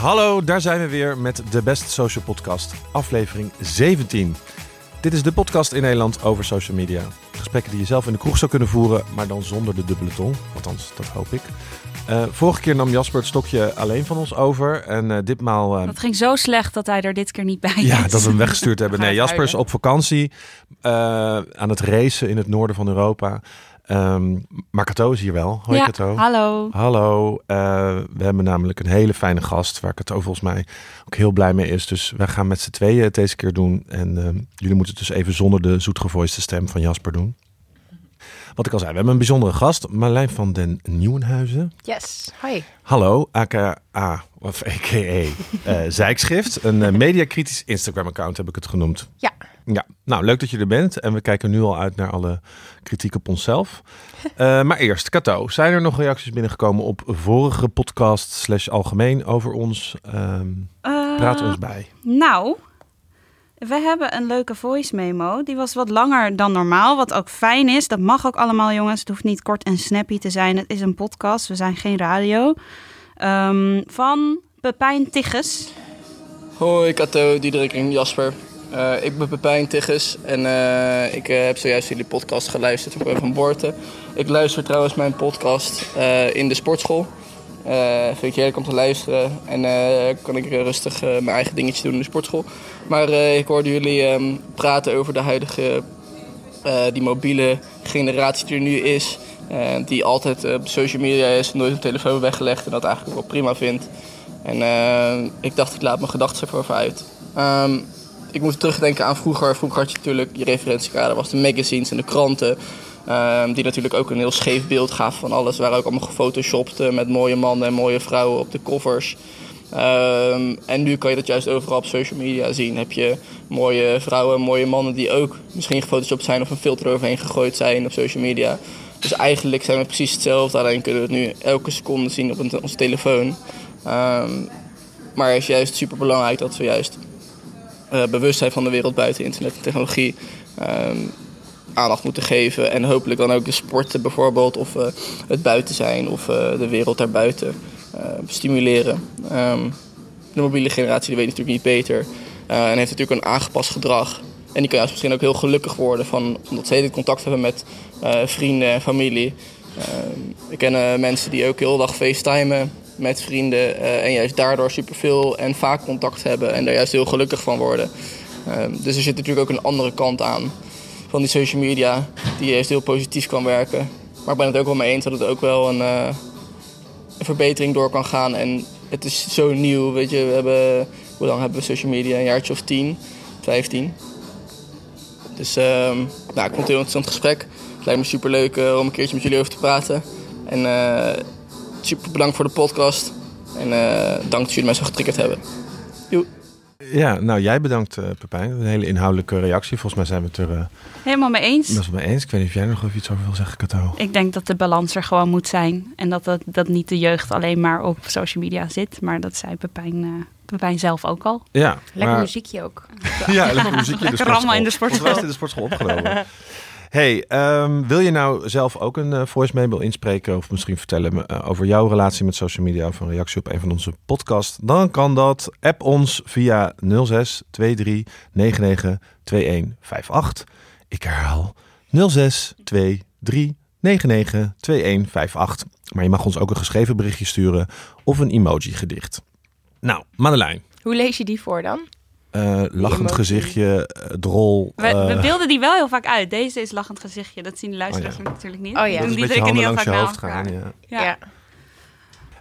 Ja, hallo, daar zijn we weer met de Best Social Podcast, aflevering 17. Dit is de podcast in Nederland over social media. Gesprekken die je zelf in de kroeg zou kunnen voeren, maar dan zonder de dubbele tong. Althans, dat hoop ik. Uh, vorige keer nam Jasper het stokje alleen van ons over. En uh, ditmaal. Uh, dat ging zo slecht dat hij er dit keer niet bij ja, is. dat we hem weggestuurd hebben. Nee, Jasper is op vakantie aan het racen in het noorden van Europa. Um, maar Kato is hier wel. Hoi ja, Kato. Hallo. Hallo. Uh, we hebben namelijk een hele fijne gast waar Kato volgens mij ook heel blij mee is. Dus wij gaan met z'n tweeën het deze keer doen. En uh, jullie moeten het dus even zonder de zoetgevoiste stem van Jasper doen. Wat ik al zei, we hebben een bijzondere gast, Marlijn van den Nieuwenhuizen. Yes, hi. Hallo, aka, of aka uh, Zijkschrift. Een uh, mediakritisch Instagram-account heb ik het genoemd. Ja. Ja, nou leuk dat je er bent. En we kijken nu al uit naar alle kritiek op onszelf. Uh, maar eerst, Kato, zijn er nog reacties binnengekomen op vorige podcast slash algemeen over ons? Um, praat ons bij. Nou, we hebben een leuke voice memo. Die was wat langer dan normaal, wat ook fijn is. Dat mag ook allemaal, jongens. Het hoeft niet kort en snappy te zijn. Het is een podcast, we zijn geen radio. Um, van Pepijn Tigges. Hoi Kato, Diederik en Jasper. Uh, ik ben Pepijn Tigges en uh, ik uh, heb zojuist jullie podcast geluisterd. Ben van Boorten. Ik luister trouwens mijn podcast in de sportschool. vind ik heerlijk om te luisteren en kan ik rustig mijn eigen dingetje doen in de sportschool. Maar ik hoorde jullie um, praten over de huidige, die mobiele generatie die er nu is. die altijd op social media is, nooit een telefoon weggelegd en dat eigenlijk wel prima vindt. En ik dacht, ik laat mijn gedachten ervoor uit. Um, ik moest terugdenken aan vroeger. Vroeger had je natuurlijk je referentiekader, was de magazines en de kranten. Um, die natuurlijk ook een heel scheef beeld gaven van alles. Waren ook allemaal gefotoshopt uh, met mooie mannen en mooie vrouwen op de covers. Um, en nu kan je dat juist overal op social media zien. Heb je mooie vrouwen en mooie mannen die ook misschien gefotoshopt zijn of een filter overheen gegooid zijn op social media. Dus eigenlijk zijn we precies hetzelfde, alleen kunnen we het nu elke seconde zien op onze telefoon. Um, maar het is juist super belangrijk dat we juist bewustzijn van de wereld buiten internet en technologie um, aandacht moeten geven. En hopelijk dan ook de sporten bijvoorbeeld, of uh, het buiten zijn, of uh, de wereld daarbuiten stimuleren. Um, de mobiele generatie die weet natuurlijk niet beter en heeft natuurlijk een aangepast gedrag. En die kan juist misschien ook heel gelukkig worden van, omdat ze hele contact hebben met vrienden en familie. Um, ik ken mensen die ook heel dag facetimen met vrienden uh, en juist daardoor superveel en vaak contact hebben en daar juist heel gelukkig van worden. Um, dus er zit natuurlijk ook een andere kant aan van die social media die juist heel positief kan werken. Maar ik ben het ook wel mee eens dat het ook wel een, uh, een verbetering door kan gaan. En het is zo nieuw, weet je, we hebben, hoe lang hebben we social media? Een jaartje of 10, 15. Dus um, nou, ik vond het een heel interessant gesprek. Het lijkt me super leuk uh, om een keertje met jullie over te praten. En super bedankt voor de podcast. En uh, dank dat jullie mij zo getriggerd hebben. Joe. Ja, nou jij bedankt uh, Pepijn. Een hele inhoudelijke reactie. Volgens mij zijn we het er uh, helemaal mee eens. Dat mee eens. Ik weet niet of jij er nog even iets over wil zeggen, Kato. Ik denk dat de balans er gewoon moet zijn. En dat, dat, dat niet de jeugd alleen maar op social media zit. Maar dat zei Pepijn, uh, Pepijn zelf ook al. Ja, lekker maar... muziekje ook. ja, lekker muziekje in de sportschool. in de sportschool. Volgens mij is in de sportschool opgenomen. Hey, um, wil je nou zelf ook een uh, voice mail inspreken of misschien vertellen uh, over jouw relatie met social media of een reactie op een van onze podcasts? Dan kan dat. App ons via 06 23 99 2158. Ik herhaal 06 23 99 2158. Maar je mag ons ook een geschreven berichtje sturen of een emoji gedicht. Nou, Madeleine. Hoe lees je die voor dan? Uh, lachend gezichtje, uh, drol. We, uh, we, beelden die wel heel vaak uit. Deze is lachend gezichtje. Dat zien de luisteraars oh, ja. natuurlijk niet. Oh ja. Dus die een beetje langs je hoofd gaan. Ja. ja.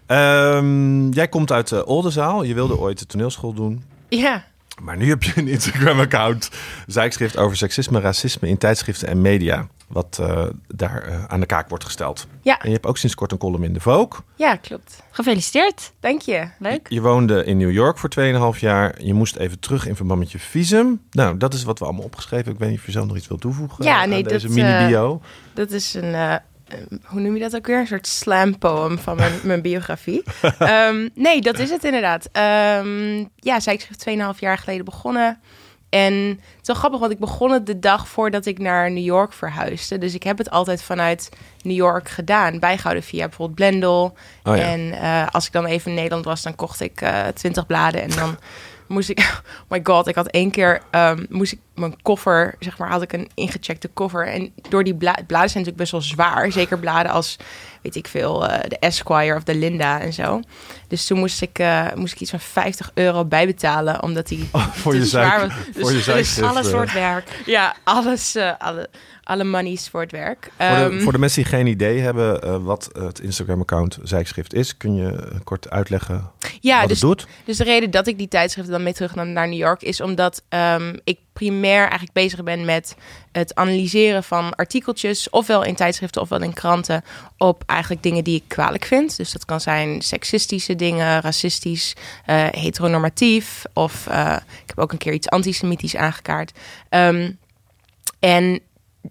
ja. Um, jij komt uit de Oldenzaal. Je wilde ooit de toneelschool doen. Ja. Maar nu heb je een Instagram-account. Zijkschrift over seksisme, racisme in tijdschriften en media. Wat uh, daar uh, aan de kaak wordt gesteld. Ja. En je hebt ook sinds kort een column in de Vogue. Ja, klopt. Gefeliciteerd. Dank je. Leuk. Je, je woonde in New York voor 2,5 jaar. Je moest even terug in verband met je visum. Nou, dat is wat we allemaal opgeschreven. Ik weet niet of je zelf nog iets wil toevoegen ja, nee, aan deze dat, mini-bio. Uh, dat is een... Hoe noem je dat ook weer? Een soort slam poem van mijn, mijn biografie. um, nee, dat is het inderdaad. Um, ja, zij schreef 2,5 jaar geleden begonnen. En het is wel grappig, want ik begon het de dag voordat ik naar New York verhuisde. Dus ik heb het altijd vanuit New York gedaan. Bijgehouden via bijvoorbeeld Blendel. Oh ja. En eh, als ik dan even in Nederland was, dan kocht ik eh, twintig bladen. En dan moest ik... Oh my god, ik had één keer... ehm, moest ik mijn koffer, zeg maar, had ik een ingecheckte koffer. En door die bla bladen zijn natuurlijk best wel zwaar. Zeker bladen als, weet ik veel, eh, de Esquire of de Linda en zo. Dus toen moest ik, eh, moest ik iets van 50 euro bijbetalen, omdat die Oh, voor je zwaar was. voor Dus- je dus Alles eh. wordt werk. Ja, alles, eh, alle, alle monies voor het werk. Voor de, Ehm, voor de mensen die geen idee hebben eh, wat het Instagram-account Zijkschrift is, kun je eh, kort uitleggen ja, dus doet? Dus de reden dat ik die tijdschriften dan mee terug naar, naar New York is omdat ehm, ik primair eigenlijk bezig ben met het analyseren van artikeltjes, ofwel in tijdschriften ofwel in kranten, op eigenlijk dingen die ik kwalijk vind. Dus dat kan zijn seksistische dingen, racistisch, eh, heteronormatief, of eh, ik heb ook een keer iets antisemitisch aangekaart. Ehm, en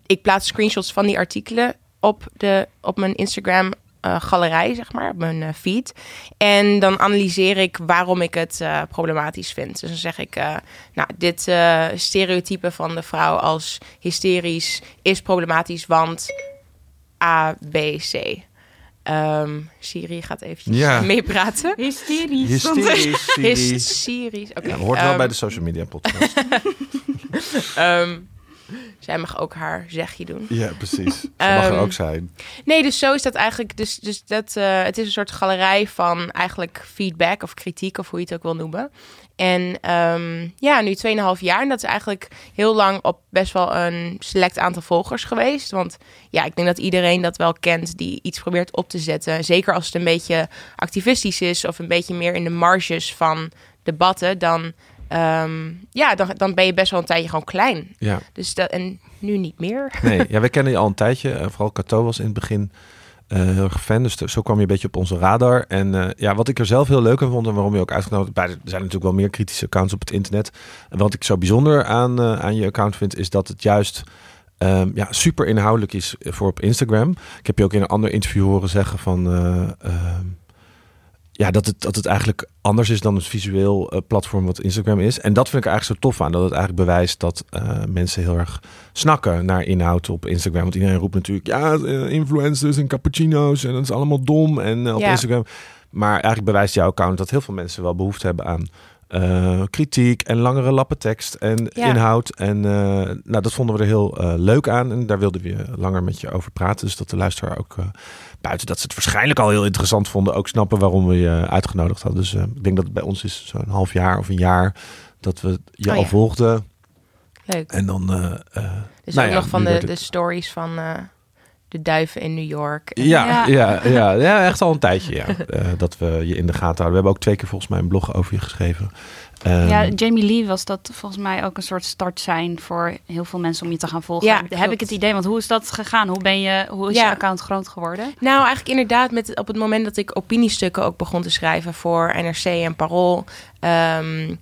ik plaats screenshots van die artikelen op, de, op mijn Instagram eh, galerij, zeg maar, op mijn eh, feed. En dan analyseer ik waarom ik het eh, problematisch vind. Dus dan zeg ik, eh, nou, dit eh, stereotype van de vrouw als hysterisch is problematisch, want A, B, C. Ehm, Siri gaat eventjes Ja. meepraten. Hysterisch. Hysterisch, Siri. Hysterisch. Ja, hoort wel ehm, bij de social media podcast. ehm, zij mag ook haar zegje doen. ja, precies. Dat mag er Ehm, ook zijn. Nee, dus zo is dat eigenlijk. Dus, dus dat, eh, het is een soort galerij van eigenlijk feedback of kritiek, of hoe je het ook wil noemen. En ehm, ja, nu 2,5 jaar. En dat is eigenlijk heel lang op best wel een select aantal volgers geweest. Want ja, ik denk dat iedereen dat wel kent die iets probeert op te zetten. Zeker als het een beetje activistisch is of een beetje meer in de marges van debatten. Dan, ehm, ja, dan, dan ben je best wel een tijdje gewoon klein. Ja. Dus dat, en nu niet meer. Nee, ja, wij kennen je al een tijdje. Eh, vooral Cato was in het begin eh, heel erg fan. Dus zo kwam je een beetje op onze radar. En eh, ja, wat ik er zelf heel leuk aan vond en waarom je ook uitgenodigd bij, er zijn natuurlijk wel meer kritische accounts op het internet. En wat ik zo bijzonder aan, aan je account vind, is dat het juist ehm, ja, super inhoudelijk is voor op Instagram. Ik heb je ook in een ander interview horen zeggen van. eh, ehm, ja, dat het, dat het eigenlijk anders is dan het visueel eh, platform wat Instagram is. En dat vind ik eigenlijk zo tof aan. Dat het eigenlijk bewijst dat eh, mensen heel erg snakken naar inhoud op Instagram. Want iedereen roept natuurlijk, ja, eh, influencers en cappuccino's en dat is allemaal dom. En op Ja. Instagram. Maar eigenlijk bewijst jouw account dat heel veel mensen wel behoefte hebben aan kritiek en langere lappen tekst en Ja. inhoud. En nou, dat vonden we er heel leuk aan. En daar wilden we langer met je over praten. Dus dat de luisteraar ook, buiten dat ze het waarschijnlijk al heel interessant vonden, ook snappen waarom we je uitgenodigd hadden. Dus eh, ik denk dat het bij ons is zo'n half jaar of een jaar dat we je Oh al ja. volgden. Leuk. En dan. eh, Dus nou ook ja, nog van de, de stories van de duiven in New York. Ja, Ja. ja. Ja, ja, echt al een tijdje ja, dat we je in de gaten houden. We hebben ook twee keer volgens mij een blog over je geschreven. Ehm, Ja, Jamie Lee was dat volgens mij ook een soort start zijn voor heel veel mensen om je te gaan volgen. Ja, heb ik het idee, want hoe is dat gegaan? Hoe, ben je, hoe is Ja. je account groot geworden? Nou, eigenlijk inderdaad, met, op het moment dat ik opiniestukken ook begon te schrijven voor NRC en Parool. ehm,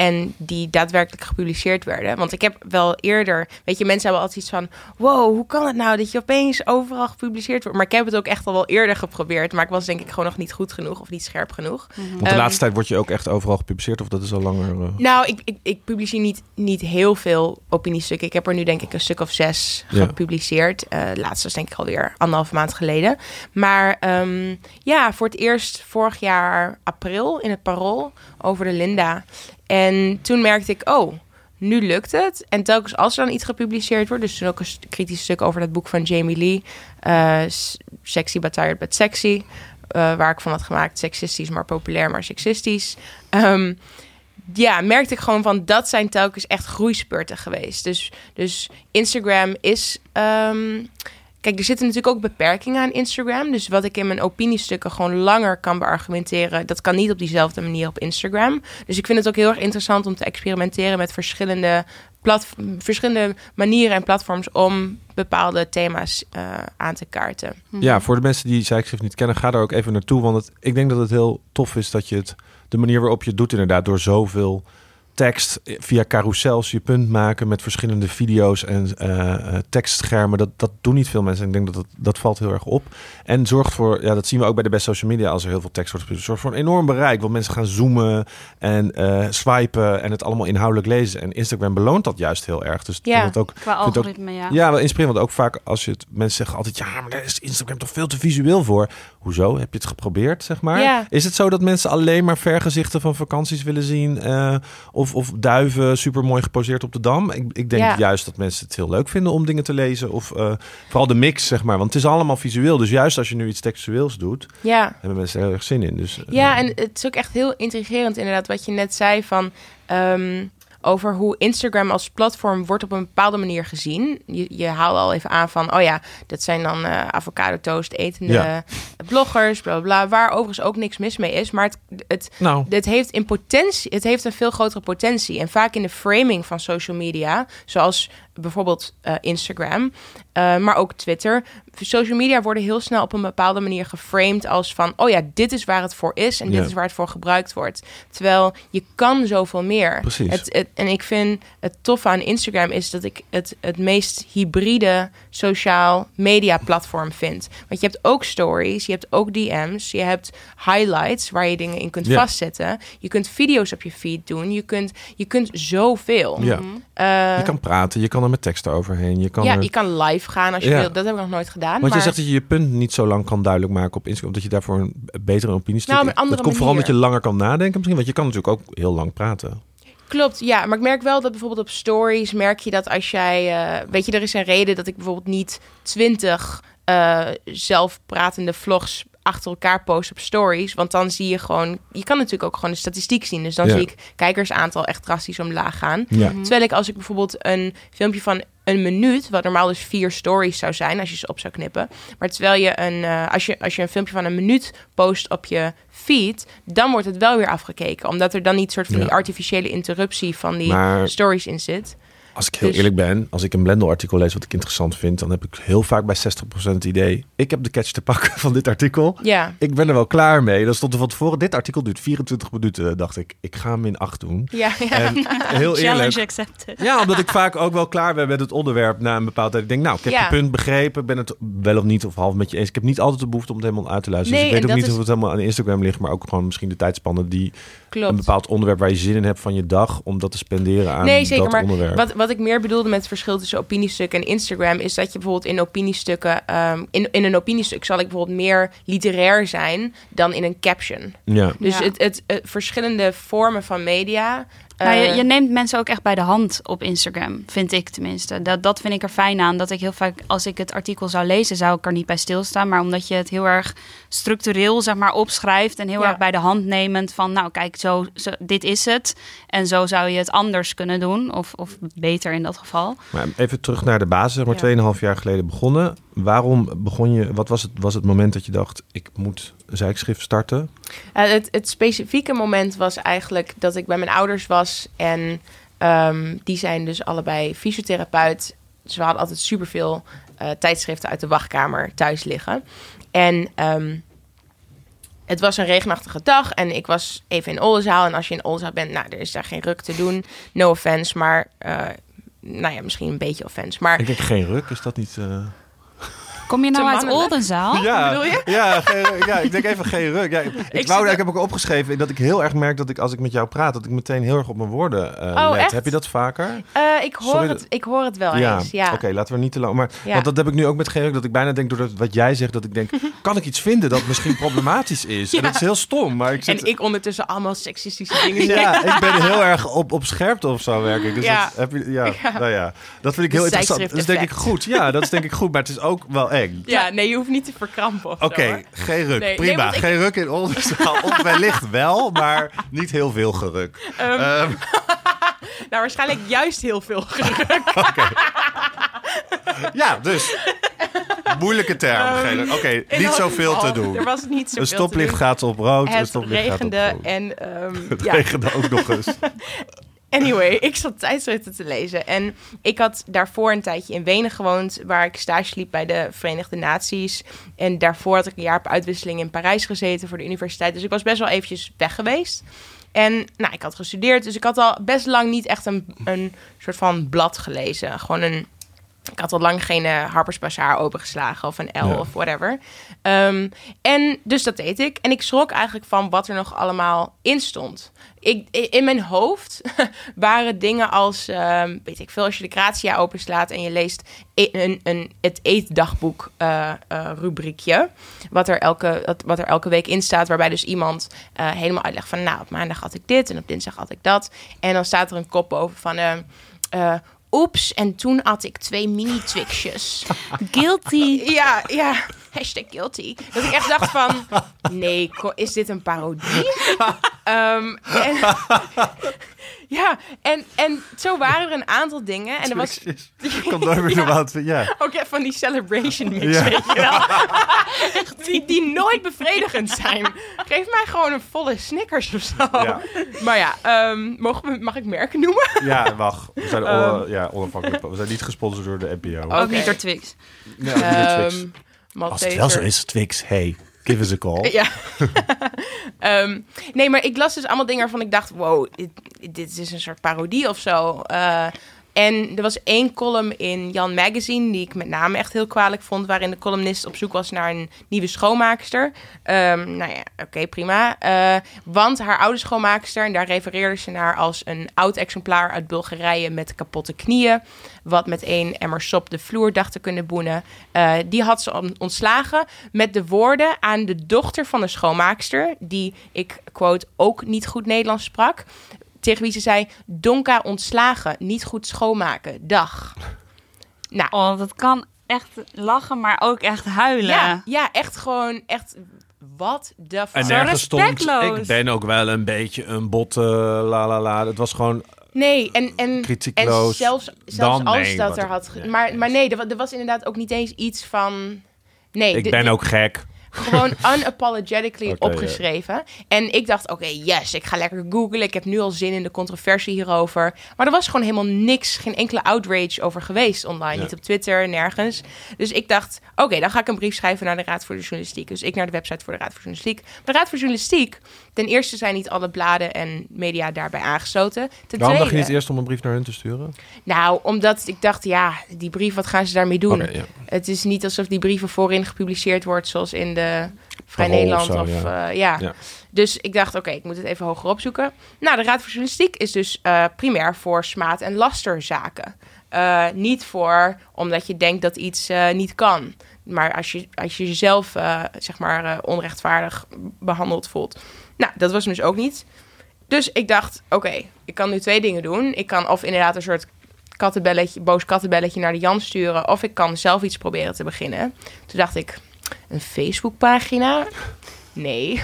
en die daadwerkelijk gepubliceerd werden. Want ik heb wel eerder, weet je, mensen hebben altijd iets van: wow, hoe kan het nou dat je opeens overal gepubliceerd wordt? Maar ik heb het ook echt al wel eerder geprobeerd. Maar ik was denk ik gewoon nog niet goed genoeg of niet scherp genoeg. Want de Ehm, laatste tijd word je ook echt overal gepubliceerd, of dat is al langer. eh, Nou, ik, ik, ik publiceer niet, niet heel veel opiniestukken. Ik heb er nu denk ik een stuk of zes Ja. gepubliceerd. Eh de laatste was denk ik alweer anderhalve maand geleden. Maar ehm, ja, voor het eerst vorig jaar april in het Parool over de Linda. En toen merkte ik, oh, nu lukt het. En telkens als er dan iets gepubliceerd wordt... dus ook een kritisch stuk over dat boek van Jamie Lee... eh, Sexy but tired but sexy... eh, waar ik van had gemaakt, seksistisch maar populair maar seksistisch... Ehm, ja, merkte ik gewoon van dat zijn telkens echt groeispurten geweest. Dus, dus Instagram is. ehm, kijk, er zitten natuurlijk ook beperkingen aan Instagram. Dus wat ik in mijn opiniestukken gewoon langer kan beargumenteren, dat kan niet op diezelfde manier op Instagram. Dus ik vind het ook heel erg interessant om te experimenteren met verschillende, verschillende manieren en platforms om bepaalde thema's eh, aan te kaarten. Ja, voor de mensen die Zijkschrift niet kennen, ga daar ook even naartoe. Want ik denk dat het heel tof is dat je het, de manier waarop je het doet, inderdaad, door zoveel tekst via carousels je punt maken met verschillende video's en eh, eh, tekstschermen. Dat, dat doen niet veel mensen. En ik denk dat, dat dat valt heel erg op. En zorgt voor, ja, dat zien we ook bij de best social media als er heel veel tekst wordt. Zorgt voor een enorm bereik. Want mensen gaan zoomen en eh, swipen en het allemaal inhoudelijk lezen. En Instagram beloont dat juist heel erg. Dus Ja. het ook, Qua ook ja. ja, wel inspirerend. Want ook vaak als je het mensen zeggen altijd ja, maar daar is Instagram toch veel te visueel voor. Hoezo? Heb je het geprobeerd, zeg maar? Ja. Is het zo dat mensen alleen maar vergezichten van vakanties willen zien eh, of, of duiven super mooi geposeerd op de dam? Ik, ik denk Ja. juist dat mensen het heel leuk vinden om dingen te lezen of eh, vooral de mix, zeg maar. Want het is allemaal visueel. Dus juist als je nu iets textueels doet, Ja. hebben mensen er heel erg zin in. Dus eh, Ja, en het is ook echt heel intrigerend inderdaad wat je net zei van ehm, over hoe Instagram als platform wordt op een bepaalde manier gezien. Je, je haalde al even aan van, oh ja, dat zijn dan eh, avocado toast etende Ja. bloggers, bla bla bla, waar overigens ook niks mis mee is. Maar het, het, nou, het heeft in potentie, het heeft een veel grotere potentie. En vaak in de framing van social media, zoals bijvoorbeeld eh, Instagram, eh, maar ook Twitter. Social media worden heel snel op een bepaalde manier geframed als van, oh ja, dit is waar het voor is en dit is waar het voor gebruikt wordt. Terwijl je kan zoveel meer. Precies. Het, het, en ik vind het toffe aan Instagram is dat ik het het meest hybride sociaal media platform vind. Want je hebt ook stories, je hebt ook DM's, je hebt highlights waar je dingen in kunt Ja. vastzetten. Je kunt video's op je feed doen. Je kunt, je kunt zoveel. ja. Eh, je kan praten, je kan er met teksten overheen. Je kan ja, er- je kan live gaan als je Ja. wil. Dat heb ik nog nooit gedaan. Want maar... je zegt dat je je punt niet zo lang kan duidelijk maken op Instagram, omdat je daarvoor een betere opinie Nou, op een andere Dat komt vooral omdat je langer kan nadenken misschien, want je kan natuurlijk ook heel lang praten. Klopt, ja. Maar ik merk wel dat bijvoorbeeld op stories merk je dat als jij... eh, weet je, er is een reden dat ik bijvoorbeeld niet twintig eh zelfpratende vlogs achter elkaar post op stories. Want dan zie je gewoon... Je kan natuurlijk ook gewoon de statistiek zien. Dus dan Ja. zie ik kijkersaantal echt drastisch omlaag gaan. Ja. Terwijl ik als ik bijvoorbeeld een filmpje van een minuut, wat normaal dus vier stories zou zijn als je ze op zou knippen. Maar terwijl je een, eh, als, je, als je een filmpje van een minuut post op je feed, dan wordt het wel weer afgekeken. Omdat er dan niet soort van Ja. die artificiële interruptie van die Maar- stories in zit. Als ik heel Dus- eerlijk ben, als ik een Blendel-artikel lees wat ik interessant vind, dan heb ik heel vaak bij 60% het idee, ik heb de catch te pakken van dit artikel. Ja, Ik ben er wel klaar mee. Dan stond er van tevoren, dit artikel duurt 24 minuten. Dacht ik, ik ga hem in 8 doen. ja, ja. En heel Challenge eerlijk, accepted. Ja, omdat ik vaak ook wel klaar ben met het onderwerp na een bepaald tijd. Ik denk, nou, ik heb Ja. je punt begrepen. Ik ben het wel of niet of half met je eens. Ik heb niet altijd de behoefte om het helemaal uit te luisteren. Nee, dus ik weet ook niet of het helemaal aan Instagram ligt, maar ook gewoon misschien de tijdspannen die een klopt. bepaald onderwerp waar je zin in hebt van je dag, om dat te spenderen aan Nee, zeker. dat Maar onderwerp. wat, wat ik meer bedoelde met het verschil tussen opiniestukken en Instagram... is dat je bijvoorbeeld in opiniestukken... ehm, in, in een opiniestuk zal ik bijvoorbeeld meer literair zijn dan in een caption. Ja. Dus Ja. het, het, het verschillende vormen van media... Maar je, eh, je neemt mensen ook echt bij de hand op Instagram, vind ik tenminste. Dat, dat vind ik er fijn aan. Dat ik heel vaak, als ik het artikel zou lezen, zou ik er niet bij stilstaan. Maar omdat je het heel erg structureel, zeg maar, opschrijft. En heel Ja. erg bij de hand nemend van, nou kijk, zo, zo, dit is het. En zo zou je het anders kunnen doen. Of, of beter in dat geval. Maar even terug naar de basis, zeg maar Ja. 2,5 jaar geleden begonnen. Waarom begon je, wat was het, was het moment dat je dacht, ik moet zijkschrift starten? Eh, het, het specifieke moment was eigenlijk dat ik bij mijn ouders was. En ehm, die zijn dus allebei fysiotherapeut. Dus we hadden altijd superveel eh tijdschriften uit de wachtkamer thuis liggen. En ehm, het was een regenachtige dag en ik was even in Oldenzaal. En als je in Oldenzaal bent, nou, er is daar geen ruk te doen. No offense, maar... eh, nou ja, misschien een beetje offense. Maar Ik denk geen ruk, is dat niet... Kom je nou uit. Oldenzaal? Ja, bedoel je? Ja, geen- ja, ik denk even geen ruk. Ja, ik, wou, ik heb ook opgeschreven dat ik heel erg merk dat ik als ik met jou praat, dat ik meteen heel erg op mijn woorden eh Oh, let. echt? Heb je dat vaker? eh, ik, hoor Sorry het, ik hoor het wel ja, eens. Ja. oké, laten we niet te lang. Maar Ja. want dat heb ik nu ook met geen ruk, dat ik bijna denk door wat jij zegt, dat ik denk, kan ik iets vinden dat misschien problematisch is? En dat is heel stom, maar ik zit. En ik ondertussen allemaal seksistische dingen zeg. ja, ik ben heel erg op, op scherpte of zo werk ik. Dus Ja. dat, heb je, ja, Ja. Nou ja, dat vind ik heel interessant. Dat is denk ik goed. Ja, dat is denk ik goed, maar het is ook wel Ja, nee, je hoeft niet te verkrampen Oké, geen ruk. Nee, Prima. ik- Geen ruk in Oldenzaal. of wellicht wel, maar niet heel veel geruk. Ehm, Ehm, Nou, waarschijnlijk juist heel veel geluk. ja, dus. Moeilijke term. Ehm. Oké, niet zoveel te doen. Er was niet zoveel Een stoplicht gaat op rood. Het stoplicht gaat op regende rood. en Het ja. regende ook nog eens. Anyway, ik zat tijdschriften te lezen. En ik had daarvoor een tijdje in Wenen gewoond, waar ik stage liep bij de Verenigde Naties. En daarvoor had ik een jaar op uitwisseling in Parijs gezeten voor de universiteit. Dus ik was best wel eventjes weg geweest. En nou, ik had gestudeerd, dus ik had al best lang niet echt een, een soort van blad gelezen. Gewoon een. Ik had al lang geen uh, Harper's Bazaar opengeslagen of een L Ja. of whatever. Ehm, en dus dat deed ik. En ik schrok eigenlijk van wat er nog allemaal in stond. Ik, in mijn hoofd waren dingen als, ehm, weet ik veel, als je de Grazia openslaat en je leest e- een, een, het eetdagboek eh, eh, rubriekje, wat er, elke, wat- er elke week in staat, waarbij dus iemand helemaal uitlegt van, nou, op maandag had ik dit en op dinsdag had ik dat. En dan staat er een kop boven van, eh, oeps, en toen had ik twee mini-twixjes. Guilty. Ja, ja. Hashtag guilty. Dat ik echt dacht van... Nee, is dit een parodie? En, ja, en, en zo waren er een aantal dingen. En er was Ik kan nooit meer normaal te- Ja. ook echt van die celebration mix, Ja. weet je wel. die, die nooit bevredigend zijn. Geef mij gewoon een volle Snickers of zo. Ja. Maar ja, ehm, mogen we, mag ik merken noemen? Ja, wacht. We zijn Ehm. on- ja, onafhankelijk. We zijn niet gesponsord door de NPO. Ook niet door Twix. Nee, niet door Twix. Ehm, Als het wel zo is, Twix, hey, give us a call. Ja. Ehm, nee, maar ik las dus allemaal dingen waarvan ik dacht... wow, dit, is een soort parodie of zo. Eh, en er was één column in Jan Magazine... die ik met name echt heel kwalijk vond... waarin de columnist op zoek was naar een nieuwe schoonmaakster. Ehm, nou ja, oké, prima. Eh, want haar oude schoonmaakster... en daar refereerde ze naar als een oud exemplaar uit Bulgarije... met kapotte knieën... wat met één emmer sop de vloer dacht te kunnen boenen... Eh, die had ze on- ontslagen met de woorden aan de dochter van de schoonmaakster... die, ik quote, ook niet goed Nederlands sprak... tegen wie ze zei, Donka ontslagen, niet goed schoonmaken, dag. Nou, Oh, dat kan echt lachen, maar ook echt huilen. ja, ja, echt gewoon, echt, wat de En fuck? Zo nergens stond, respectloos. ik ben ook wel een beetje een botte la la la. Het was gewoon Nee, en, en, en zelfs, zelfs als nee, dat er had... ge- nee, maar, nee. maar nee, er, er was inderdaad ook niet eens iets van... Nee, ik de- ben ook gek. Gewoon unapologetically opgeschreven. En ik dacht, oké, yes, ik ga lekker googlen. Ik heb nu al zin in de controversie hierover. Maar er was gewoon helemaal niks, geen enkele outrage over geweest online. Niet op Twitter, nergens. Dus ik dacht, oké, dan ga ik een brief schrijven naar de Raad voor de Journalistiek. Dus ik naar de website voor de Raad voor Journalistiek. Maar de Raad voor Journalistiek, ten eerste zijn niet alle bladen en media daarbij aangesloten. Ten Waarom dacht je niet eerst om een brief naar hun te sturen? nou, omdat ik dacht, ja, die brief, wat gaan ze daarmee doen? Het is niet alsof die brieven voorin gepubliceerd wordt, zoals in de Vrij Parool Nederland. of Of, zo, ja. eh, ja. Ja. Dus ik dacht, oké, ik moet het even hoger opzoeken. Nou, de Raad voor Journalistiek is dus eh, primair voor smaad- en lasterzaken. Eh, niet voor omdat je denkt dat iets niet kan. Maar als je, als je jezelf, zeg maar, onrechtvaardig behandeld voelt. Nou, dat was dus ook niet. Dus ik dacht, oké, ik kan nu twee dingen doen. Ik kan of inderdaad een soort kattenbelletje, boos kattenbelletje naar de Jan sturen. Of ik kan zelf iets proberen te beginnen. Toen dacht ik, een Facebookpagina? Nee.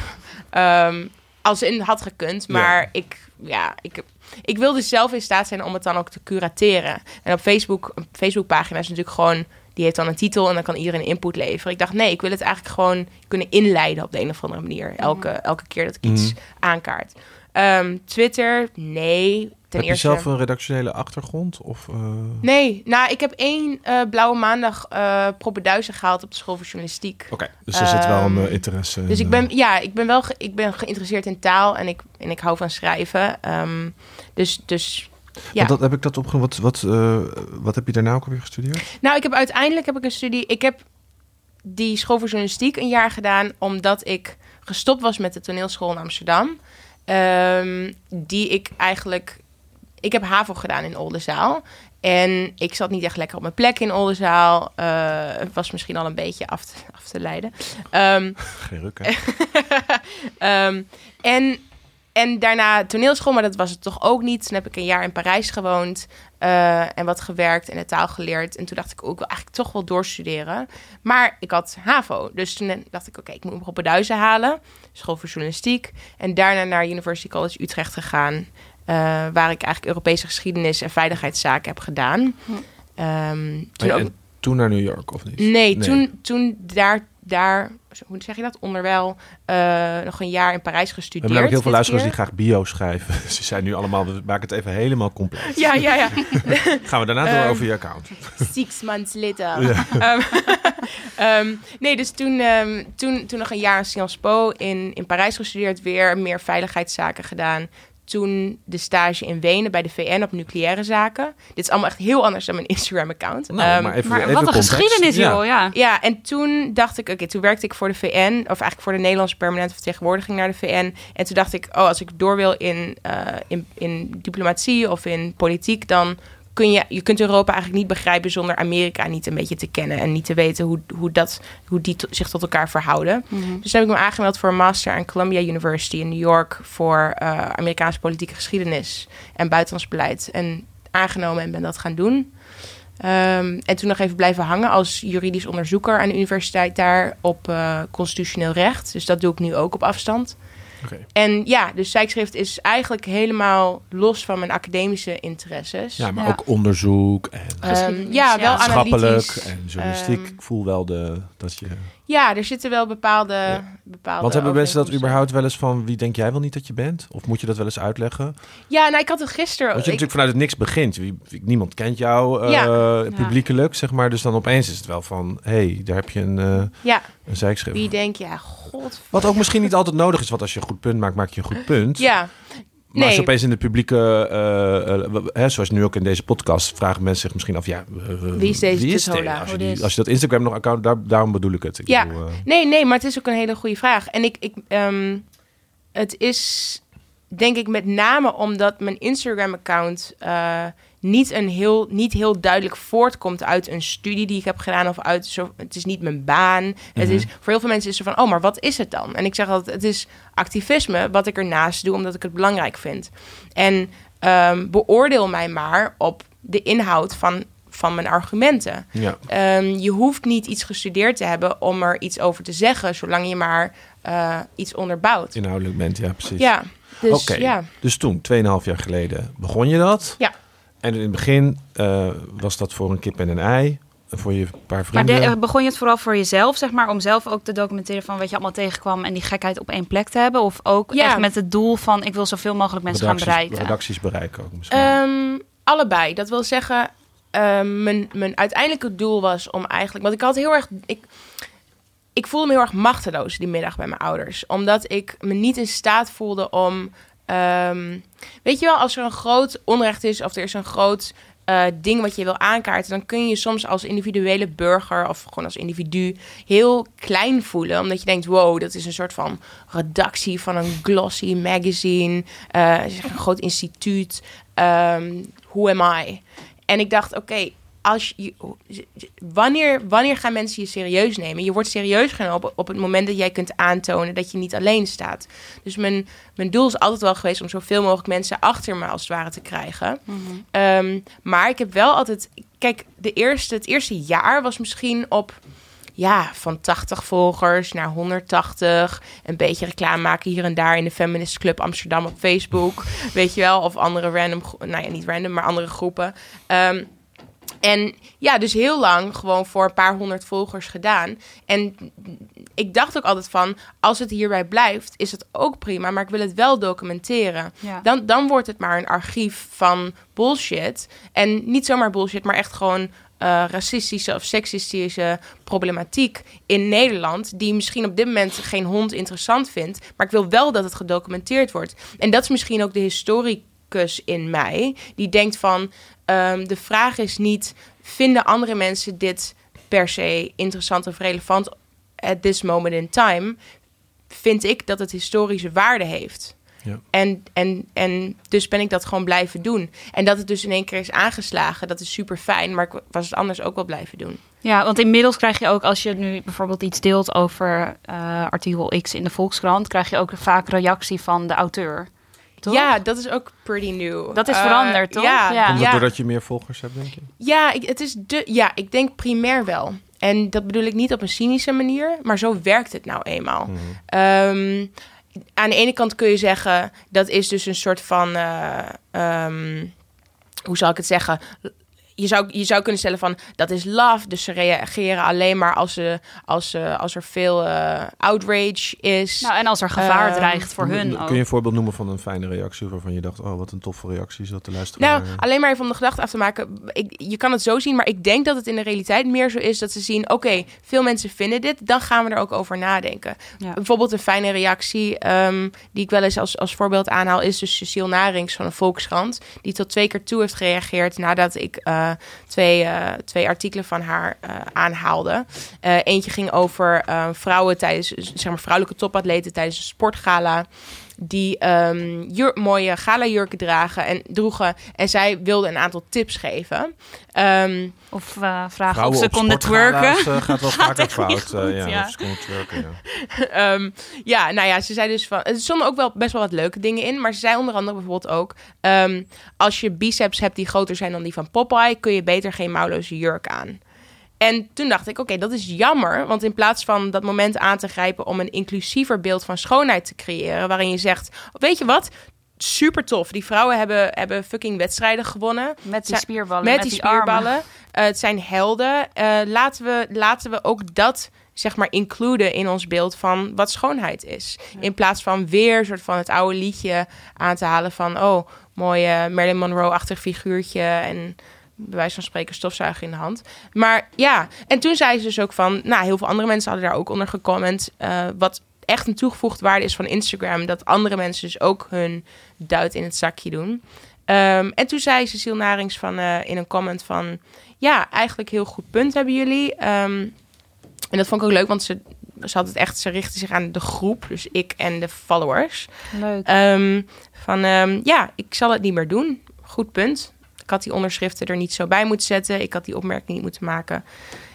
Ehm, als in had gekund, maar ik, ja, ik, ik wilde zelf in staat zijn om het dan ook te curateren. En op Facebook, een Facebookpagina is natuurlijk gewoon, die heeft dan een titel en dan kan iedereen input leveren. Ik dacht, nee, ik wil het eigenlijk gewoon kunnen inleiden op de een of andere manier. Elke, elke keer dat ik iets Mhm. aankaart. Ehm, Twitter, nee. Ten Heb eerste. je zelf een redactionele achtergrond? Of, eh, Nee, nou, ik heb één eh, blauwe maandag eh propenduizen gehaald op de school voor journalistiek. Oké, dus er zit wel een Ehm, eh, interesse in, Dus ik ben, ja, ik ben wel ge- ik ben geïnteresseerd in taal en ik, en ik hou van schrijven. Ehm, dus, dus ja. Want dat heb ik dat opge... Wat, wat, wat heb je daarna ook alweer gestudeerd? Nou, ik heb uiteindelijk heb ik een studie. Ik heb die school voor journalistiek een jaar gedaan, omdat ik gestopt was met de toneelschool in Amsterdam. Ehm, die ik eigenlijk. Ik heb HAVO gedaan in Oldenzaal. En ik zat niet echt lekker op mijn plek in Oldenzaal. Eh, Het was misschien al een beetje af te, af te leiden. Ehm, Geen ruk, hè? Ehm, en, en daarna toneelschool, maar dat was het toch ook niet. Toen heb ik een jaar in Parijs gewoond eh, en wat gewerkt en de taal geleerd. En toen dacht ik ook wel eigenlijk toch wel doorstuderen. Maar ik had HAVO, dus toen dacht ik, oké, ik moet me op een duizen halen. School voor journalistiek. En daarna naar University College Utrecht gegaan. Eh, waar ik eigenlijk Europese geschiedenis en veiligheidszaken heb gedaan. Ehm, toen En- ook, en toen naar New York, of niet? Nee, Toen, toen daar daar, hoe zeg je dat, onderwijl eh, nog een jaar in Parijs We gestudeerd. hebben namelijk heel veel luisteraars die graag bio schrijven. Ze zijn nu allemaal, we maken het even helemaal compleet. Ja, ja, ja. Gaan we daarna door Ehm, over je account. Six months later. Ehm, ehm, nee, dus toen, ehm, toen, toen nog een jaar in Sciences Po in, in Parijs gestudeerd. Weer meer veiligheidszaken gedaan. Toen de stage in Wenen bij de VN op nucleaire zaken. Dit is allemaal echt heel anders dan mijn Instagram-account. Nou, Ehm, maar even, Maar even wat een context. geschiedenis, Ja. joh. Ja. Ja, en toen dacht ik, oké, toen werkte ik voor de VN, of eigenlijk voor de Nederlandse permanente vertegenwoordiging naar de VN. En toen dacht ik, oh, als ik door wil in, eh, in, in diplomatie of in politiek, dan kun je, je kunt Europa eigenlijk niet begrijpen zonder Amerika niet een beetje te kennen en niet te weten hoe, hoe, dat, hoe die to- zich tot elkaar verhouden. Mhm. Dus toen heb ik me aangemeld voor een master aan Columbia University in New York voor eh, Amerikaanse politieke geschiedenis en buitenlands beleid. En aangenomen en ben dat gaan doen. Ehm, en toen nog even blijven hangen als juridisch onderzoeker aan de universiteit daar op eh, constitutioneel recht. Dus dat doe ik nu ook op afstand. Oké. En ja, dus zijkschrift is eigenlijk helemaal los van mijn academische interesses. Ja, maar Ja. ook onderzoek en geschiedenis, ja, wel maatschappelijk analytisch. en journalistiek. Ehm, ik voel wel de, dat je... Ja, er zitten wel bepaalde, Ja. bepaalde Want hebben mensen dat überhaupt wel eens van... wie denk jij wel niet dat je bent? Of moet je dat wel eens uitleggen? Ja, nou, ik had het gisteren... Want je ik- natuurlijk vanuit het niks begint. Wie, niemand kent jou eh, Ja. publiekelijk, zeg maar. Dus dan opeens is het wel van... hé, hey, daar heb je een, eh ja, een zijkschrift. wie denk je, ja, god... Wat ook misschien niet altijd nodig is. Want als je een goed punt maakt, maak je een goed punt. Ja, Maar als je nee. opeens in de publieke... eh, eh, hè, zoals nu ook in deze podcast... vragen mensen zich misschien af... Ja, Wie is deze wie is? Als, je die- dit? als je dat Instagram nog account... Daar, daarom bedoel ik het. Ik Ja. bedoel, eh, Nee, nee, maar het is ook een hele goede vraag. En ik, ik ehm, het is denk ik met name omdat mijn Instagram-account eh, niet, een heel, niet heel duidelijk voortkomt uit een studie die ik heb gedaan of uit zo. Het is niet mijn baan. Het Mhm. is voor heel veel mensen is er van, oh, maar wat is het dan? En ik zeg altijd, het is activisme wat ik ernaast doe omdat ik het belangrijk vind. En ehm, beoordeel mij maar op de inhoud van, van mijn argumenten. ja. Ehm, je hoeft niet iets gestudeerd te hebben om er iets over te zeggen, zolang je maar eh, iets onderbouwt. Inhoudelijk bent, ja, precies. Ja, dus ja. Dus toen, 2,5 jaar geleden, begon je dat. Ja. En in het begin eh, was dat voor een kip en een ei. Voor je paar Maar vrienden. de- begon je het vooral voor jezelf, zeg maar, om zelf ook te documenteren van wat je allemaal tegenkwam en die gekheid op één plek te hebben? Of ook Ja. echt met het doel van ik wil zoveel mogelijk mensen gaan bereiken? redacties bereiken ook misschien. Ehm, allebei. Dat wil zeggen, ehm, mijn, mijn uiteindelijke doel was om eigenlijk... Want ik had heel erg... Ik, ik voelde me heel erg machteloos die middag bij mijn ouders. Omdat ik me niet in staat voelde om... ehm, weet je wel, als er een groot onrecht is of er is een groot eh, ding wat je wil aankaarten... dan kun je soms als individuele burger of gewoon als individu heel klein voelen. Omdat je denkt, wow, dat is een soort van redactie van een glossy magazine. eh, een groot instituut. Ehm who am I? En ik dacht, oké, als je, wanneer, wanneer gaan mensen je serieus nemen? Je wordt serieus genomen op, op het moment dat jij kunt aantonen dat je niet alleen staat. Dus mijn, mijn doel is altijd wel geweest om zoveel mogelijk mensen achter me als het ware te krijgen. Mhm. Ehm, maar ik heb wel altijd. Kijk, de eerste, het eerste jaar was misschien op. Ja, van 80 volgers naar 180. Een beetje reclame maken hier en daar in de Feminist Club Amsterdam op Facebook. Weet je wel? Of andere random. Nou ja, niet random, maar andere groepen. Ehm, en ja, dus heel lang gewoon voor een paar honderd volgers gedaan. En ik dacht ook altijd van, als het hierbij blijft, is het ook prima. Maar ik wil het wel documenteren. Ja. Dan, dan wordt het maar een archief van bullshit. En niet zomaar bullshit, maar echt gewoon eh, racistische of seksistische problematiek in Nederland. Die misschien op dit moment geen hond interessant vindt. Maar ik wil wel dat het gedocumenteerd wordt. En dat is misschien ook de historicus in mij. Die denkt van, ehm, de vraag is niet, vinden andere mensen dit per se interessant of relevant at this moment in time? Vind ik dat het historische waarde heeft. Ja. En, en, en dus ben ik dat gewoon blijven doen. En dat het dus in één keer is aangeslagen, dat is super fijn. Maar ik was het anders ook wel blijven doen. Ja, want inmiddels krijg je ook, als je nu bijvoorbeeld iets deelt over eh, artikel X in de Volkskrant, krijg je ook vaak reactie van de auteur. Toch? Ja, dat is ook pretty new. Dat is Eh, veranderd, toch? Ja, Ja. Komt dat doordat je meer volgers hebt, denk je? Ja, ik, het is de, ja, ik denk primair wel. En dat bedoel ik niet op een cynische manier, maar zo werkt het nou eenmaal. Mhm. Ehm, aan de ene kant kun je zeggen, dat is dus een soort van, eh, ehm, hoe zal ik het zeggen? Je zou, je zou kunnen stellen van dat is love. Dus ze reageren alleen maar als, ze, als, ze, als er veel eh, outrage is. Nou, en als er gevaar Ehm, dreigt voor hun Kun je een voorbeeld noemen van een fijne reactie waarvan je dacht, oh wat een toffe reactie is dat te luisteren? Nou, naar- alleen maar even om de gedachte af te maken. Ik, je kan het zo zien, maar ik denk dat het in de realiteit meer zo is dat ze zien: oké, veel mensen vinden dit, dan gaan we er ook over nadenken. Ja. Bijvoorbeeld een fijne reactie ehm, die ik wel eens als, als voorbeeld aanhaal, is dus Cecile Narings van een Volkskrant, die tot twee keer toe heeft gereageerd nadat ik eh, twee, eh, twee artikelen van haar eh, aanhaalde. Eh, eentje ging over eh, vrouwen tijdens, zeg maar, vrouwelijke topatleten tijdens een sportgala die ehm, jur- mooie gala-jurken dragen en droegen. En zij wilde een aantal tips geven. Ehm, Of eh, vragen Vrouwen of ze konden twerken. gaat wel Gaat vaker fout. goed, ja, ja. Of ze konden twerken, ja. Ehm, ja, nou ja, ze zei dus van. Er stonden ook wel best wel wat leuke dingen in. Maar ze zei onder andere bijvoorbeeld ook. ehm, als je biceps hebt die groter zijn dan die van Popeye, kun je beter geen mouwloze jurk aan. En toen dacht ik, oké, dat is jammer. Want in plaats van dat moment aan te grijpen om een inclusiever beeld van schoonheid te creëren, waarin je zegt: Weet je wat? Super tof. Die vrouwen hebben, hebben fucking wedstrijden gewonnen. Met die spierballen. met, Met, die, spierballen. Eh, het zijn helden. Eh, laten, we, laten we ook dat zeg maar includen in ons beeld van wat schoonheid is. In plaats van weer soort van het oude liedje aan te halen van oh, mooie Marilyn Monroe-achtig figuurtje en bij wijze van spreken stofzuiger in de hand. Maar ja, en toen zei ze dus ook van, nou, heel veel andere mensen hadden daar ook onder gecomment, eh, wat echt een toegevoegde waarde is van Instagram, dat andere mensen dus ook hun duit in het zakje doen. Ehm, en toen zei Cecile Narings van, eh, in een comment van... Ja, eigenlijk heel goed punt hebben jullie. Ehm, en dat vond ik ook leuk, want ze, ze had het echt... Ze richtte zich aan de groep, dus ik en de followers. Leuk. Ehm, van, ja, ik zal het niet meer doen. Goed punt. Ik had die onderschriften er niet zo bij moeten zetten. Ik had die opmerking niet moeten maken.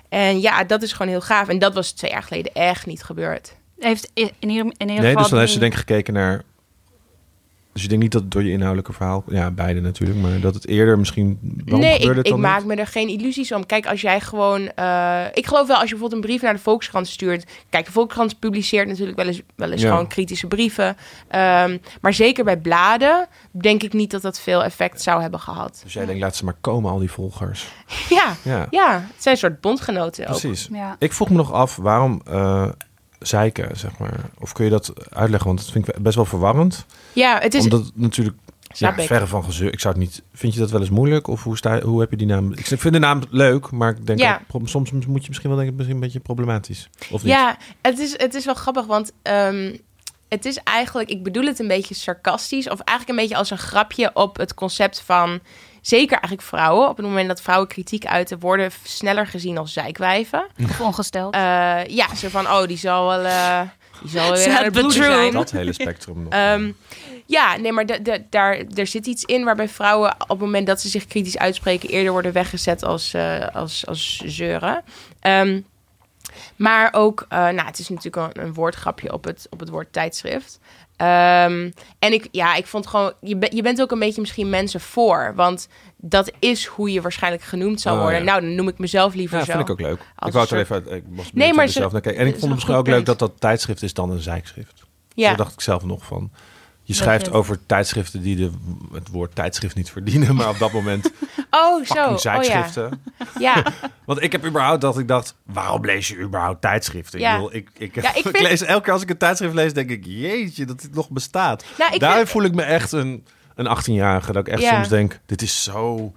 En ja, dat is gewoon heel gaaf. En dat was twee jaar geleden echt niet gebeurd. Heeft in ieder, in ieder Nee, geval... dus dan heeft ze denk ik gekeken naar... Dus je denkt niet dat het door je inhoudelijke verhaal... Ja, beide natuurlijk. Maar dat het eerder misschien... Waarom nee, gebeurde ik, het ik dan maak me er geen illusies om. Kijk, als jij gewoon... eh, ik geloof wel, als je bijvoorbeeld een brief naar de Volkskrant stuurt... Kijk, de Volkskrant publiceert natuurlijk wel eens, wel eens Ja. gewoon kritische brieven. Ehm, maar zeker bij bladen denk ik niet dat dat veel effect zou hebben gehad. Dus jij denkt, laat ze maar komen, al die volgers. Ja, Ja, ja het zijn een soort bondgenoten ook. precies. Ja. Ik vroeg me nog af, waarom eh, zeiken, zeg maar? Of kun je dat uitleggen? Want dat vind ik best wel verwarrend. Ja, het is... Omdat het natuurlijk... Ja, verre van gezeur. Ik zou het niet... Vind je dat wel eens moeilijk? Of hoe, sta, hoe heb je die naam... Ik vind de naam leuk, maar ik denk Ja. ook, soms moet je misschien wel denken, misschien een beetje problematisch. Of niet? Ja, het is, het is wel grappig, want ehm, het is eigenlijk, ik bedoel het een beetje sarcastisch, of eigenlijk een beetje als een grapje op het concept van, zeker eigenlijk vrouwen, op het moment dat vrouwen kritiek uiten, worden sneller gezien als zijkwijven. Of ongesteld. Eh, ja, zo van, oh, die zal wel, eh, die zal weer aan het zijn. Dat hele spectrum nog. Ehm, ja, nee, maar da- da- daar, daar zit iets in waarbij vrouwen op het moment dat ze zich kritisch uitspreken eerder worden weggezet als, eh, als, als zeuren. Ehm, maar ook, eh, nou, het is natuurlijk een, een woordgrapje op het, op het woord tijdschrift. Ehm, en ik, ja, ik vond gewoon, je, be- je bent ook een beetje misschien mensen voor. Want dat is hoe je waarschijnlijk genoemd zou Oh, worden. ja. Nou, dan noem ik mezelf liever ja, zo. vind ik ook leuk. Als ik wou het er soort- even uit. Ik was Nee, maar maar ze- zelf naar kijken. En ik vond het misschien ook leuk dat dat tijdschrift is dan een zeikschrift. Ja. Zo dacht ik zelf nog van. Je schrijft je- over tijdschriften die de, het woord tijdschrift niet verdienen, maar op dat moment Oh, zo. fucking Oh, ja. ja. Want ik heb überhaupt dat ik dacht, waarom lees je überhaupt tijdschriften? Ja. Ik, bedoel, ik, ik, Ja, ik ik, vind- lees elke keer als ik een tijdschrift lees, denk ik, jeetje, dat dit nog bestaat. Nou, Daar vind- voel ik me echt een, een 18-jarige, dat ik echt soms denk, dit is zo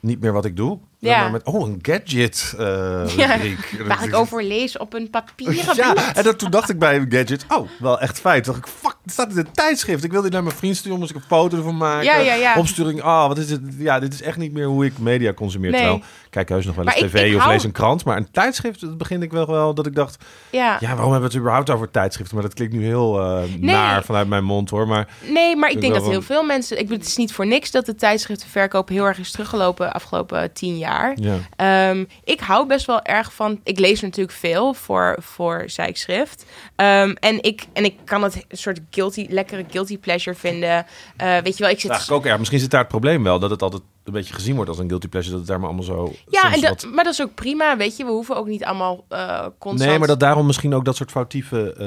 niet meer wat ik doe. Ja. Maar met, oh, een gadget eh Ja. Waar ik over lees op een papieren Ja, blad. en dat, toen dacht ik bij een gadget, oh, wel echt feit. Toen dacht ik, fuck, het staat in een tijdschrift. Ik wil dit naar mijn vriend sturen, moest ik een foto ervan maken. Ja, ja, ja. Opsturing, ah, wat is dit? Ja, dit is echt niet meer hoe ik media consumeer. Nee. Terwijl, kijk heus nog wel eens Maar tv ik of hou- lees een krant. Maar een tijdschrift, dat begin ik wel wel dat ik dacht, Ja. ja, waarom hebben we het überhaupt over tijdschriften? Maar dat klinkt nu heel eh, naar vanuit mijn mond, hoor. Maar Nee, maar ik denk dat heel veel mensen... Ik bedoel, het is niet voor niks dat de tijdschriftenverkoop heel erg is teruggelopen de afgelopen tien jaar. Ja, Ehm, ik hou best wel erg van... Ik lees natuurlijk veel voor, voor zijkschrift. Ehm, en, ik, en ik kan het een soort guilty, lekkere guilty pleasure vinden. Eh, weet je wel, ik zit... ook erg. Misschien zit daar het probleem wel, dat het altijd een beetje gezien wordt als een guilty pleasure. Dat het daar maar allemaal zo... Ja, en dat, wat- maar dat is ook prima, weet je. We hoeven ook niet allemaal eh constant... Nee, maar dat daarom misschien ook dat soort foutieve eh,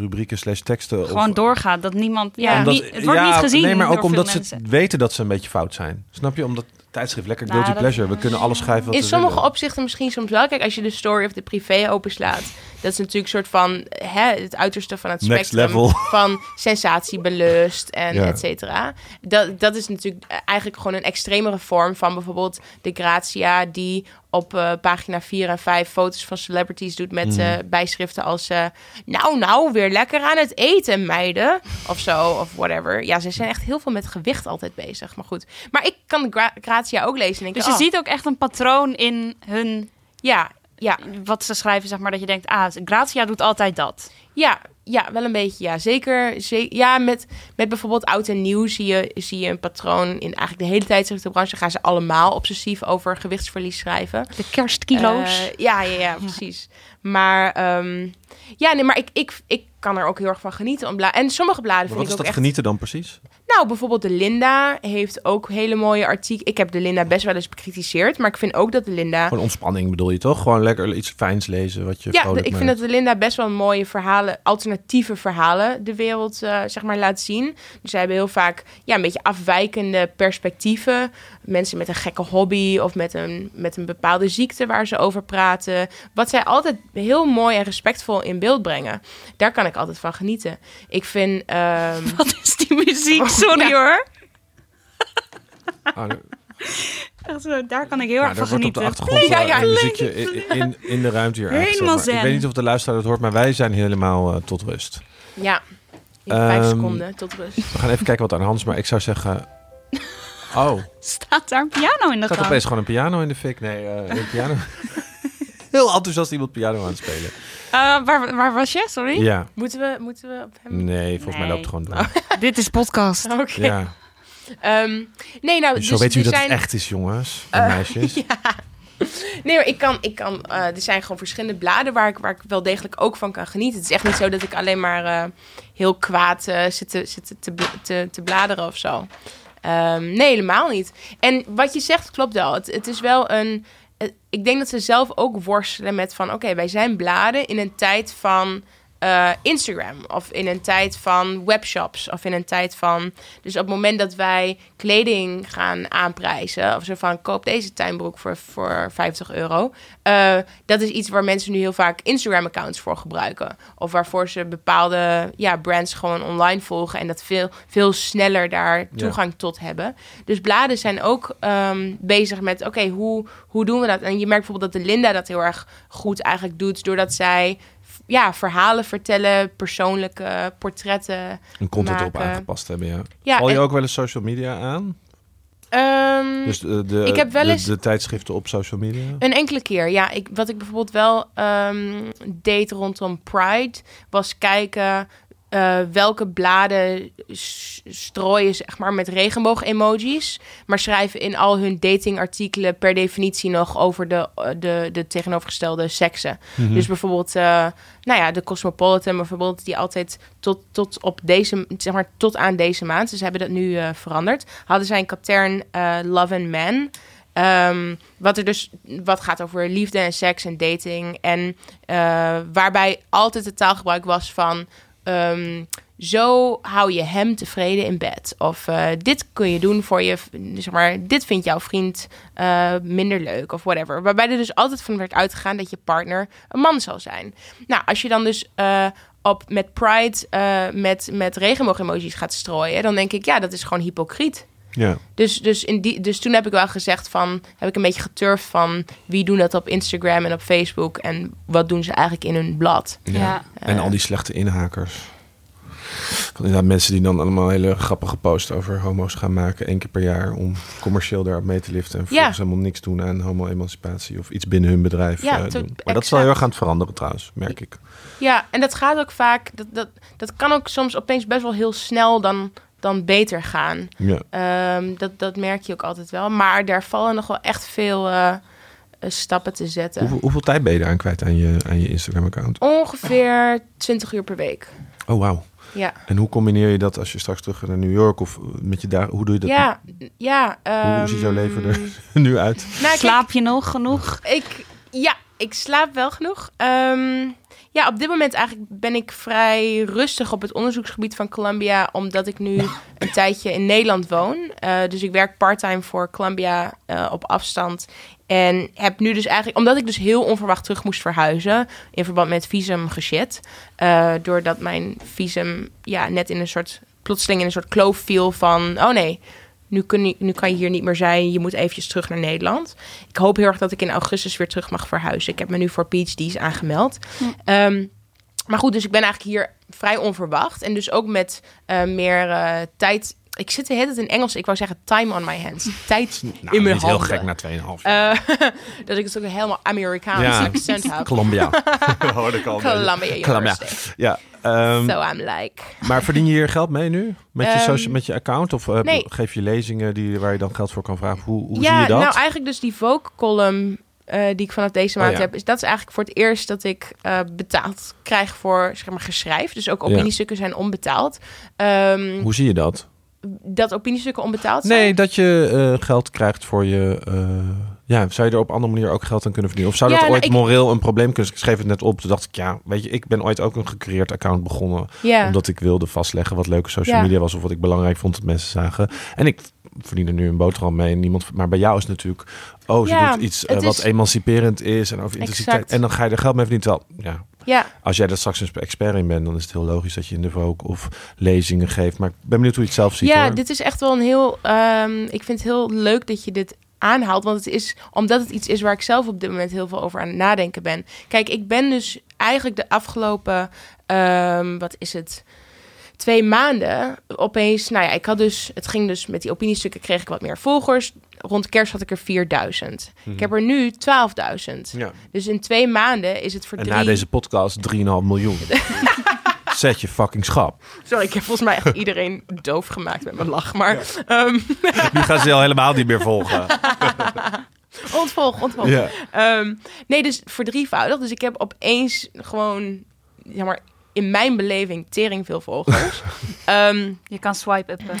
rubrieken slash teksten... Gewoon of, doorgaat. Dat niemand... Ja, Ja. Omdat- niet, het wordt ja, niet gezien Nee, maar ook door omdat ze mensen. weten dat ze een beetje fout zijn. Snap je? Omdat Tijdschrift, lekker guilty pleasure. We kunnen alles schrijven wat In sommige willen. opzichten misschien soms wel. Kijk, als je de story of de privé openslaat, dat is natuurlijk een soort van hè, het uiterste van het Next spectrum level. van sensatiebelust en Ja. et cetera. Dat, dat is natuurlijk eigenlijk gewoon een extremere vorm van bijvoorbeeld de Grazia die op eh, pagina 4 en 5 foto's van celebrities doet met eh, bijschriften als eh, nou nou weer lekker aan het eten meiden of zo of whatever. Ja, ze zijn echt heel veel met gewicht altijd bezig. Maar goed, maar ik kan de Gra- Grazia ook lezen en denk Dus je oh, ziet ook echt een patroon in hun, ja, ja, wat ze schrijven, zeg maar, dat je denkt, ah, Grazia doet altijd dat. Ja, ja, wel een beetje. Ja, zeker. ze- ja, met, met bijvoorbeeld oud en nieuw zie je, zie je een patroon in eigenlijk de hele tijdschriftenbranche. Gaan ze allemaal obsessief over gewichtsverlies schrijven. De kerstkilo's. Eh, ja, ja, ja, precies. Maar ehm, ja, nee, maar ik, ik, ik kan er ook heel erg van genieten. Om bla en sommige bladen Maar vind wat is ook dat echt... genieten dan precies? Nou, bijvoorbeeld de Linda heeft ook hele mooie artikelen. Ik heb de Linda best wel eens bekritiseerd, maar ik vind ook dat de Linda... Gewoon ontspanning bedoel je toch? Gewoon lekker iets fijns lezen wat je Ja, ik vind dat de Linda best wel mooie verhalen, alternatieve verhalen de wereld eh, zeg maar laat zien. Dus zij hebben heel vaak ja, een beetje afwijkende perspectieven. Mensen met een gekke hobby of met een, met een bepaalde ziekte waar ze over praten. Wat zij altijd heel mooi en respectvol in beeld brengen. Daar kan ik altijd van genieten. Ik vind... ehm, Wat is die muziek? Sorry Ja. hoor. Echt zo, Daar kan ik heel ja, erg er van wordt op de genieten. achtergrond Ja, eh, ja, een muziekje in, in, in de ruimte hier Helemaal Ik weet niet of de luisteraar het hoort, maar wij zijn helemaal eh, tot rust. ja, in vijf Ehm, seconden tot rust. We gaan even kijken wat aan de hand is, maar ik zou zeggen... Oh, Staat daar een piano in de staat gang? opeens gewoon een piano in de fik. Nee, eh, een piano... Heel enthousiast iemand piano aan het spelen. Eh, waar, waar was je? Sorry. Ja, Moeten we, moeten we op hem... nee, volgens mij loopt het gewoon door. Dit is podcast. Oké. Ja. Ehm, nee, nou, Zo dus weet u dat zijn... het echt is, jongens en meisjes. Ja. Nee, maar ik kan, ik kan eh, er zijn gewoon verschillende bladen waar ik, waar ik wel degelijk ook van kan genieten. Het is echt niet zo dat ik alleen maar eh, heel kwaad eh, zit, te, zit te, te, te, te bladeren of zo. Ehm, nee, helemaal niet. En wat je zegt klopt wel. Het, het is wel een. Eh, ik denk dat ze zelf ook worstelen met van: oké, wij zijn bladen in een tijd van. Eh, Instagram of in een tijd van webshops of in een tijd van. Dus op het moment dat wij kleding gaan aanprijzen, of zo van koop deze tuinbroek voor, voor 50 euro, eh, dat is iets waar mensen nu heel vaak Instagram-accounts voor gebruiken. Of waarvoor ze bepaalde ja, brands gewoon online volgen en dat veel, veel sneller daar toegang tot hebben. Dus bladen zijn ook ehm, bezig met, oké, hoe, hoe doen we dat? En je merkt bijvoorbeeld dat de Linda dat heel erg goed eigenlijk doet, doordat zij ja, verhalen vertellen, persoonlijke portretten. Een content erop maken. aangepast hebben, ja. Ja, Val je en- ook wel eens social media aan? Ehm, Dus de, de, Ik heb wel de- eens- de, tijdschriften op social media? Een enkele keer, ja. Ik, wat ik bijvoorbeeld wel ehm, deed rondom Pride, was kijken eh, welke bladen strooien zeg maar met regenboog-emojis, maar schrijven in al hun datingartikelen per definitie nog over de, eh, de, de tegenovergestelde seksen. Mhm. Dus bijvoorbeeld, eh, nou ja, de Cosmopolitan bijvoorbeeld, die altijd tot, tot op deze, zeg maar, tot aan deze maand, dus ze hebben dat nu veranderd, hadden zij een katern Love and Man. Ehm, wat er dus wat gaat over liefde en seks en dating. En waarbij altijd het taalgebruik was van. Ehm, zo hou je hem tevreden in bed. Of eh, dit kun je doen voor je. Zeg maar, dit vindt jouw vriend eh, minder leuk. Of whatever. Waarbij er dus altijd van werd uitgegaan dat je partner een man zal zijn. Nou, als je dan dus. eh, op, met Pride met, met regenboog-emojis gaat strooien, dan denk ik, ja, dat is gewoon hypocriet. Ja. Dus, dus, in die, dus toen heb ik wel gezegd van... heb ik een beetje geturfd van... wie doen dat op Instagram en op Facebook... en wat doen ze eigenlijk in hun blad. ja. Ja. En al die slechte inhakers. Van inderdaad mensen die dan allemaal hele grappige posts over homo's gaan maken. één keer per jaar om commercieel daarop mee te liften. En vervolgens helemaal niks doen aan homo-emancipatie. Of iets binnen hun bedrijf Ja, eh, doen. Maar dat is wel exact. heel erg aan het veranderen trouwens, merk ik. Ja, en dat gaat ook vaak... dat, dat, dat kan ook soms opeens best wel heel snel dan, dan beter gaan. Ja. Ehm, dat, dat merk je ook altijd wel. Maar daar vallen nog wel echt veel eh, eh, stappen te zetten. Hoeveel, hoeveel tijd ben je daaraan kwijt aan je, aan je Instagram-account? Ongeveer 20 uur per week. Oh, wauw. Ja, En hoe combineer je dat als je straks terug gaat naar New York? Of met je daar, hoe doe je dat? ja, ja. Hoe ziet jouw leven er nu uit? Nou, Slaap je nog genoeg? Ik, ja, ik slaap wel genoeg. Ehm, ja, op dit moment eigenlijk ben ik vrij rustig op het onderzoeksgebied van Columbia, omdat ik nu een tijdje in Nederland woon. Uh, dus ik werk parttime voor Columbia uh, op afstand. En heb nu dus eigenlijk, omdat ik dus heel onverwacht terug moest verhuizen in verband met visum geshit. Uh, doordat mijn visum ja, net in een soort, plotseling in een soort kloof viel van, oh nee, nu, kun je, nu kan je hier niet meer zijn. Je moet eventjes terug naar Nederland. Ik hoop heel erg dat ik in augustus weer terug mag verhuizen. Ik heb me nu voor PhD's aangemeld. Ja. Um, maar goed, dus ik ben eigenlijk hier vrij onverwacht. En dus ook met uh, meer uh, tijd ik zit de hele tijd in Engels. Ik wou zeggen time on my hands. Tijd nou, in mijn handen. heel gek na 2,5 jaar. Uh, dat ik het ook helemaal Amerikaans Ja. accent heb. Colombia. Hoorde ik al. Columbia Colombia. University. Ja. ehm, So I'm like... maar verdien je hier geld mee nu? Met je, Ehm, social, met je account? Of eh, nee. geef je lezingen die, waar je dan geld voor kan vragen? Hoe, hoe ja, zie je dat? nou eigenlijk dus die Vogue-column eh, die ik vanaf deze Oh, maand ja. heb... Is, dat is eigenlijk voor het eerst dat ik eh, betaald krijg voor zeg maar, geschrijf. Dus ook Ja. opiniestukken zijn onbetaald. Ehm, hoe zie je dat? Dat opiniestukken onbetaald zijn? Nee, dat je eh, geld krijgt voor je... eh, ja, zou je er op een andere manier ook geld aan kunnen verdienen? Of zou Ja, dat nou, ooit ik- moreel een probleem kunnen? Ik schreef het net op, toen dacht ik, ja, weet je, ik ben ooit ook een gecreëerd account begonnen. Ja. Omdat ik wilde vastleggen wat leuke social Ja. media was of wat ik belangrijk vond dat mensen zagen. En ik verdien er nu een boterham mee en niemand. Maar bij jou is het natuurlijk, oh, ze doet iets eh, wat is- eniemanciperend is en over intensiteit. Exact. En dan ga je er geld mee verdienen. Terwijl, ja, ja, als jij er straks een expert in bent, dan is het heel logisch dat je in de Vogue of lezingen geeft. Maar ik ben benieuwd hoe je het zelf ziet. ja hoor. dit is echt wel een heel... ehm, ik vind het heel leuk dat je dit aanhaalt. Want het is omdat het iets is waar ik zelf op dit moment heel veel over aan het nadenken ben. Kijk, ik ben dus eigenlijk de afgelopen... ehm, wat is het? Twee maanden opeens... Nou ja, ik had dus... Het ging dus met die opiniestukken kreeg ik wat meer volgers. Rond kerst had ik er 4000. Ik heb er nu 12.000. Ja. Dus in twee maanden is het voor En drie... na deze podcast 3,5 miljoen. Zet je fucking schap. Sorry, ik heb volgens mij echt iedereen doof gemaakt met mijn lach. Maar ehm, Die gaan ze al helemaal niet meer volgen. ontvolg, ontvolg. Ja. Ehm, nee, dus verdrievoudig. Dus ik heb opeens gewoon, zeg maar, in mijn beleving tering veel volgers. Ehm, Je kan swipe uppen.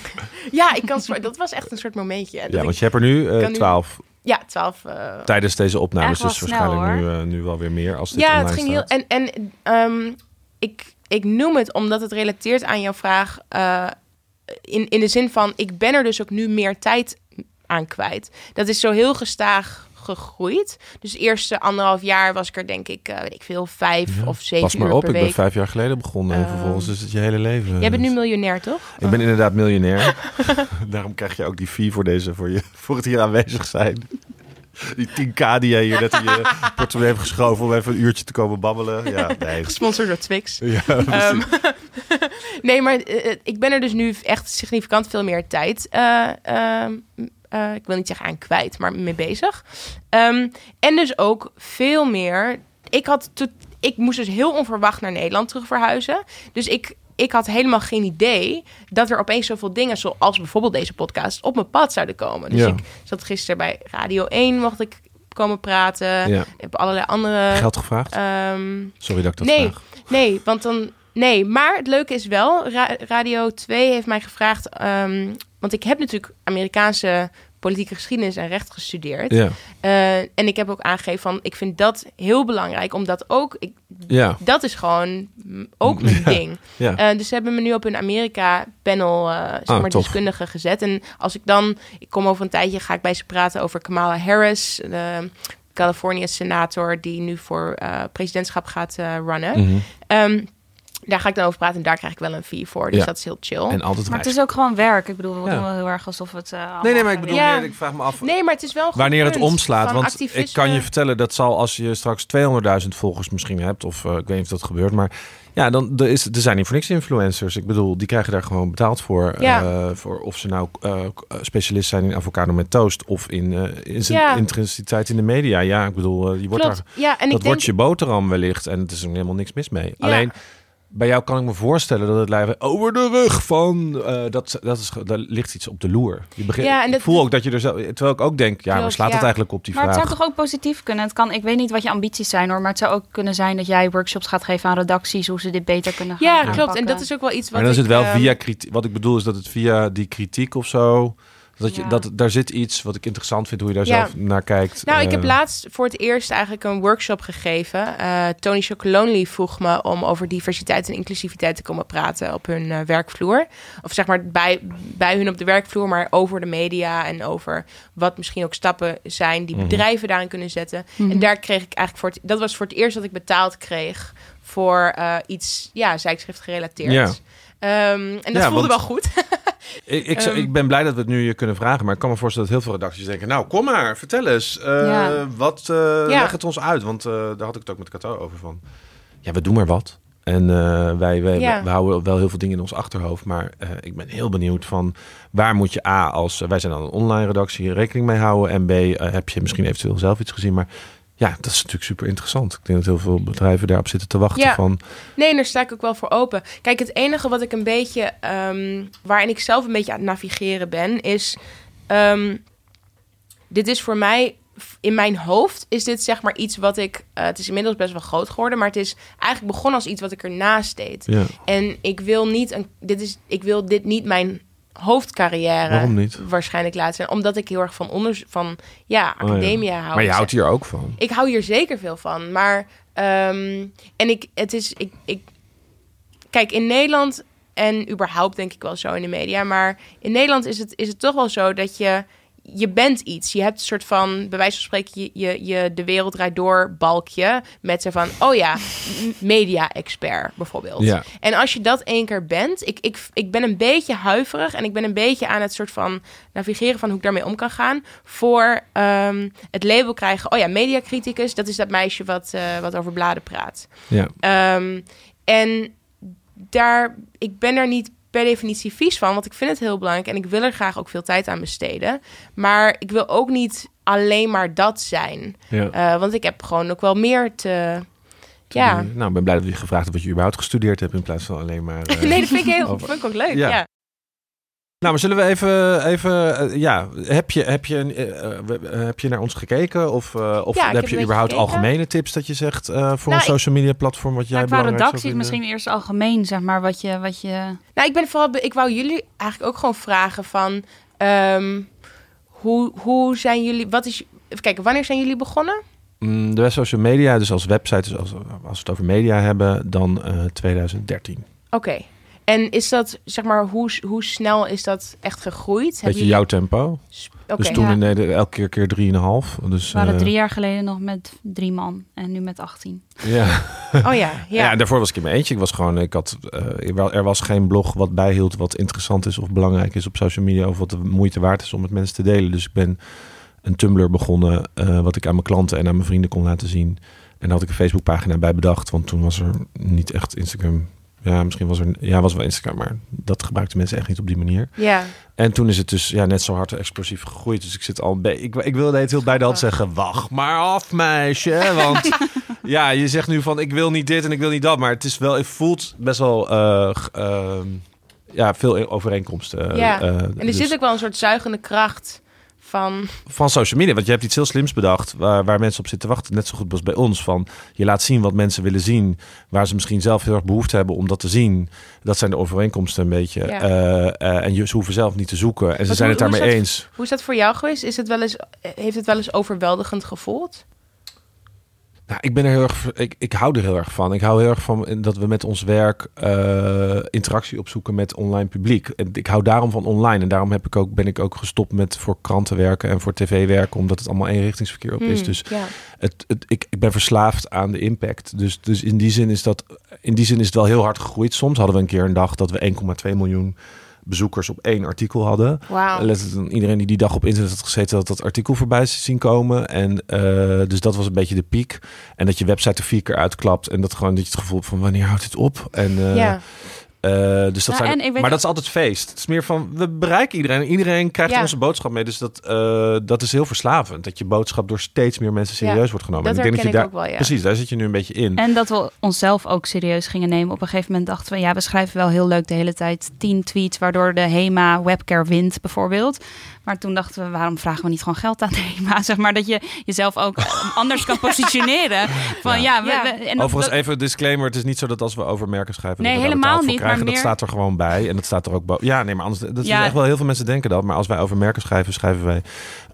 ja, ik kan zwa- dat was echt een soort momentje. Ja, ik- want je hebt er nu eh, kan nu- 12 ja, 12. eh, tijdens deze opnames. Dus snel, waarschijnlijk nu, eh, nu wel weer meer als dit ja, het ging heel. staat. En, en ehm, ik, ik noem het omdat het relateert aan jouw vraag. eh, in, in de zin van, ik ben er dus ook nu meer tijd aan kwijt. Dat is zo heel gestaag gegroeid. Dus de eerste anderhalf jaar was ik er denk ik, eh, weet ik veel, vijf Ja, of zeven Pas maar uur op, per ik ben vijf jaar geleden begonnen. en Ehm, vervolgens is het je hele leven. Jij bent nu miljonair, toch? Ik ben inderdaad miljonair. Daarom krijg je ook die fee voor, deze, voor, je, voor het hier aanwezig zijn. Die 10k die jij hier net in je portemonnee hebt geschoven om even een uurtje te komen babbelen. Ja, nee. Gesponsord door Twix. Ja, Ehm, nee, maar eh, ik ben er dus nu echt significant veel meer tijd. eh, ehm, eh, ik wil niet zeggen aan kwijt, maar mee bezig. Ehm, en dus ook veel meer. Ik had to- ik moest dus heel onverwacht naar Nederland terug verhuizen. Dus ik, ik had helemaal geen idee dat er opeens zoveel dingen, zoals bijvoorbeeld deze podcast, op mijn pad zouden komen. Dus Ja. ik zat gisteren bij Radio 1, mocht ik komen praten. Ja. Ik heb allerlei andere. Geld gevraagd? ehm, Sorry dat ik dat nee, vraag. nee, want dan. Nee, maar het leuke is wel, Ra- Radio 2 heeft mij gevraagd. ehm, want ik heb natuurlijk Amerikaanse politieke geschiedenis en recht gestudeerd. Ja, Eh, en ik heb ook aangegeven van, ik vind dat heel belangrijk, omdat ook, ik, ja, dat is gewoon ook mijn Ja. ding. ja. Eh, dus ze hebben me nu op een Amerika-panel, zeg Ah, maar, tof. gezet. En als ik dan, ik kom over een tijdje, ga ik bij ze praten over Kamala Harris, de Californië-senator die nu voor presidentschap gaat runnen. Mhm. Ehm, daar ga ik dan over praten en daar krijg ik wel een fee voor. Dus Ja. dat is heel chill. En altijd Maar het is ook gewoon werk. Ik bedoel, we Ja. doen wel heel erg alsof het... eh, Nee, nee, maar ik bedoel, Ja. meer, ik vraag me af nee, maar het is wel wanneer het omslaat. Want activisme. ik kan je vertellen, dat zal als je straks 200.000 volgers misschien hebt, of eh, ik weet niet of dat gebeurt, maar ja, dan er, is, er zijn niet voor niks influencers. Ik bedoel, die krijgen daar gewoon betaald voor. Ja. eh, voor of ze nou eh, specialist zijn in avocado met toast of in, eh, in zijn Ja. intensiteit in de media. Ja, ik bedoel, je wordt Klopt. daar, Ja, en dat ik denk... wordt je boterham wellicht en het is er helemaal niks mis mee. Ja. Alleen bij jou kan ik me voorstellen dat het lijkt over de rug van eh, dat, dat is, daar ligt iets op de loer. Je begint, Ja, en ik dat- voel ook dat je er zelf, terwijl ik ook denk, ja, Klopt, slaat het eigenlijk op die Maar het vraag? zou toch ook positief kunnen? Het kan, ik weet niet wat je ambities zijn hoor, maar het zou ook kunnen zijn dat jij workshops gaat geven aan redacties, hoe ze dit beter kunnen gaan Ja, aanpakken. klopt. En dat is ook wel iets wat Maar dan is ik, het wel ehm, via kritiek. Wat ik bedoel is dat het via die kritiek of zo. Dat je, Ja. dat, daar zit iets wat ik interessant vind, hoe je daar Ja. zelf naar kijkt. Nou, ik heb Eh, laatst voor het eerst eigenlijk een workshop gegeven. Eh, Tony Chocolonely vroeg me om over diversiteit en inclusiviteit te komen praten op hun eh, werkvloer. Of zeg maar bij, bij hun op de werkvloer, maar over de media en over wat misschien ook stappen zijn die Mhm. bedrijven daarin kunnen zetten. Mhm. En daar kreeg ik eigenlijk voor het, dat was voor het eerst dat ik betaald kreeg voor eh, iets, ja, zijkschrift gerelateerd. Ja. Ehm, en dat Ja, voelde want- wel goed. Ik, ik, Ehm. ik ben blij dat we het nu je kunnen vragen, maar ik kan me voorstellen dat heel veel redacties denken: Nou, kom maar, vertel eens. eh, Ja. Wat, eh, leg het ons uit? Want eh, daar had ik het ook met Kato over van. Ja, we doen maar wat. En wij, wij, Ja. we houden wel heel veel dingen in ons achterhoofd. Maar ik ben heel benieuwd van waar moet je A, als wij zijn dan een online redactie, rekening mee houden. En B, heb je misschien eventueel zelf iets gezien. Maar ja, dat is natuurlijk super interessant. Ik denk dat heel veel bedrijven daarop zitten te wachten. Ja. Van, Nee, daar sta ik ook wel voor open. Kijk, het enige wat ik een beetje, ehm, waarin ik zelf een beetje aan het navigeren ben, is, ehm, dit is voor mij, in mijn hoofd is dit zeg maar iets wat ik, eh, het is inmiddels best wel groot geworden, maar het is eigenlijk begonnen als iets wat ik ernaast deed. ja, En ik wil niet, een, dit is, ik wil dit niet mijn hoofdcarrière waarom niet? waarschijnlijk laten zijn, omdat ik heel erg van onderzoek, van ja, Oh ja. academia hou. Maar je houdt hier ook van. Ik hou hier zeker veel van. Maar, ehm, en ik, het is, ik, ik, kijk, in Nederland en überhaupt denk ik wel zo in de media, maar in Nederland is het, is het toch wel zo dat je, je bent iets. Je hebt een soort van, bij wijze van spreken, je, je, je de wereld draait door balkje met zo van, oh ja, media-expert bijvoorbeeld. Ja. En als je dat één keer bent, ik, ik, ik ben een beetje huiverig en ik ben een beetje aan het soort van navigeren van hoe ik daarmee om kan gaan. Voor ehm, het label krijgen, oh ja, mediacriticus, dat is dat meisje wat, eh, wat over bladen praat. Ja. Ehm, en daar, ik ben er niet per definitie vies van, want ik vind het heel belangrijk en ik wil er graag ook veel tijd aan besteden. Maar ik wil ook niet alleen maar dat zijn, Ja. Eh, want ik heb gewoon ook wel meer te. Ja. Nou, ik ben blij dat je gevraagd hebt wat je überhaupt gestudeerd hebt in plaats van alleen maar. eh, Nee, dat vind ik heel, over- vind ik ook leuk. Ja. Ja. Nou, maar zullen we even, even eh, ja, heb je, heb, je, eh, eh, heb je naar ons gekeken? Of, eh, of Ja, heb heb je überhaupt gekeken. algemene tips dat je zegt eh, voor Nou, een social media platform wat jij Ja, qua belangrijk redacties vinden? misschien eerst algemeen, zeg maar, wat je... Wat je... Nou, ik ben vooral. be- Ik wou jullie eigenlijk ook gewoon vragen van. ehm, hoe, hoe zijn jullie. Wat is. Even kijken, wanneer zijn jullie begonnen? Mm, de social media, dus als website, dus als, als we het over media hebben, dan eh 2013. Oké. En is dat, zeg maar, hoe, hoe snel is dat echt gegroeid? Beetje jouw tempo. Dus toen Ja. in Nederland elke keer keer drieënhalf. Dus, We waren eh, drie jaar geleden nog met drie man en nu met 18. Ja. Oh ja, Ja. ja. en daarvoor was ik in mijn eentje. Ik was gewoon, ik had, eh, er er was geen blog wat bijhield wat interessant is of belangrijk is op social media of wat de moeite waard is om met mensen te delen. Dus ik ben een Tumblr begonnen, eh, wat ik aan mijn klanten en aan mijn vrienden kon laten zien. En daar had ik een Facebookpagina bij bedacht, want toen was er niet echt Instagram. Ja, misschien was er, ja, was wel Instagram, maar dat gebruikten mensen echt niet op die manier. Ja. En toen is het dus ja, net zo hard explosief gegroeid. Dus ik zit al. Ik, ik wilde het heel bij de hand zeggen: wacht maar af, meisje. Want ja, je zegt nu van ik wil niet dit en ik wil niet dat. Maar het is wel, het voelt best wel eh, ehm, ja, veel overeenkomsten. Ja. eh, En er dus zit ook wel een soort zuigende kracht van. van social media. Want je hebt iets heel slims bedacht waar, waar mensen op zitten te wachten. Net zo goed als bij ons. Van je laat zien wat mensen willen zien. Waar ze misschien zelf heel erg behoefte hebben om dat te zien. Dat zijn de overeenkomsten een beetje. Ja. Eh, en je, ze hoeven zelf niet te zoeken. En ze Wat- zijn het hoe- daarmee eens. Hoe is dat voor jou geweest? Is het wel eens, heeft het wel eens overweldigend gevoeld? Nou, ik ben er heel erg. Ik, ik hou er heel erg van. Ik hou heel erg van dat we met ons werk eh, interactie opzoeken met online publiek. En ik hou daarom van online. En daarom heb ik ook, ben ik ook gestopt met voor kranten werken en voor tv werken. Omdat het allemaal eenrichtingsverkeer op is. Hmm, Dus ja. het, het, ik, ik ben verslaafd aan de impact. Dus, dus in die zin is dat. In die zin is het wel heel hard gegroeid. Soms hadden we een keer een dag dat we 1,2 miljoen bezoekers op één artikel hadden. Letterlijk iedereen die die dag op internet had gezeten, had dat artikel voorbij zien komen. En eh, dus dat was een beetje de piek. En dat je website er vier keer uitklapt. En dat gewoon dat je het gevoel hebt van wanneer houdt dit op? En, eh, ja. Eh, dus dat Nou, zijn, maar dat is altijd feest. Het is meer van we bereiken iedereen. Iedereen krijgt Ja. onze boodschap mee. Dus dat, eh, dat is heel verslavend. Dat je boodschap door steeds meer mensen serieus Ja, wordt genomen. Dat En ik denk dat je daar, ook wel, ja. Precies, daar zit je nu een beetje in. En dat we onszelf ook serieus gingen nemen. Op een gegeven moment dachten we, ja, we schrijven wel heel leuk de hele tijd tien tweets, waardoor de HEMA webcare wint bijvoorbeeld. Maar toen dachten we, waarom vragen we niet gewoon geld aan de HEMA? Zeg maar dat je jezelf ook anders kan positioneren. Van ja, we, Ja. we- en dat- Overigens dat- even een disclaimer. Het is niet zo dat als we over merken schrijven... Nee, dat we helemaal niet. krijgen, dat meer- staat er gewoon bij. En dat staat er ook boven. Ja, nee, maar anders... Dat Ja. is echt wel heel veel mensen denken dat. Maar als wij over merken schrijven, schrijven wij...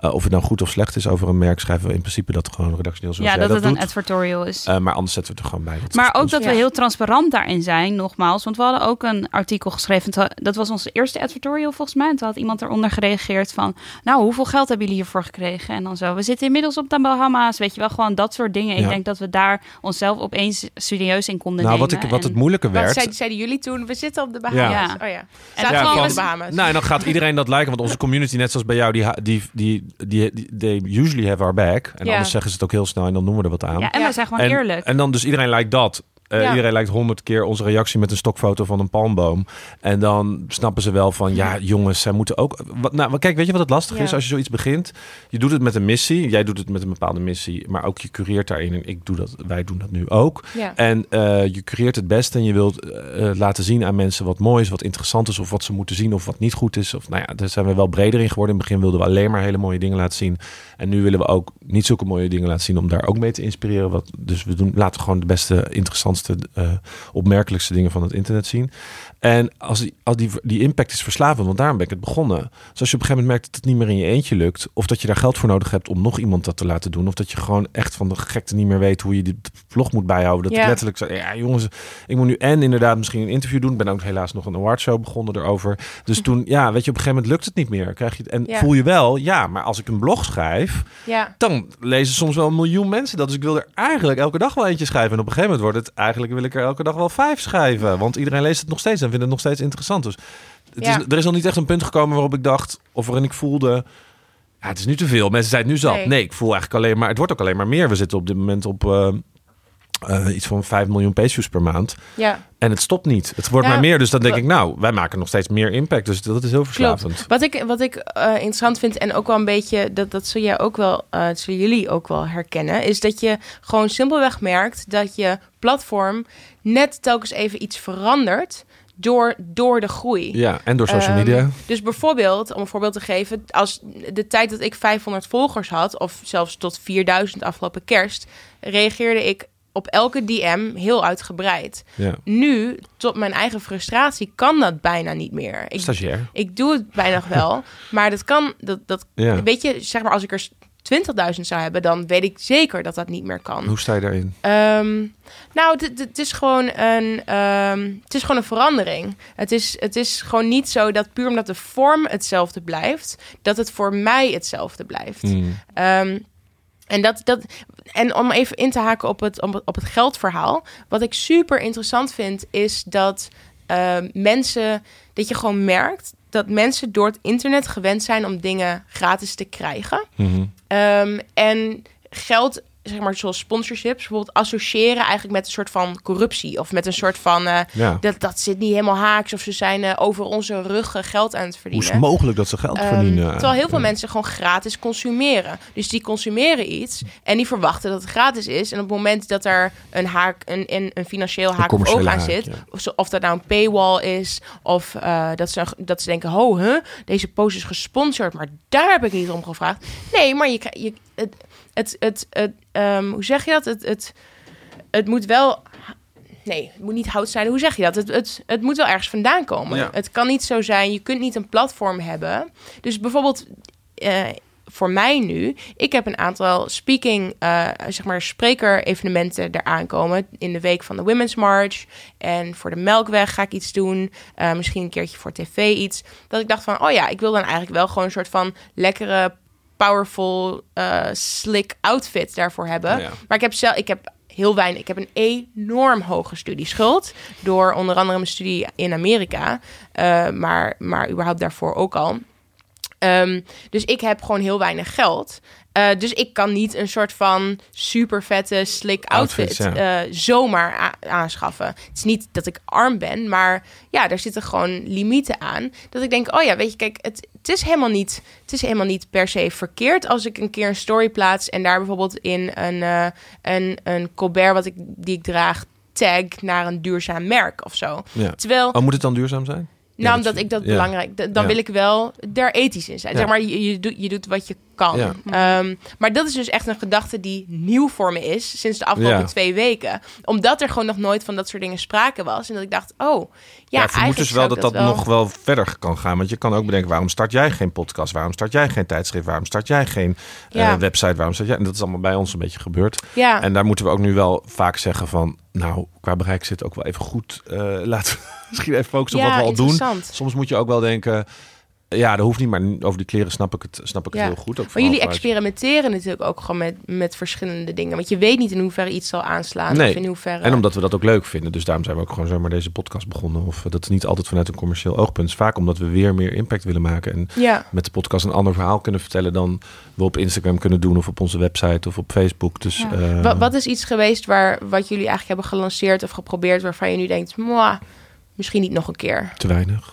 eh, of het nou goed of slecht is over een merk... schrijven we in principe dat gewoon redactioneel zoals Ja, dat dat, het een advertorial is. Eh, maar anders zetten we het er gewoon bij. Maar ook dat we Ja. heel transparant daarin zijn, nogmaals. Want we hadden ook een artikel geschreven. Dat was onze eerste editorial volgens mij. En toen had iemand eronder gereageerd van... Nou, hoeveel geld hebben jullie hiervoor gekregen? En dan zo, we zitten inmiddels op de Bahama's. Weet je wel, gewoon dat soort dingen. Ik denk dat we daar onszelf opeens serieus in konden Nou, wat, nemen. ik, wat En- het moeilijker Wat werd... zeiden, zeiden jullie toen? We zitten op de Bahamas. Ja. Oh ja. En Zaten Ja, we van- op de Bahamas? Nou, en dan gaat iedereen dat lijken. Want onze community, net zoals bij jou, die, die, die, die, die they usually have our back. En Ja. anders zeggen ze het ook heel snel en dan noemen we er wat aan. Ja, en wij zijn gewoon en, eerlijk. En dan dus iedereen lijkt dat. Eh, Ja. Iedereen lijkt honderd keer onze reactie met een stokfoto van een palmboom. En dan snappen ze wel van, ja jongens, zij moeten ook... Wat, nou, kijk, weet je wat het lastig Ja. is als je zoiets begint? Je doet het met een missie. Jij doet het met een bepaalde missie. Maar ook je cureert daarin. En ik doe dat, wij doen dat nu ook. Ja. En eh, je cureert het best en je wilt eh, laten zien aan mensen wat mooi is, wat interessant is, of wat ze moeten zien, of wat niet goed is. Of nou ja, daar zijn we wel breder in geworden. In het begin wilden we alleen maar hele mooie dingen laten zien. En nu willen we ook niet zulke mooie dingen laten zien om daar ook mee te inspireren. Wat, dus we doen, laten gewoon de beste, eh, opmerkelijkste dingen van het internet zien. En als, die, als die, die impact is verslavend, want daarom ben ik het begonnen. Dus als je op een gegeven moment merkt dat het niet meer in je eentje lukt, of dat je daar geld voor nodig hebt om nog iemand dat te laten doen, of dat je gewoon echt van de gekte niet meer weet hoe je die vlog moet bijhouden. Dat Ja. ik letterlijk zei, ja jongens, ik moet nu en inderdaad misschien een interview doen. Ik ben ook helaas nog een awardshow begonnen erover. Dus toen, ja, weet je, op een gegeven moment lukt het niet meer. Krijg je, en Ja. voel je wel, ja, maar als ik een blog schrijf, Ja. dan lezen soms wel een miljoen mensen dat. Dus ik wil er eigenlijk elke dag wel eentje schrijven. En op een gegeven moment wordt het, eigenlijk wil ik er elke dag wel vijf schrijven. Want iedereen leest het nog steeds en vindt het nog steeds interessant. Dus het Ja. is, er is nog niet echt een punt gekomen waarop ik dacht, of waarin ik voelde... Ja, het is nu te veel. Mensen zijn het nu zat. Nee. Nee. ik voel eigenlijk alleen maar... Het wordt ook alleen maar meer. We zitten op dit moment op eh, eh, iets van 5 miljoen pageviews per maand. ja. En het stopt niet. Het wordt Nou, maar meer. Dus dan denk ik, nou, wij maken nog steeds meer impact. Dus dat is heel verslavend. Klopt. Wat ik, wat ik eh, interessant vind en ook wel een beetje, dat, dat zul jij ook wel, dat zullen jullie ook wel herkennen, is dat je gewoon simpelweg merkt dat je platform net telkens even iets verandert door, door de groei. Ja, en door social Ehm, media. Dus bijvoorbeeld, om een voorbeeld te geven, als de tijd dat ik 500 volgers had, of zelfs tot 4000 afgelopen kerst, reageerde ik op elke DM heel uitgebreid. Ja. Nu, tot mijn eigen frustratie, kan dat bijna niet meer. Ik, Stagiair. ik doe het bijna wel, maar dat kan, dat, dat Ja. weet je, zeg maar als ik er 20.000 zou hebben, dan weet ik zeker dat dat niet meer kan. Hoe sta je daarin? Ehm, nou, het- is gewoon een, ehm, het is gewoon een verandering. Het is, het is gewoon niet zo dat puur omdat de vorm hetzelfde blijft, dat het voor mij hetzelfde blijft. Hmm. Ehm, en, dat, dat, en om even in te haken op het, op het- op het geldverhaal. Wat ik super interessant vind, is dat mensen, dat je gewoon merkt dat mensen door het internet gewend zijn om dingen gratis te krijgen. Mhm. Ehm, en geld, zeg maar, zoals sponsorships, bijvoorbeeld associëren eigenlijk met een soort van corruptie. Of met een soort van, eh, Ja. dat, dat zit niet helemaal haaks. Of ze zijn eh, over onze rug eh, geld aan het Hoe verdienen. is het mogelijk dat ze geld Ehm, verdienen? terwijl heel veel Ja. mensen gewoon gratis consumeren. Dus die consumeren iets en die verwachten dat het gratis is. En op het moment dat er een haak, een, een, een financieel haak of oog aan zit, ja. of, zo- of dat nou een paywall is, of eh, dat, ze, dat ze denken, oh, huh, deze post is gesponsord, maar daar heb ik niet om gevraagd. Nee, maar je, krijgt- je, het, het, het, het, ehm, hoe zeg je dat? Het, het, het moet wel Nee, het moet niet hout zijn. Hoe zeg je dat? Het, het, het moet wel ergens vandaan komen. Ja. Het kan niet zo zijn. Je kunt niet een platform hebben. Dus bijvoorbeeld eh, voor mij nu. Ik heb een aantal speaking, eh, zeg maar, spreker-evenementen eraan komen. In de week van de Women's March. En voor de Melkweg ga ik iets doen. Eh, misschien een keertje voor tv iets. Dat ik dacht van, oh ja, ik wil dan eigenlijk wel gewoon een soort van lekkere powerful, eh, slick outfit daarvoor hebben. Ja. Maar ik heb zelf, ik heb heel weinig. Ik heb een enorm hoge studieschuld door onder andere mijn studie in Amerika, Eh, maar maar überhaupt daarvoor ook al. Ehm, dus ik heb gewoon heel weinig geld. Eh, dus ik kan niet een soort van super vette, slick outfit zomaar aanschaffen. Het is niet dat ik arm ben, maar ja, daar zitten gewoon limieten aan. Dat ik denk, oh ja, weet je, kijk, het, het, is helemaal niet, het is helemaal niet per se verkeerd als ik een keer een story plaats en daar bijvoorbeeld in een, eh, een, een Colbert wat ik, die ik draag tag naar een duurzaam merk of zo. Ja. Terwijl Oh, moet het dan duurzaam zijn? Nou, dat omdat vind- ik dat ja. belangrijk... Dan Ja. wil ik wel daar ethisch in zijn. Ja. Zeg maar, je, je, doet, je doet wat je kan. Ja. Ehm, maar dat is dus echt een gedachte die nieuw voor me is... sinds de afgelopen Ja. twee weken. Omdat er gewoon nog nooit van dat soort dingen sprake was. En dat ik dacht, oh... Ja, Ja, eigenlijk dus wel dat dat nog wel verder kan gaan. Want je kan ook bedenken, waarom start jij geen podcast? Waarom start jij geen tijdschrift? Waarom start jij geen eh, website? Waarom start jij... En dat is allemaal bij ons een beetje gebeurd. Ja, En daar moeten we ook nu wel vaak zeggen van... Nou, qua bereik zit ook wel even goed. eh laten we misschien even focussen op wat we al doen. Soms moet je ook wel denken... Ja, dat hoeft niet, maar over die kleren snap ik het, snap ik het heel goed. Ook Maar jullie experimenteren natuurlijk ook gewoon met, met verschillende dingen. Want je weet niet in hoeverre iets zal aanslaan. Nee. Of in hoeverre... En omdat we dat ook leuk vinden. Dus daarom zijn we ook gewoon zomaar deze podcast begonnen. Of eh, dat is niet altijd vanuit een commercieel oogpunt. Vaak omdat we weer meer impact willen maken. En Ja, met de podcast een ander verhaal kunnen vertellen dan we op Instagram kunnen doen of op onze website of op Facebook. Dus Ja. eh, wat, wat is iets geweest waar, wat jullie eigenlijk hebben gelanceerd of geprobeerd... waarvan je nu denkt, "Mwah, misschien niet nog een keer. te weinig.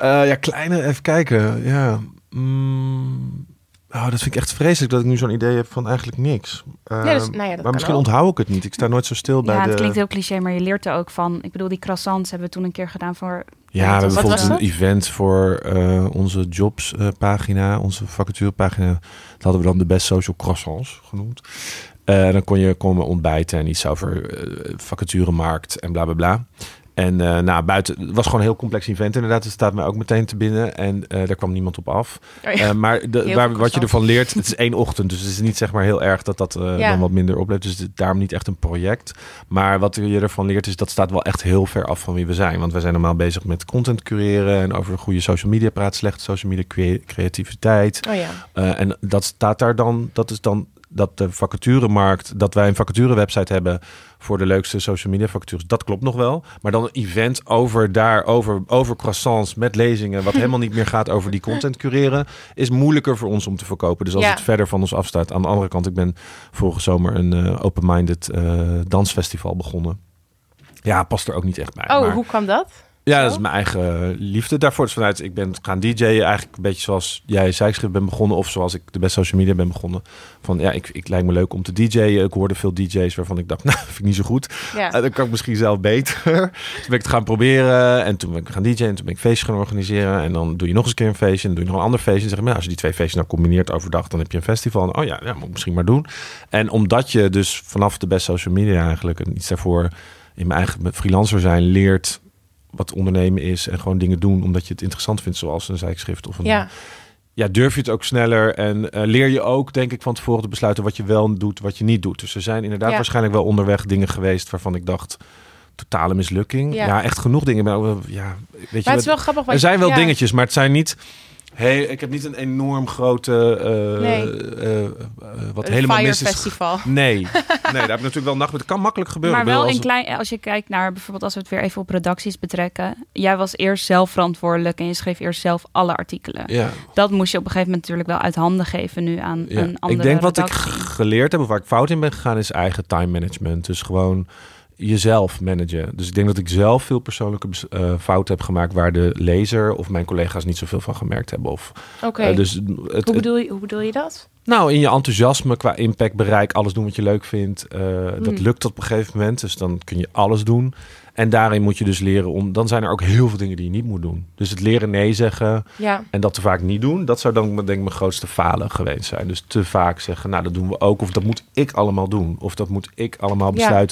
Eh, ja, kleine, even kijken. Ja. Mm, oh, dat vind ik echt vreselijk dat ik nu zo'n idee heb van eigenlijk niks. Eh, Ja, dus- nou ja, dat maar misschien ook. onthoud ik het niet. Ik sta nooit zo stil bij Ja, de... het klinkt heel cliché, maar je leert er ook van. Ik bedoel, die croissants hebben we toen een keer gedaan voor... Ja, we hebben bijvoorbeeld een event voor eh, onze jobspagina, onze vacaturepagina. Dat hadden we dan de best social croissants genoemd. Eh, dan kon je komen ontbijten en iets over vacaturemarkt en bla bla bla. En eh nou, buiten, het was gewoon een heel complex event inderdaad. Het staat mij ook meteen te binnen en eh, daar kwam niemand op af. Oh ja. Eh, maar de, waar, wat je ervan leert, het is één ochtend. Dus het is niet zeg maar heel erg dat dat Ja. dan wat minder oplevert. Dus het daarom niet echt een project. Maar wat je ervan leert is, dat staat wel echt heel ver af van wie we zijn. Want wij zijn normaal bezig met content cureren en over goede social media praten, slechte social media crea- creativiteit. Oh ja. En dat staat daar dan, dat is dan dat de vacaturemarkt, dat wij een vacaturewebsite hebben voor de leukste social media vacatures. Dat klopt nog wel. Maar dan een event over daar, over, over croissants met lezingen, wat helemaal niet meer gaat over die content cureren, is moeilijker voor ons om te verkopen. Dus als Ja. het verder van ons afstaat. Aan de andere kant, ik ben vorige zomer een eh, open-minded eh, dansfestival begonnen. Ja, past er ook niet echt bij. Oh, maar- hoe kwam dat? Ja, dat is mijn eigen liefde daarvoor. Dus vanuit, ik ben gaan DJ'en eigenlijk een beetje zoals jij Zijkschrift ben begonnen. Of zoals ik de best social media ben begonnen. Van ja, ik, ik lijkt me leuk om te DJ'en. Ik hoorde veel DJ's waarvan ik dacht, nou, vind ik niet zo goed. Ja. Eh, dan kan ik misschien zelf beter. toen ben ik het gaan proberen. En toen ben ik gaan DJ'en. En toen ben ik feestjes gaan organiseren. En dan doe je nog eens een keer een feestje. En dan doe je nog een ander feestje. En zeg je, nou, als je die twee feestjes nou combineert overdag, dan heb je een festival. En, oh ja, ja, moet ik misschien maar doen. En omdat je dus vanaf de best social media eigenlijk en iets daarvoor in mijn eigen freelancer zijn leert wat ondernemen is en gewoon dingen doen omdat je het interessant vindt, zoals een zijkschrift of een. Ja. Ja, durf je het ook sneller en eh, leer je ook, denk ik, van tevoren te besluiten wat je wel doet, wat je niet doet. Dus er zijn inderdaad Ja. waarschijnlijk wel onderweg dingen geweest waarvan ik dacht totale mislukking. Ja. Ja, echt genoeg dingen. Maar, wel- ja, weet je, het is wel grappig. er zijn wel ja. dingetjes, maar het zijn niet. Hey, ik heb niet een enorm grote. eh, Nee. eh, eh, wat Een helemaal mis is. Festival. Nee, nee, daar heb ik natuurlijk wel nacht. Het kan makkelijk gebeuren. Maar wel als in het- klein, als je kijkt naar bijvoorbeeld als we het weer even op redacties betrekken. Jij was eerst zelf verantwoordelijk en je schreef eerst zelf alle artikelen. Ja, Dat moest je op een gegeven moment natuurlijk wel uit handen geven nu aan ja. een andere Ik denk wat ik geleerd heb, of waar ik fout in ben gegaan, is eigen time management. Dus gewoon jezelf managen. Dus ik denk dat ik zelf veel persoonlijke eh, fouten heb gemaakt waar de lezer of mijn collega's niet zoveel van gemerkt hebben. Of, Oké. eh, dus het, hoe, het- bedoel je, hoe bedoel je dat? Nou, in je enthousiasme qua impact, bereik, alles doen wat je leuk vindt. eh, Dat Hmm. lukt op een gegeven moment. Dus dan kun je alles doen. En daarin moet je dus leren om. Dan zijn er ook heel veel dingen die je niet moet doen. Dus het leren nee zeggen Ja. en dat te vaak niet doen, dat zou dan denk ik mijn grootste falen geweest zijn. Dus te vaak zeggen, nou dat doen we ook. Of dat moet ik allemaal doen. Of dat moet ik allemaal Ja.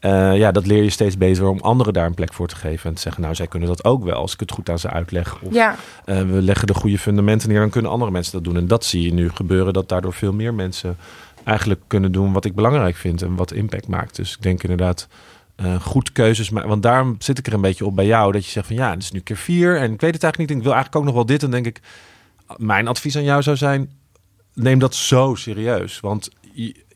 Eh, ja, dat leer je steeds beter om anderen daar een plek voor te geven. En te zeggen, nou zij kunnen dat ook wel. Als ik het goed aan ze uitleg. Of Ja. eh, we leggen de goede fundamenten neer, dan kunnen andere mensen dat doen. En dat zie je nu gebeuren, dat daardoor veel meer mensen eigenlijk kunnen doen wat ik belangrijk vind en wat impact maakt. Dus ik denk inderdaad eh, goed keuzes maken. Want daarom zit ik er een beetje op bij jou, dat je zegt van ja, het is nu keer vier en ik weet het eigenlijk niet. Ik wil eigenlijk ook nog wel dit. En denk ik, mijn advies aan jou zou zijn, neem dat zo serieus. Want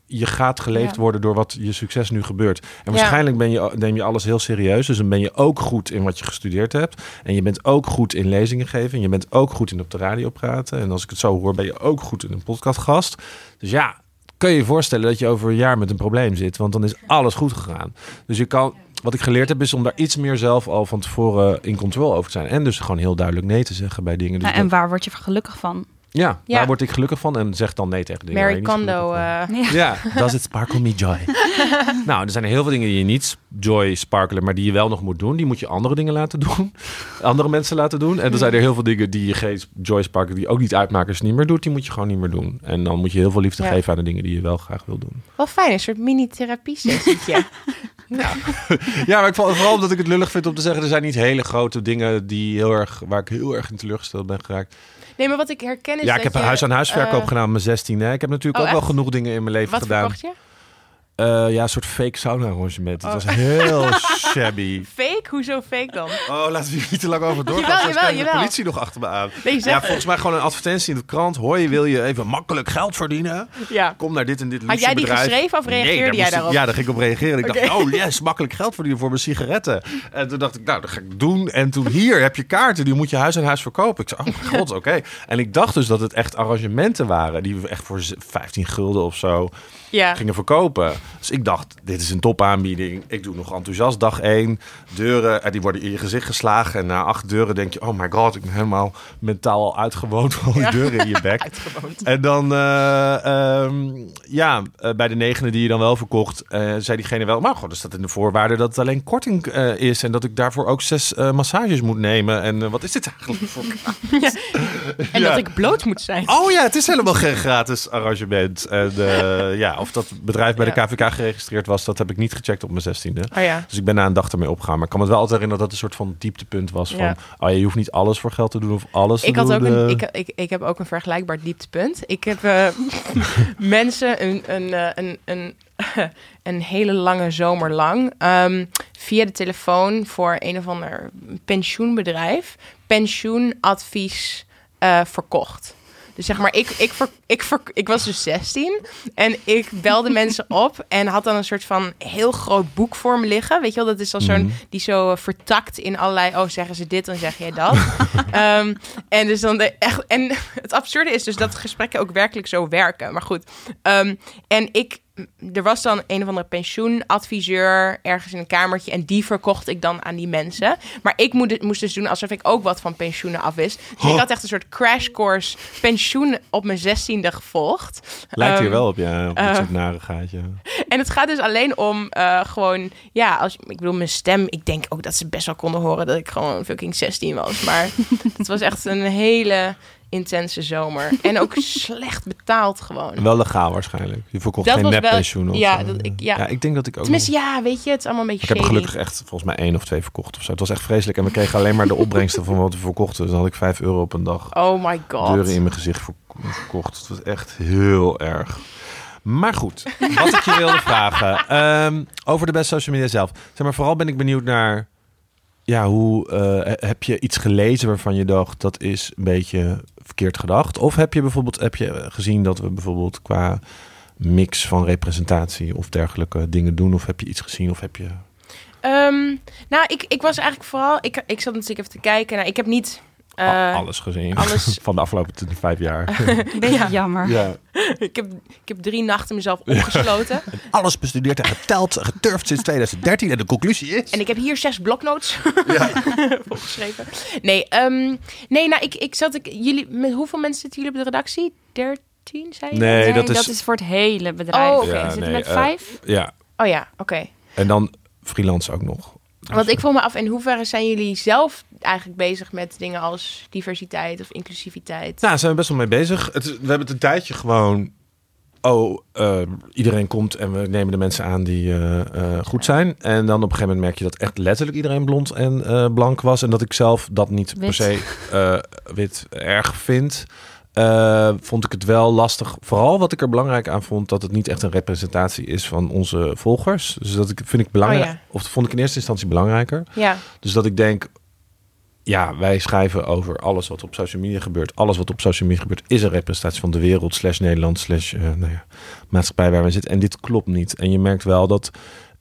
je, gaat geleefd Ja. worden door wat je succes nu gebeurt. En Ja. waarschijnlijk ben je, neem je alles heel serieus. Dus dan ben je ook goed in wat je gestudeerd hebt. En je bent ook goed in lezingen geven. En je bent ook goed in op de radio praten. En als ik het zo hoor, ben je ook goed in een podcastgast. Dus ja, kun je je voorstellen dat je over een jaar met een probleem zit. Want dan is alles goed gegaan. Dus je kan... Wat ik geleerd heb, is om daar iets meer zelf al van tevoren in controle over te zijn. En dus gewoon heel duidelijk nee te zeggen bij dingen. Dus Nou, en waar word je gelukkig van? Ja, Ja. daar word ik gelukkig van en zeg dan nee tegen dingen. Mary Kondo. eh, Ja. Ja, does it sparkle me joy? nou, er zijn heel veel dingen die je niet joy sparkelen, maar die je wel nog moet doen. Die moet je andere dingen laten doen. Andere mensen laten doen. En er zijn er heel veel dingen die je geen joy sparkelen, die ook niet uitmaken als je niet meer doet. Die moet je gewoon niet meer doen. En dan moet je heel veel liefde Ja. geven aan de dingen die je wel graag wil doen. wel fijn, een soort mini-therapie-sessietje. Ja, maar ik val vooral omdat ik het lullig vind om te zeggen, er zijn niet hele grote dingen die heel erg, waar ik heel erg in teleurgesteld ben geraakt. Nee, maar wat ik herken is Ja, ik heb een je, huis-aan-huis verkoop eh, gedaan op mijn 16. Hè. Ik heb natuurlijk Oh, ook wel genoeg dingen in mijn leven Wat gedaan. verkocht je? Eh, ja, een soort fake sauna arrangement. Het Oh. was heel shabby. Fake? Hoezo fake dan? Oh, laten we hier niet te lang over doorgaan. Jawel, jawel, kijkt de jawel. politie nog achter me aan. Nee, Ja, volgens mij gewoon een advertentie in de krant. Hoi, wil je even makkelijk geld verdienen? Ja. Kom naar dit en dit Had luxe jij die bedrijf. geschreven of reageerde Nee, daar jij ik- daarop? Ja, daar ging ik op reageren. Ik dacht, oh yes, makkelijk geld verdienen voor mijn sigaretten. En toen dacht ik, nou, dat ga ik doen. En toen, hier heb je kaarten, die moet je huis aan huis verkopen. Ik zei, oh mijn god, oké. En ik dacht dus dat het echt arrangementen waren... die we echt voor 15 gulden of zo Ja. gingen verkopen. Dus ik dacht, dit is een topaanbieding. Ik doe nog enthousiast dag één. Deuren, en die worden in je gezicht geslagen. En na acht deuren denk je, oh my god, ik ben helemaal mentaal al uitgewoond van al die Ja. deuren in je bek. En dan, eh, ehm, ja, eh, bij de negende die je dan wel verkocht, eh, zei diegene wel, maar god, er staat in de voorwaarden dat het alleen korting eh, is en dat ik daarvoor ook zes eh, massages moet nemen. En eh, wat is dit eigenlijk voor? En dat ik bloot moet zijn. Oh ja, het is helemaal geen gratis arrangement. En eh, ja, of dat bedrijf bij de Ja. KVK geregistreerd was, dat heb ik niet gecheckt op mijn zestiende. Oh ja. Dus ik ben na een dag ermee opgegaan. Maar ik kan me wel altijd herinneren dat dat een soort van dieptepunt was. Van, Ja. oh, je hoeft niet alles voor geld te doen of alles te Ik, had doen. ook een, ik, ik, ik heb ook een vergelijkbaar dieptepunt. Ik heb eh, mensen een, een, eh, een, een, een hele lange zomer lang ehm, via de telefoon voor een of ander pensioenbedrijf pensioenadvies eh, verkocht. Dus zeg maar, ik, ik, ver, ik, ver, ik was dus 16 en ik belde mensen op en had dan een soort van heel groot boek voor me liggen. Weet je wel, dat is dan zo'n, Mhm. die zo eh, vertakt in allerlei, oh zeggen ze dit, dan zeg jij dat. Ehm, en dus dan de, echt, en het absurde is dus dat gesprekken ook werkelijk zo werken. Maar goed, Ehm, en ik, er was dan een of andere pensioenadviseur ergens in een kamertje en die verkocht ik dan aan die mensen. Maar ik moest, dus doen alsof ik ook wat van pensioenen afwist. Dus ik had echt een soort crash course pensioen op mijn zestiende gevolgd. Lijkt hier Ehm, wel op, ja, op eh, soort nare gaatje. En het gaat dus alleen om eh, gewoon, ja, als, ik bedoel, mijn stem. Ik denk ook dat ze best wel konden horen dat ik gewoon fucking 16 was. Maar het was echt een hele intense zomer. En ook slecht betaald gewoon. Wel legaal waarschijnlijk. Je verkocht Dat geen neppensioen. of, ja, dat ik- ja. ik denk dat ik ook Tenminste, nog- ja, weet je, het is allemaal een beetje Ik heb gelukkig echt volgens mij één of twee verkocht of zo. Het was echt vreselijk. En we kregen alleen maar de opbrengsten van wat we verkochten. Dus dan had ik vijf euro op een dag Oh my god. deuren in mijn gezicht verk- verkocht. Het was echt heel erg. Maar goed, wat ik je wilde vragen. ehm, over de best social media zelf. Zeg maar, vooral ben ik benieuwd naar... Ja, hoe eh, heb je iets gelezen waarvan je dacht dat is een beetje verkeerd gedacht? Of heb je bijvoorbeeld heb je gezien dat we bijvoorbeeld qua mix van representatie of dergelijke dingen doen? Of heb je iets gezien? Of heb je Ehm, nou, ik, ik was eigenlijk vooral... Ik, ik zat natuurlijk even te kijken. Nou, ik heb niet... eh, alles gezien alles- van de afgelopen vijf jaar? Beetje Ja. jammer. ja. ik, heb, ik heb drie nachten mezelf opgesloten. Alles bestudeerd en geteld, geturfd sinds 2013. En de conclusie is... En ik heb hier zes bloknotes volgeschreven. Nee, ehm, nee nou, ik, ik zat... Ik, jullie, met hoeveel mensen zitten jullie op de redactie? Dertien, zei je? Nee, Nee, dat dat is- is... voor het hele bedrijf. Oh, oké. Zitten nee, met eh, vijf. Ja, Oh ja, oké. en dan freelance ook nog. Want ik vroeg me af, in hoeverre zijn jullie zelf eigenlijk bezig met dingen als diversiteit of inclusiviteit? Nou, daar zijn we best wel mee bezig. Het, we hebben het een tijdje gewoon... Oh, eh, iedereen komt en we nemen de mensen aan die eh, eh, goed zijn. En dan op een gegeven moment merk je dat echt letterlijk iedereen blond en eh, blank was. En dat ik zelf dat niet per se wit erg vind. Eh, vond ik het wel lastig. Vooral wat ik er belangrijk aan vond, dat het niet echt een representatie is van onze volgers. Dus dat ik, vind ik belangrijk. Oh ja. Of dat vond ik in eerste instantie belangrijker. Ja, Dus dat ik denk, ja, wij schrijven over alles wat op social media gebeurt. Alles wat op social media gebeurt is een representatie van de wereld, slash Nederland, slash eh, nou ja, maatschappij waar we zitten. En dit klopt niet. En je merkt wel dat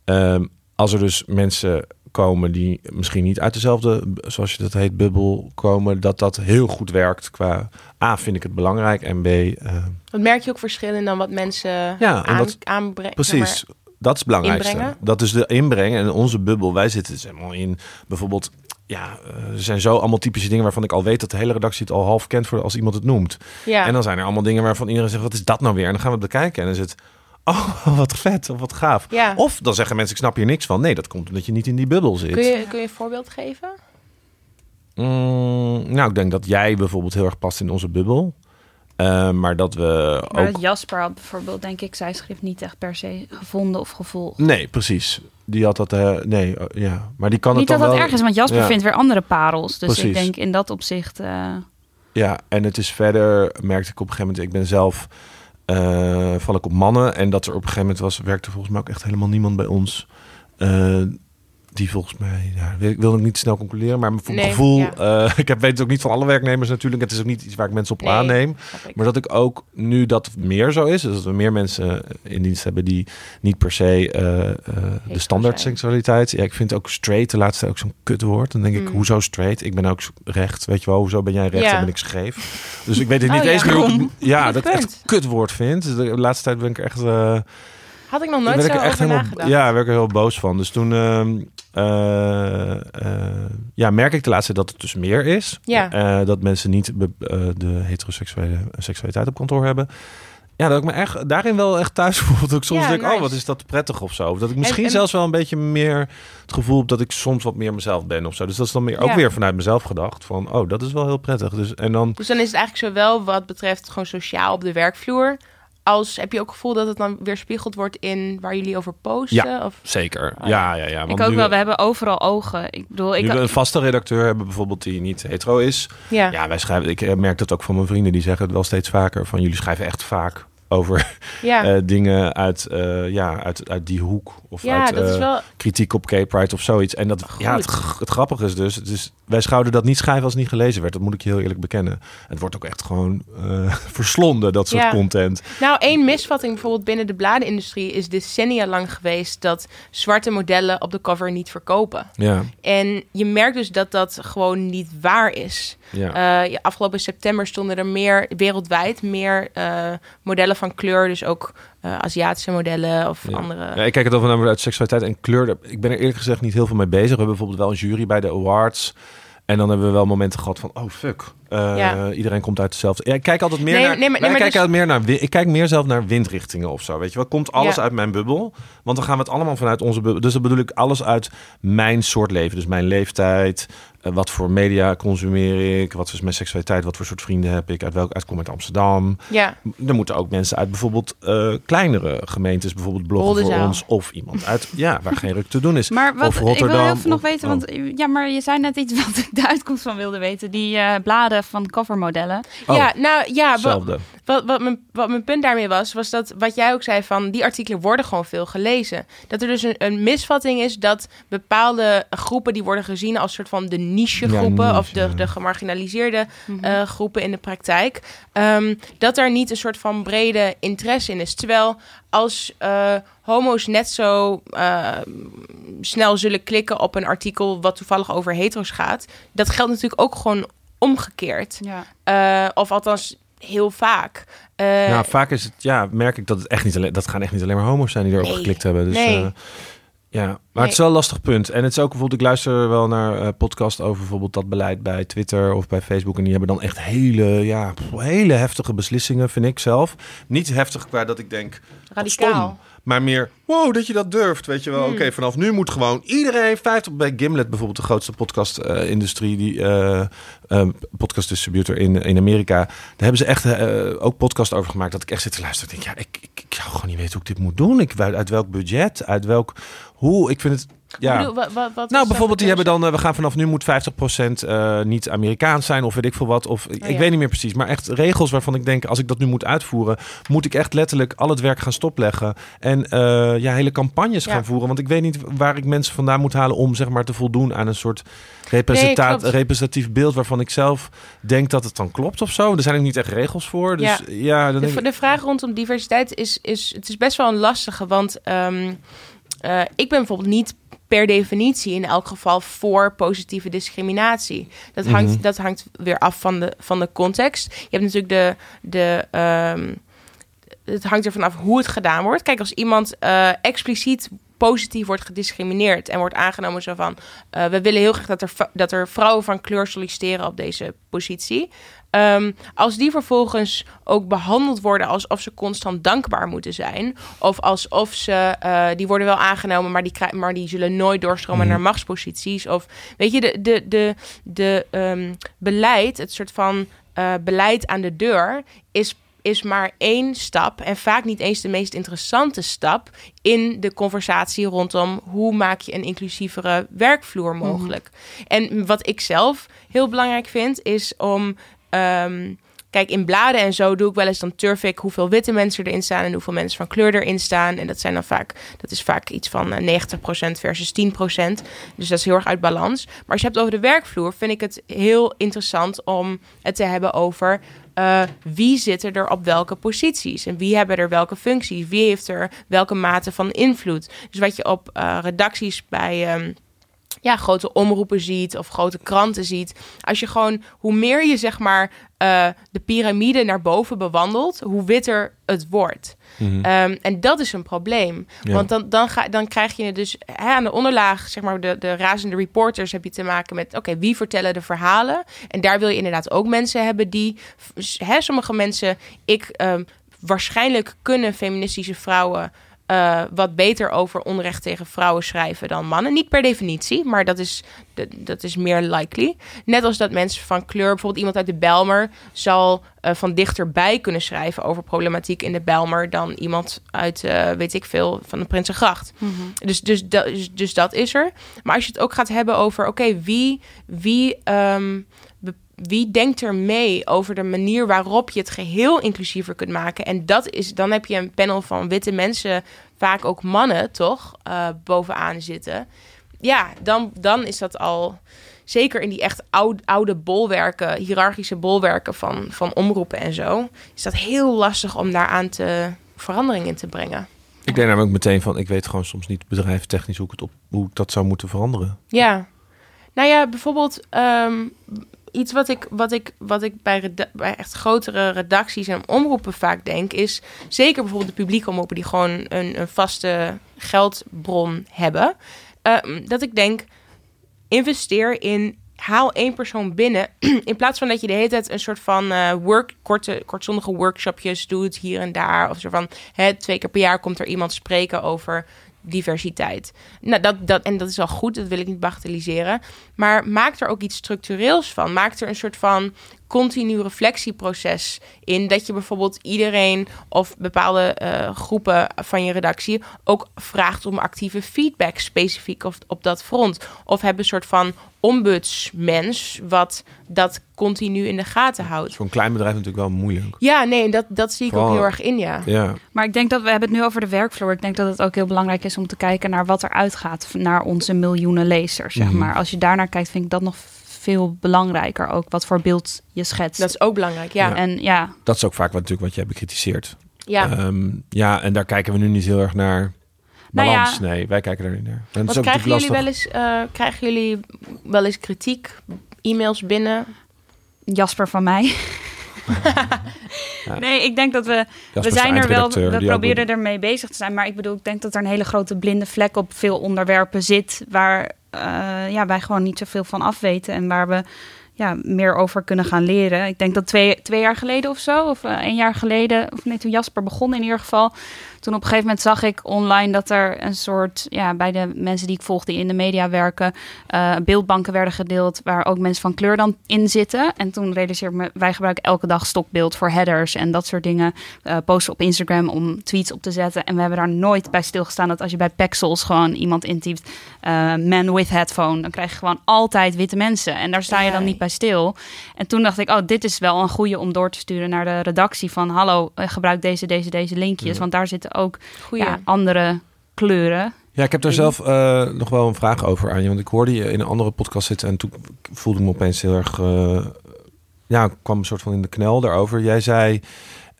ehm, als er dus mensen komen die misschien niet uit dezelfde, zoals je dat heet, bubbel komen, dat dat heel goed werkt qua A, vind ik het belangrijk en B, wat merk je ook verschillen dan wat mensen Ja, aan, aanbrengen? precies. Dat is het belangrijkste. Inbrengen? Dat is de inbreng en onze bubbel. Wij zitten dus helemaal in bijvoorbeeld. Ja, eh, er zijn zo allemaal typische dingen waarvan ik al weet dat de hele redactie het al half kent voor als iemand het noemt. Ja. En dan zijn er allemaal dingen waarvan iedereen zegt: wat is dat nou weer? En dan gaan we het bekijken en dan is het. Oh, wat vet of wat gaaf. Ja. Of dan zeggen mensen: ik snap hier niks van. Nee, dat komt omdat je niet in die bubbel zit. Kun je, kun je een voorbeeld geven? Mm, nou, ik denk dat jij bijvoorbeeld heel erg past in onze bubbel. Eh, maar dat we Maar ook. Jasper had bijvoorbeeld, denk ik, zijn schrift niet echt per se gevonden of gevolgd. Nee, precies. Die had dat. eh, nee, eh, ja. Maar die kan Niet het dat dan dat wel. erg is, want Jasper Ja. vindt weer andere parels. Dus Precies. ik denk in dat opzicht... eh, Ja, en het is verder, merkte ik op een gegeven moment, ik ben zelf, val ik op mannen. En dat er op een gegeven moment was, werkte volgens mij ook echt helemaal niemand bij ons. Die volgens mij, ja, wil- ik wil niet snel concluderen, maar voor mijn gevoel, ja. eh, ik heb, weet het ook niet van alle werknemers natuurlijk. Het is ook niet iets waar ik mensen op Nee. aanneem. Maar dat ik ook nu dat meer zo is, dus dat we meer mensen in dienst hebben die niet per se eh, eh, de standaard seksualiteit. Ja, ik vind ook straight de laatste tijd ook zo'n kutwoord. Dan denk ik, Mm. hoezo straight? Ik ben ook recht, weet je wel. Hoezo ben jij recht Ja. en ben ik scheef? Dus ik weet het Oh, niet eens meer hoe ik-? Ja, dat ik echt een kutwoord vind. Dus de laatste tijd ben ik er echt... Had ik nog nooit zo er echt over helemaal, nagedacht. ja, werd ik er heel boos van. Dus toen ehm, eh, eh, ja, merk ik de laatste dat het dus meer is. Ja. Eh, dat mensen niet eh, de heteroseksuele seksualiteit op kantoor hebben. Ja, dat ik me echt daarin wel echt thuis voel. Dat ik soms Ja, denk, oh, wat is dat prettig of zo. Of dat ik misschien en- zelfs wel een beetje meer het gevoel heb dat ik soms wat meer mezelf ben of zo. Dus dat is dan meer, ook weer vanuit mezelf gedacht. Van, oh, dat is wel heel prettig. Dus, en dan, Dus dan is het eigenlijk zowel wat betreft gewoon sociaal op de werkvloer... als heb je ook het gevoel dat het dan weer spiegeld wordt in waar jullie over posten? Of... zeker. Oh, ja, ja, ja. ik want ook nu, wel, we hebben overal ogen. Ik bedoel, ik, nu we een vaste redacteur hebben bijvoorbeeld die niet hetero is. Ja. Ja, wij schrijven. Ik eh, merk dat ook van mijn vrienden. Die zeggen het wel steeds vaker. Van jullie schrijven echt vaak over ja. eh, dingen uit, eh, ja, uit, uit die hoek. Of ja, uit dat is eh, wel... kritiek op gay pride of zoiets. En dat, ja, het, het grappige is dus, wij zouden dat niet schrijven als het niet gelezen werd. Dat moet ik je heel eerlijk bekennen. Het wordt ook echt gewoon eh, verslonden, dat soort Ja. content. Nou, één misvatting bijvoorbeeld binnen de bladenindustrie is decennia lang geweest dat zwarte modellen op de cover niet verkopen. Ja, En je merkt dus dat dat gewoon niet waar is. ja. Eh, afgelopen september stonden er meer wereldwijd meer modellen van kleur, dus ook eh, Aziatische modellen of Ja. andere. Ja, ik kijk het over namelijk uit seksualiteit en kleur. Ik ben er eerlijk gezegd niet heel veel mee bezig. We hebben bijvoorbeeld wel een jury bij de awards. En dan hebben we wel momenten gehad van, oh fuck, eh, Ja. iedereen komt uit dezelfde. Ja, ik kijk altijd meer Nee, naar. nee, maar- nee, maar kijken dus- altijd meer naar. Ik kijk meer zelf naar windrichtingen of zo. Weet je wel, komt alles Ja. uit mijn bubbel? Want dan gaan we het allemaal vanuit onze bubbel. Dus dan bedoel ik alles uit mijn soort leven. Dus mijn leeftijd. eh, wat voor media consumeer ik? Wat is mijn seksualiteit? Wat voor soort vrienden heb ik? Uit welk uitkom ik uit Amsterdam? Ja, Er moeten ook mensen uit bijvoorbeeld eh, kleinere gemeentes, bijvoorbeeld bloggen voor ons. Of iemand uit, ja, waar geen ruk te doen is. Maar wat, Of ik wil Rotterdam, heel veel nog weten, oh. want ja, maar je zei net iets wat ik de uitkomst van wilde weten. Die eh, bladen van covermodellen. Oh, ja nou ja, wat, hetzelfde. wat, wat, mijn, wat mijn punt daarmee was, was dat wat jij ook zei van die artikelen worden gewoon veel gelezen. Dat er dus een, een misvatting is dat bepaalde groepen die worden gezien als soort van de niche Ja, groepen niche, of de, ja. de gemarginaliseerde Mhm. eh, groepen in de praktijk, ehm, dat daar niet een soort van brede interesse in is. Terwijl als eh, homo's net zo eh, snel zullen klikken op een artikel wat toevallig over hetero's gaat, dat geldt natuurlijk ook gewoon omgekeerd. Ja. Eh, of althans heel vaak. Eh, nou, vaak is het, ja, merk ik dat het echt niet alleen, dat gaan echt niet alleen maar homo's zijn die erop Nee, geklikt hebben. Dus, nee. eh, ja, maar Nee. het is wel een lastig punt. En het is ook bijvoorbeeld, ik luister wel naar eh podcast over bijvoorbeeld dat beleid bij Twitter of bij Facebook. En die hebben dan echt hele, ja, hele heftige beslissingen, vind ik zelf. Niet heftig qua dat ik denk, radicaal. Maar meer, wow, dat je dat durft. Weet je wel, Hmm. oké, vanaf nu moet gewoon iedereen 50 bij Gimlet bijvoorbeeld, de grootste podcast-industrie, die eh eh, podcast-distributor in, in Amerika. Daar hebben ze echt eh, ook podcast over gemaakt. Dat ik echt zit te luisteren. Ik denk, ja, ik, ik, ik zou gewoon niet weten hoe ik dit moet doen. Ik, uit, uit welk budget, uit welk, hoe. Ik vind het, ja. Bedoel, wat, wat, wat Nou, bijvoorbeeld, die hebben dan, eh, we gaan vanaf nu moet 50% eh niet Amerikaans zijn of weet ik veel wat. Of ik Oh, ja. weet niet meer precies. Maar echt regels waarvan ik denk, als ik dat nu moet uitvoeren, moet ik echt letterlijk al het werk gaan stopleggen. En eh, ja, hele campagnes Ja. gaan voeren. Want ik weet niet waar ik mensen vandaan moet halen om zeg maar te voldoen aan een soort Nee, representatief beeld waarvan ik zelf denk dat het dan klopt of zo. Er zijn ook niet echt regels voor. Dus ja, Ja. dan De, denk ik, de vraag rondom diversiteit is, is, het is best wel een lastige. Want ehm, eh, ik ben bijvoorbeeld niet per definitie in elk geval voor positieve discriminatie. Dat hangt, Mhm. dat hangt weer af van de, van de context. Je hebt natuurlijk de, de, ehm, het hangt er vanaf hoe het gedaan wordt. Kijk, als iemand eh, expliciet positief wordt gediscrimineerd en wordt aangenomen zo van... eh, we willen heel graag dat er, dat er vrouwen van kleur solliciteren op deze positie. Ehm, als die vervolgens ook behandeld worden alsof ze constant dankbaar moeten zijn... of alsof ze, eh, die worden wel aangenomen, maar die, maar die zullen nooit doorstromen Mhm. naar machtsposities... of weet je, de, de, de, de ehm, beleid, het soort van eh, beleid aan de deur... is is maar één stap en vaak niet eens de meest interessante stap in de conversatie rondom hoe maak je een inclusievere werkvloer mogelijk. En wat ik zelf heel belangrijk vind is om ehm, Kijk, in bladen en zo doe ik wel eens, dan turf ik hoeveel witte mensen erin staan en hoeveel mensen van kleur erin staan. En dat zijn dan vaak, dat is vaak iets van eh, 90% versus 10%. Dus dat is heel erg uit balans. Maar als je het over de werkvloer, vind ik het heel interessant om het te hebben over eh, wie zit er op welke posities en wie hebben er welke functies, wie heeft er welke mate van invloed. Dus wat je op eh, redacties bij ehm, ja, grote omroepen ziet of grote kranten ziet. Als je gewoon, hoe meer je zeg maar eh, de piramide naar boven bewandelt, hoe witter het wordt. Mhm. Ehm, en dat is een probleem. Ja. Want dan, dan, ga, dan krijg je dus hè, aan de onderlaag, zeg maar, de, de razende reporters heb je te maken met, oké, wie vertellen de verhalen? En daar wil je inderdaad ook mensen hebben die, hè, sommige mensen, ik, ehm, waarschijnlijk kunnen feministische vrouwen eh, wat beter over onrecht tegen vrouwen schrijven dan mannen. Niet per definitie, maar dat is, dat, dat is meer likely. Net als dat mensen van kleur, bijvoorbeeld iemand uit de Belmer, zal eh, van dichterbij kunnen schrijven over problematiek in de Belmer dan iemand uit, eh, weet ik veel, van de Prinsengracht. Dus, dus, dat, dus, dus dat is er. Maar als je het ook gaat hebben over, oké, wie, wie, ehm, wie denkt er mee over de manier waarop je het geheel inclusiever kunt maken? En dat is, dan heb je een panel van witte mensen, vaak ook mannen, toch, eh, bovenaan zitten. Ja, dan, dan is dat al, zeker in die echt oude, oude bolwerken, hiërarchische bolwerken van, van omroepen en zo, is dat heel lastig om daaraan te verandering in te brengen. Ik denk namelijk meteen van, ik weet gewoon soms niet bedrijftechnisch hoe ik, het op, hoe ik dat zou moeten veranderen. Ja. Nou ja, bijvoorbeeld ehm, iets wat ik, wat ik, wat ik bij, bij echt grotere redacties en omroepen vaak denk, is zeker bijvoorbeeld de publieke omroepen die gewoon een, een vaste geldbron hebben. ehm, dat ik denk, investeer in. Haal één persoon binnen. In plaats van dat je de hele tijd een soort van eh, work, korte, kortzondige workshopjes doet hier en daar. Of zo van hè, twee keer per jaar komt er iemand spreken over diversiteit. Nou, dat, dat, en dat is al goed, dat wil ik niet bagatelliseren. Maar maak er ook iets structureels van. Maak er een soort van continu reflectieproces in. Dat je bijvoorbeeld iedereen of bepaalde eh, groepen van je redactie ook vraagt om actieve feedback specifiek op, op dat front. Of hebben een soort van ombudsmens wat dat continu in de gaten houdt. Voor een klein bedrijf natuurlijk wel moeilijk. Ja, nee, dat, dat zie ik ook heel erg in, ja. Ja, Maar ik denk dat we hebben het nu over de werkvloer. Ik denk dat het ook heel belangrijk is om te kijken naar wat er uitgaat naar onze miljoenen lezers. Zeg Mhm. maar. Als je daarnaar kijkt, vind ik dat nog veel belangrijker. Ook wat voor beeld je schetst. Dat is ook belangrijk, ja. Ja. En ja, dat is ook vaak wat, natuurlijk wat jij bekritiseerd. ja. Ehm, ja, en daar kijken we nu niet heel erg naar. Nou ja. Balans, nee, wij kijken daar niet naar. En Wat krijgen jullie, wel eens, eh, krijgen jullie wel eens kritiek, e-mails binnen? Jasper van mij. Ja. Nee, ik denk dat we Jasper we zijn er wel, we proberen ermee bezig te zijn. Maar ik bedoel, ik denk dat er een hele grote blinde vlek op veel onderwerpen zit. Waar eh, ja, wij gewoon niet zoveel van afweten. En waar we ja, meer over kunnen gaan leren. Ik denk dat twee, twee jaar geleden of zo, of eh, een jaar geleden, of nee, toen Jasper begon in ieder geval. Toen op een gegeven moment zag ik online dat er een soort, ja, bij de mensen die ik volgde die in de media werken, eh, beeldbanken werden gedeeld waar ook mensen van kleur dan in zitten. En toen realiseerde ik me, wij gebruiken elke dag stokbeeld voor headers en dat soort dingen. eh, posten op Instagram om tweets op te zetten. En we hebben daar nooit bij stilgestaan dat als je bij Pexels gewoon iemand intypt, eh man with headphone, dan krijg je gewoon altijd witte mensen. En daar sta je dan niet bij stil. En toen dacht ik, oh, dit is wel een goede om door te sturen naar de redactie van, hallo, gebruik deze, deze, deze linkjes, Ja. want daar zitten ook ja, andere kleuren. Ja, ik heb daar zelf eh, nog wel een vraag over aan je. Want ik hoorde je in een andere podcast zitten en toen voelde ik me opeens heel erg... eh, ja, ik kwam een soort van in de knel daarover. Jij zei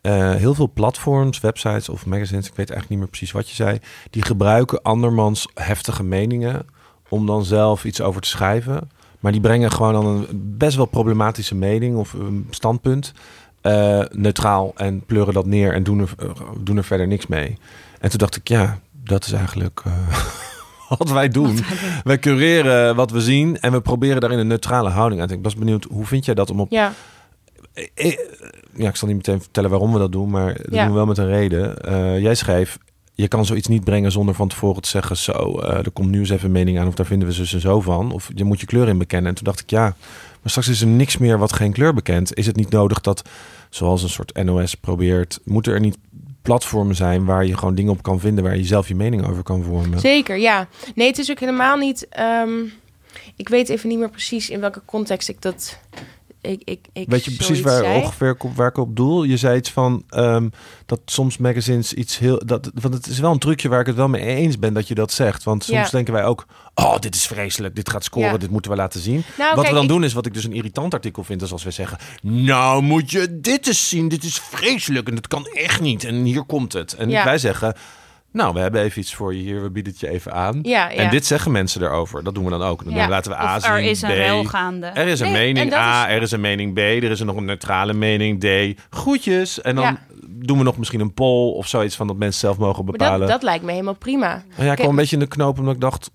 eh, heel veel platforms, websites of magazines... ik weet eigenlijk niet meer precies wat je zei... die gebruiken andermans heftige meningen om dan zelf iets over te schrijven. Maar die brengen gewoon dan een best wel problematische mening of een standpunt... eh, neutraal en pleuren dat neer en doen er, eh, doen er verder niks mee. En toen dacht ik, ja, dat is eigenlijk eh, wat wij doen. Wij cureren wat we zien en we proberen daarin een neutrale houding aan te Ik was benieuwd, hoe vind jij dat om op... Ja, Ja, ik zal niet meteen vertellen waarom we dat doen, maar dat Ja. doen we wel met een reden. Jij schreef, je kan zoiets niet brengen zonder van tevoren te zeggen... zo, er komt nu eens even een mening aan of daar vinden we zus en zo van. Of je moet je kleur in bekennen. En toen dacht ik, ja, maar straks is er niks meer wat geen kleur bekent. Is het niet nodig dat, zoals een soort NOS probeert... moeten er niet platformen zijn waar je gewoon dingen op kan vinden... waar je zelf je mening over kan vormen? zeker, ja. Nee, het is ook helemaal niet... ehm, ik weet even niet meer precies in welke context ik dat... Ik, ik, ik Weet je precies waar, zei. ongeveer ik op- waar ik op doel? Je zei iets van ehm, dat soms magazines iets heel. Dat, want het is wel een trucje waar ik het wel mee eens ben dat je dat zegt. Want soms Ja. denken wij ook: oh, dit is vreselijk, dit gaat scoren, Ja. dit moeten we laten zien. Nou, wat kijk, we dan ik- doen is wat ik dus een irritant artikel vind, is als we zeggen: Nou, moet je dit eens zien, dit is vreselijk en dat kan echt niet. En hier komt het. En Ja. wij zeggen. Nou, we hebben even iets voor je hier. We bieden het je even aan. Ja, ja. En dit zeggen mensen erover. Dat doen we dan ook. Dan Ja. laten we A Of zien, er is een B. rel gaande. Er is een Nee, mening A, is- er is een mening B, er is nog een neutrale mening D. Groetjes. En dan doen we nog misschien een poll of zoiets van dat mensen zelf mogen bepalen. dat, dat lijkt me helemaal prima. En ja, ik kwam een beetje in de knoop omdat ik dacht,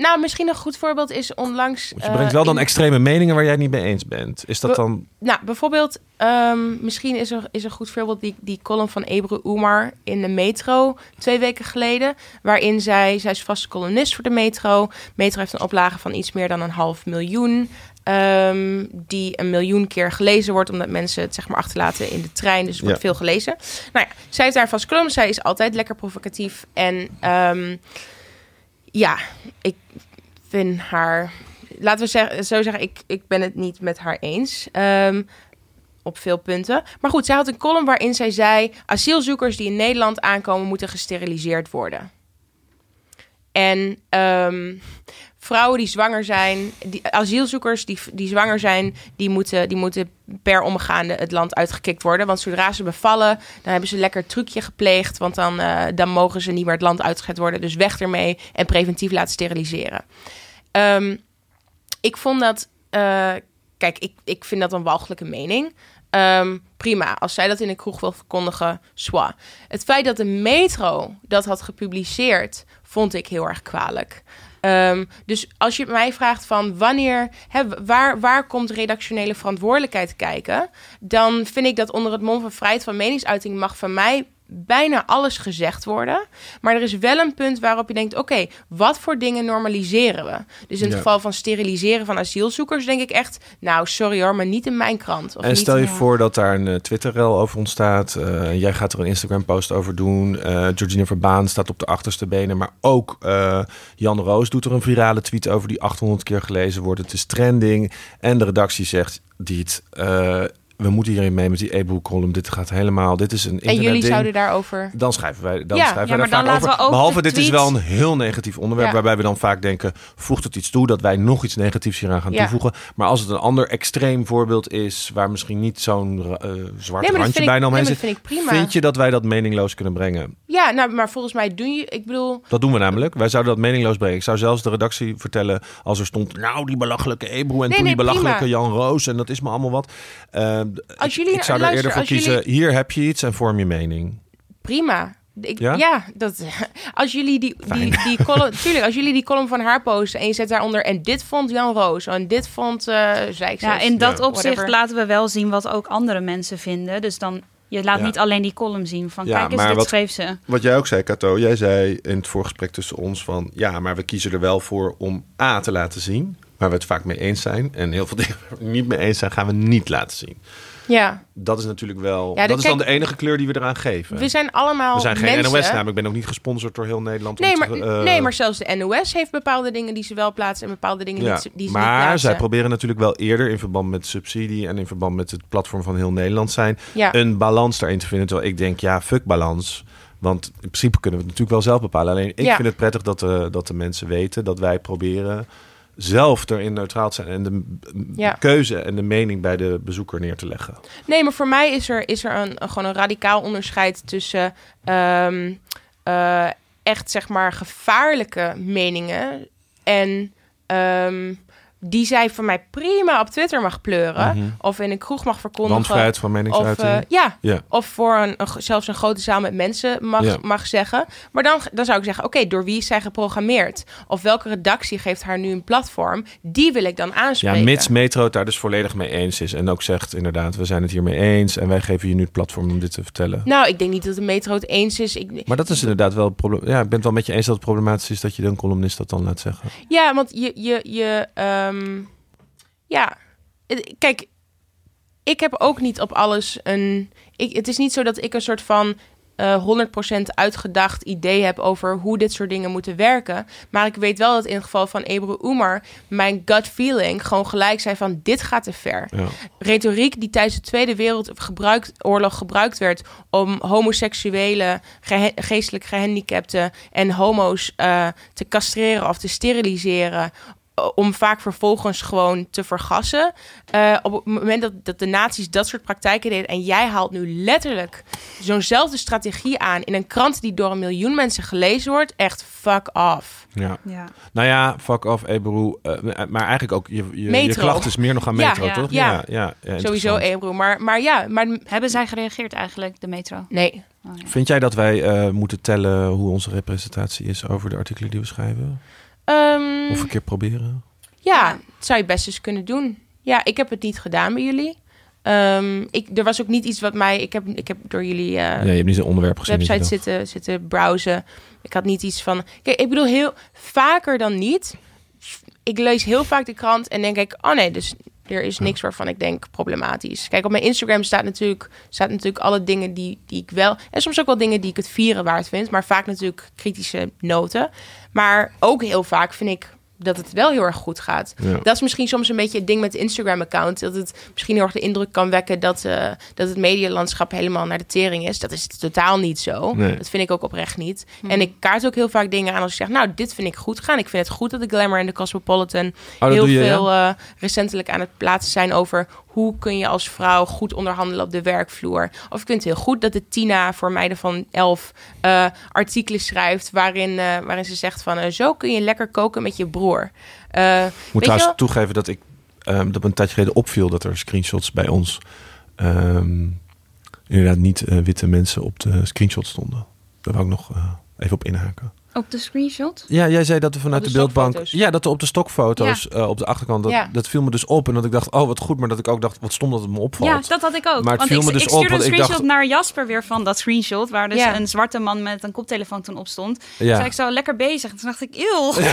Nou, misschien een goed voorbeeld is onlangs... je brengt wel eh, dan in- extreme meningen waar jij het niet mee eens bent. Is dat dan... Nou, bijvoorbeeld, ehm, misschien is er, is een goed voorbeeld die, die column van Ebru Oemar in de Metro twee weken geleden. Waarin zij, zij is vaste columnist voor de Metro. Metro heeft een oplage van iets meer dan een half miljoen. ehm, die een miljoen keer gelezen wordt, omdat mensen het zeg maar achterlaten in de trein. Dus wordt Ja. veel gelezen. Nou ja, zij heeft daar een vaste column. Zij is altijd lekker provocatief. En ehm, ja, ik vind haar. Laten we zeggen, zo zeggen, ik, ik ben het niet met haar eens. Ehm, op veel punten. Maar goed, zij had een column waarin zij zei: asielzoekers die in Nederland aankomen, moeten gesteriliseerd worden. En ehm, vrouwen die zwanger zijn, die, asielzoekers die, die zwanger zijn, die moeten, die moeten per omgaande het land uitgekikt worden. Want zodra ze bevallen, dan hebben ze een lekker trucje gepleegd. Want dan, eh, dan mogen ze niet meer het land uitgezet worden. Dus weg ermee en preventief laten steriliseren. Ehm, ik vond dat. eh, kijk, ik, ik vind dat een walgelijke mening. Ehm, prima, als zij dat in een kroeg wil verkondigen, swa. Het feit dat de metro dat had gepubliceerd, vond ik heel erg kwalijk. Ehm, dus als je mij vraagt van wanneer, waar, waar komt redactionele verantwoordelijkheid kijken, dan vind ik dat onder het mom van vrijheid van meningsuiting mag van mij bijna alles gezegd worden. Maar er is wel een punt waarop je denkt: oké, wat voor dingen normaliseren we? Dus in het Ja. geval van steriliseren van asielzoekers, denk ik echt: nou, sorry hoor, maar niet in mijn krant. Of En niet stel je in- voor dat daar een uh, Twitter-rel over ontstaat. Uh, jij gaat er een Instagram-post over doen. Uh, Georgina Verbaan staat op de achterste benen. Maar ook uh, Jan Roos doet er een virale tweet over die 800 keer gelezen wordt. Het is trending. En de redactie zegt, Diet, uh, we moeten hierin mee met die e-book-column. Dit gaat helemaal, dit is een En jullie zouden daarover... Dan schrijven wij, dan Ja, schrijven ja, wij maar daar dan vaak over. Behalve dit is wel een heel negatief onderwerp... Ja. waarbij we dan vaak denken, voegt het iets toe... dat wij nog iets negatiefs hieraan gaan toevoegen. Maar als het een ander extreem voorbeeld is... waar misschien niet zo'n eh zwart Nee, randje bijna nee, omheen maar zit... vind ik prima. Vind je dat wij dat meningloos kunnen brengen? Ja, nou, maar volgens mij doen je... Ik bedoel... Dat doen we namelijk. Wij zouden dat meningloos brengen. Ik zou zelfs de redactie vertellen als er stond... nou, die belachelijke Ebro en Nee, toen nee, die belachelijke prima. Jan Roos... en dat is me allemaal wat. Eh, Als ik- jullie- ik zou er luister, eerder voor als kiezen... jullie- hier heb je iets en vorm je mening. Prima. Ik, Ja? ja? dat, als jullie die, die, die column, tuurlijk, als jullie die column van haar posten en je zet daaronder en dit vond Jan Roos en dit vond uh, Zijkzes. Ja, in dat Ja. opzicht Whatever. laten we wel zien wat ook andere mensen vinden. Dus dan, je laat Ja. niet alleen die column zien van Ja, kijk eens, dit wat- schreef ze. Wat jij ook zei, Kato. Jij zei in het voorgesprek tussen ons van... ja, maar we kiezen er wel voor om A te laten zien... waar we het vaak mee eens zijn. En heel veel dingen waar we niet mee eens zijn, gaan we niet laten zien. Ja, Dat is natuurlijk wel... Ja, dat is dan de enige kleur die we eraan geven. we zijn allemaal We zijn geen mensen. NOS namelijk. Ik ben ook niet gesponsord door heel Nederland. Nee te- maar, eh, nee, maar zelfs de NOS heeft bepaalde dingen die ze wel plaatsen en bepaalde dingen Ja, die, ze- die ze niet maar plaatsen. zij proberen natuurlijk wel eerder in verband met subsidie en in verband met het platform van heel Nederland zijn, Ja. een balans daarin te vinden. Terwijl ik denk, ja, fuck balans. Want in principe kunnen we het natuurlijk wel zelf bepalen. Alleen ik vind het prettig dat de, dat de mensen weten dat wij proberen zelf erin neutraal te zijn en de Ja. keuze en de mening bij de bezoeker neer te leggen. Nee, maar voor mij is er, is er een, een- gewoon een radicaal onderscheid tussen ehm, eh, echt zeg maar gevaarlijke meningen en ehm, die zij van mij prima op Twitter mag pleuren. Mhm. Of in een kroeg mag verkondigen. Landvrijheid van Of, meningsuiting. eh, ja, ja. of voor een, een- zelfs een grote zaal met mensen mag, Ja. mag zeggen. Maar dan, dan zou ik zeggen, oké, door wie is zij geprogrammeerd? Of welke redactie geeft haar nu een platform? Die wil ik dan Ja, aanspreken. mits Metro het daar dus volledig mee eens is. En ook zegt inderdaad, we zijn het hiermee eens. En wij geven je nu het platform om dit te vertellen. Nou, ik denk niet dat de metro het eens is. Ik, Maar dat is inderdaad wel... proble- Ja, ik ben het wel met je eens dat het problematisch is... dat je de columnist dat dan laat zeggen. Ja, want je, je, je, ehm, ja, kijk, ik heb ook niet op alles een. Ik, het is niet zo dat ik een soort van eh 100% uitgedacht idee heb over hoe dit soort dingen moeten werken. Maar ik weet wel dat in het geval van Ebru Umar mijn gut feeling gewoon gelijk zei van dit gaat te ver. Ja. Retoriek die tijdens de Tweede Wereldoorlog gebruikt werd om homoseksuele, geestelijk gehandicapten en homo's eh, te castreren of te steriliseren. Om vaak vervolgens gewoon te vergassen. Eh, op het moment dat, dat de nazi's dat soort praktijken deden. en jij haalt nu letterlijk zo'nzelfde strategie aan. in een krant die door een miljoen mensen gelezen wordt. echt fuck off. Ja. Ja. Nou ja, fuck off, Ebru. eh, maar eigenlijk ook, je, je, je klacht is meer nog aan Metro, ja. toch? Ja. ja, ja, Sowieso. Ebro. Maar, maar ja, maar Hebben zij gereageerd eigenlijk, de metro? nee. Oh, ja. Vind jij dat wij eh, moeten tellen hoe onze representatie is over de artikelen die we schrijven? Ehm, Of een keer proberen? Ja, dat zou je best eens kunnen doen. Ja, ik heb het niet gedaan bij jullie. Ehm, ik, er was ook niet iets wat mij... Ik heb, ik heb door jullie eh, ja, je hebt niet zo'n onderwerp gezien. website zitten, zitten browsen. Ik had niet iets van... Kijk, ik bedoel, heel vaker dan niet. Ik lees heel vaak de krant en denk ik... Oh nee, dus er is niks waarvan ik denk problematisch. Kijk, op mijn Instagram staat natuurlijk, staat natuurlijk alle dingen die, die ik wel... En soms ook wel dingen die ik het vieren waard vind. Maar vaak natuurlijk kritische noten. Maar ook heel vaak vind ik dat het wel heel erg goed gaat. Ja. Dat is misschien soms een beetje het ding met de Instagram-account. Dat het misschien heel erg de indruk kan wekken dat, eh, dat het medialandschap helemaal naar de tering is. Dat is totaal niet zo. Nee. Dat vind ik ook oprecht niet. En ik kaart ook heel vaak dingen aan als ik zeg, nou, dit vind ik goed gaan. Ik vind het goed dat de Glamour en de Cosmopolitan Oh, heel ja? veel eh, recentelijk aan het plaatsen zijn over hoe kun je als vrouw goed onderhandelen op de werkvloer. Of ik vind het heel goed dat de Tina voor meiden van elf eh, artikelen schrijft waarin, eh, waarin ze zegt van eh, zo kun je lekker koken met je broer. Ik moet trouwens toegeven dat ik ehm, dat een tijdje geleden opviel dat er screenshots bij ons ehm, inderdaad niet witte mensen op de screenshot stonden. Daar wou ik nog even op inhaken. Op de screenshot? Ja, jij zei dat we vanuit Op de, de beeldbank. Ja, dat er op de stokfoto's eh, op de achterkant. Dat, Ja. dat viel me dus op. En dat ik dacht, oh wat goed. Maar dat ik ook dacht, wat stom dat het me opvalt. Ja, dat had ik ook. Maar het want viel ik, me dus ik op, stuurde want een ik screenshot dacht- naar Jasper weer van dat screenshot... waar dus Ja. een zwarte man met een koptelefoon toen op stond. Ja. Zei ik zo lekker bezig. Toen dacht ik, eeuw, ja.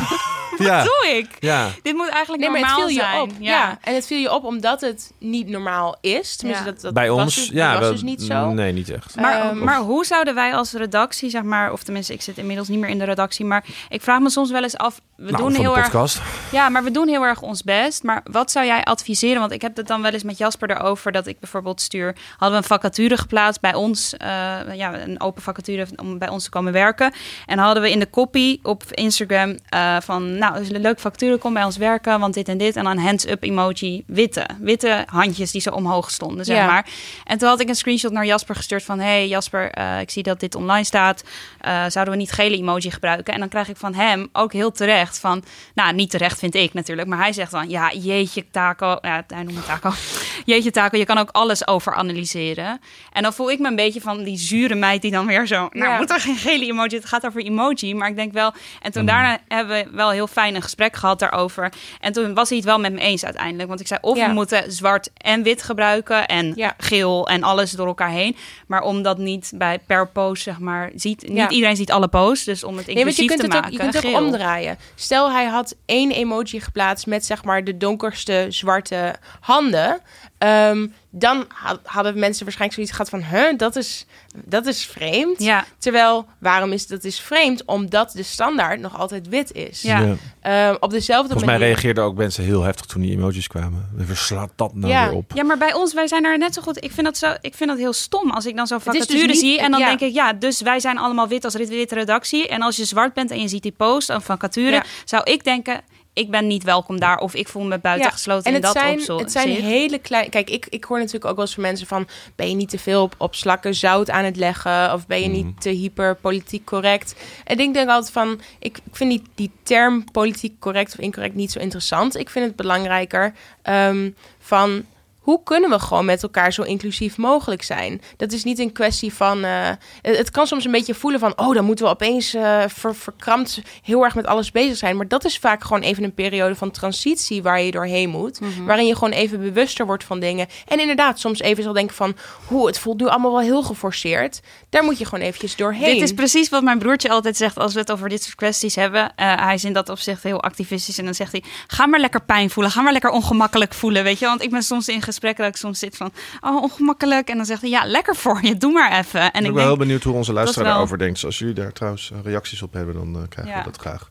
wat doe ik? ja. Dit moet eigenlijk Nee, maar het normaal viel je zijn. op. Ja. en het viel je op omdat het niet normaal is. Tenminste, Ja. dat, dat Bij was ons, dus, ja, dat was dus niet zo. Nee, niet echt. Maar, Ehm, maar hoe zouden wij als redactie, zeg maar, of tenminste, ik zit inmiddels niet meer in de redactie, maar ik vraag me soms wel eens af. We nou, doen heel erg. Ja, maar we doen heel erg ons best. Maar wat zou jij adviseren? Want ik heb het dan wel eens met Jasper erover dat ik bijvoorbeeld stuur. Hadden we een vacature geplaatst bij ons, eh, ja, een open vacature om bij ons te komen werken. En hadden we in de copy op Instagram eh, van, nou, is een leuke vacature, kom bij ons werken, want dit en dit. En dan hands-up emoji, witte, witte handjes die zo omhoog stonden, zeg Ja. maar. En toen had ik een screenshot naar Jasper gestuurd van, hey Jasper, eh, ik zie dat dit online staat. Eh, zouden we niet gele emoji gebruiken? En dan krijg ik van hem ook heel terecht van, nou, niet terecht vind ik natuurlijk, maar hij zegt dan, ja, jeetje taco, ja, hij noemt me taco, jeetje taco, je kan ook alles over analyseren. En dan voel ik me een beetje van die zure meid die dan weer zo, nou, Ja. moet er geen gele emoji, het gaat over emoji, maar ik denk wel, en toen Mm. daarna hebben we wel heel fijn een gesprek gehad daarover. En toen was hij het wel met me eens uiteindelijk, want ik zei, of Ja. we moeten zwart en wit gebruiken en Ja. geel en alles door elkaar heen, maar omdat niet bij per post, zeg maar, ziet, niet Ja. iedereen ziet alle posts, dus om het Nee, want je inclusief kunt te het ook, je kunt het ook omdraaien. Stel, hij had één emoji geplaatst met zeg maar de donkerste zwarte handen. Ehm, dan had- hadden mensen waarschijnlijk zoiets gehad van, huh, dat is, dat is vreemd. Ja, Terwijl, waarom is dat is vreemd? Omdat de standaard nog altijd wit is. Ja. Ehm, op dezelfde Volgens mij reageerden ook mensen heel heftig toen die emojis kwamen. We verslaat dat nou Ja. weer op. Ja, maar bij ons, wij zijn er net zo goed. Ik vind dat, zo, ik vind dat heel stom als ik dan is dus vacature niet- zie. En dan ja. denk ik, ja, dus wij zijn allemaal wit als witte redactie. En als je zwart bent en je ziet die post, een vacature, Ja. zou ik denken... ik ben niet welkom daar of ik voel me buitengesloten en in het dat zijn, opzo- het zijn hele kleine... Kijk, ik, ik hoor natuurlijk ook wel eens van mensen van... ben je niet te veel op, op slakken zout aan het leggen? Of ben je Mhm. niet te hyper politiek correct? En ik denk altijd van... Ik, ik vind die, die term politiek correct of incorrect niet zo interessant. Ik vind het belangrijker ehm, van... Hoe kunnen we gewoon met elkaar zo inclusief mogelijk zijn? Dat is niet een kwestie van. eh, het, kan soms een beetje voelen van. Oh, dan moeten we opeens eh, ver, verkrampt heel erg met alles bezig zijn. Maar dat is vaak gewoon even een periode van transitie waar je doorheen moet. Mhm. Waarin je gewoon even bewuster wordt van dingen. En inderdaad, soms even zal denken van. Hoe, het voelt nu allemaal wel heel geforceerd. Daar moet je gewoon eventjes doorheen. Dit is precies wat mijn broertje altijd zegt als we het over dit soort kwesties hebben. Eh, hij is in dat opzicht heel activistisch en dan zegt hij: ga maar lekker pijn voelen, ga maar lekker ongemakkelijk voelen, weet je? Want ik ben soms in gesprekken dat ik soms zit van, oh ongemakkelijk, en dan zegt hij: ja, lekker voor je, doe maar even. En ik ben ik wel denk, heel benieuwd hoe onze luisteraar wel- daarover denkt. Als jullie daar trouwens eh, reacties op hebben, dan eh, krijgen Ja. we dat graag.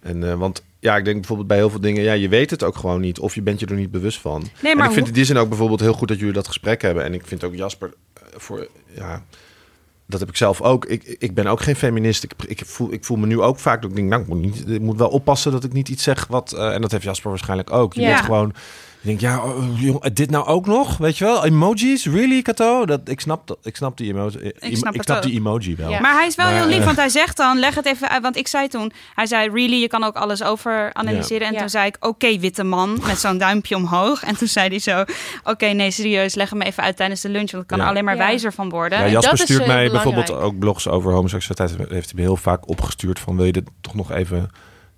En, eh, want ja, ik denk bijvoorbeeld bij heel veel dingen, ja, je weet het ook gewoon niet. Of je bent je er niet bewust van. Nee, en maar ik vind in die zin ook bijvoorbeeld heel goed dat jullie dat gesprek hebben. En ik vind ook Jasper voor, ja, dat heb ik zelf ook. Ik, ik ben ook geen feminist. Ik, ik, voel, ik voel me nu ook vaak dat ik denk, nou, ik moet, niet, ik moet wel oppassen dat ik niet iets zeg wat... en dat heeft Jasper waarschijnlijk ook. Je Ja. bent gewoon... Je denkt, ja, oh, jong, dit nou ook nog? Weet je wel? Emojis? Really, Kato? Dat, ik, snap, dat- ik snap die emoji. Ik snap ik die emoji wel. Ja. Maar hij is wel Maar, heel lief, eh, want hij zegt dan, leg het even uit. Want ik zei toen, hij zei, really, je kan ook alles over analyseren. En Ja. toen zei ik, oké, witte man, met zo'n duimpje omhoog. En toen zei hij zo, oké, nee, serieus, leg hem even uit tijdens de lunch. Want ik kan er alleen maar Ja. wijzer van worden. Ja, Jasper stuurt eh, mij belangrijk. bijvoorbeeld ook blogs over homoseksualiteit. Heeft hij me heel vaak opgestuurd van wil je dit toch nog even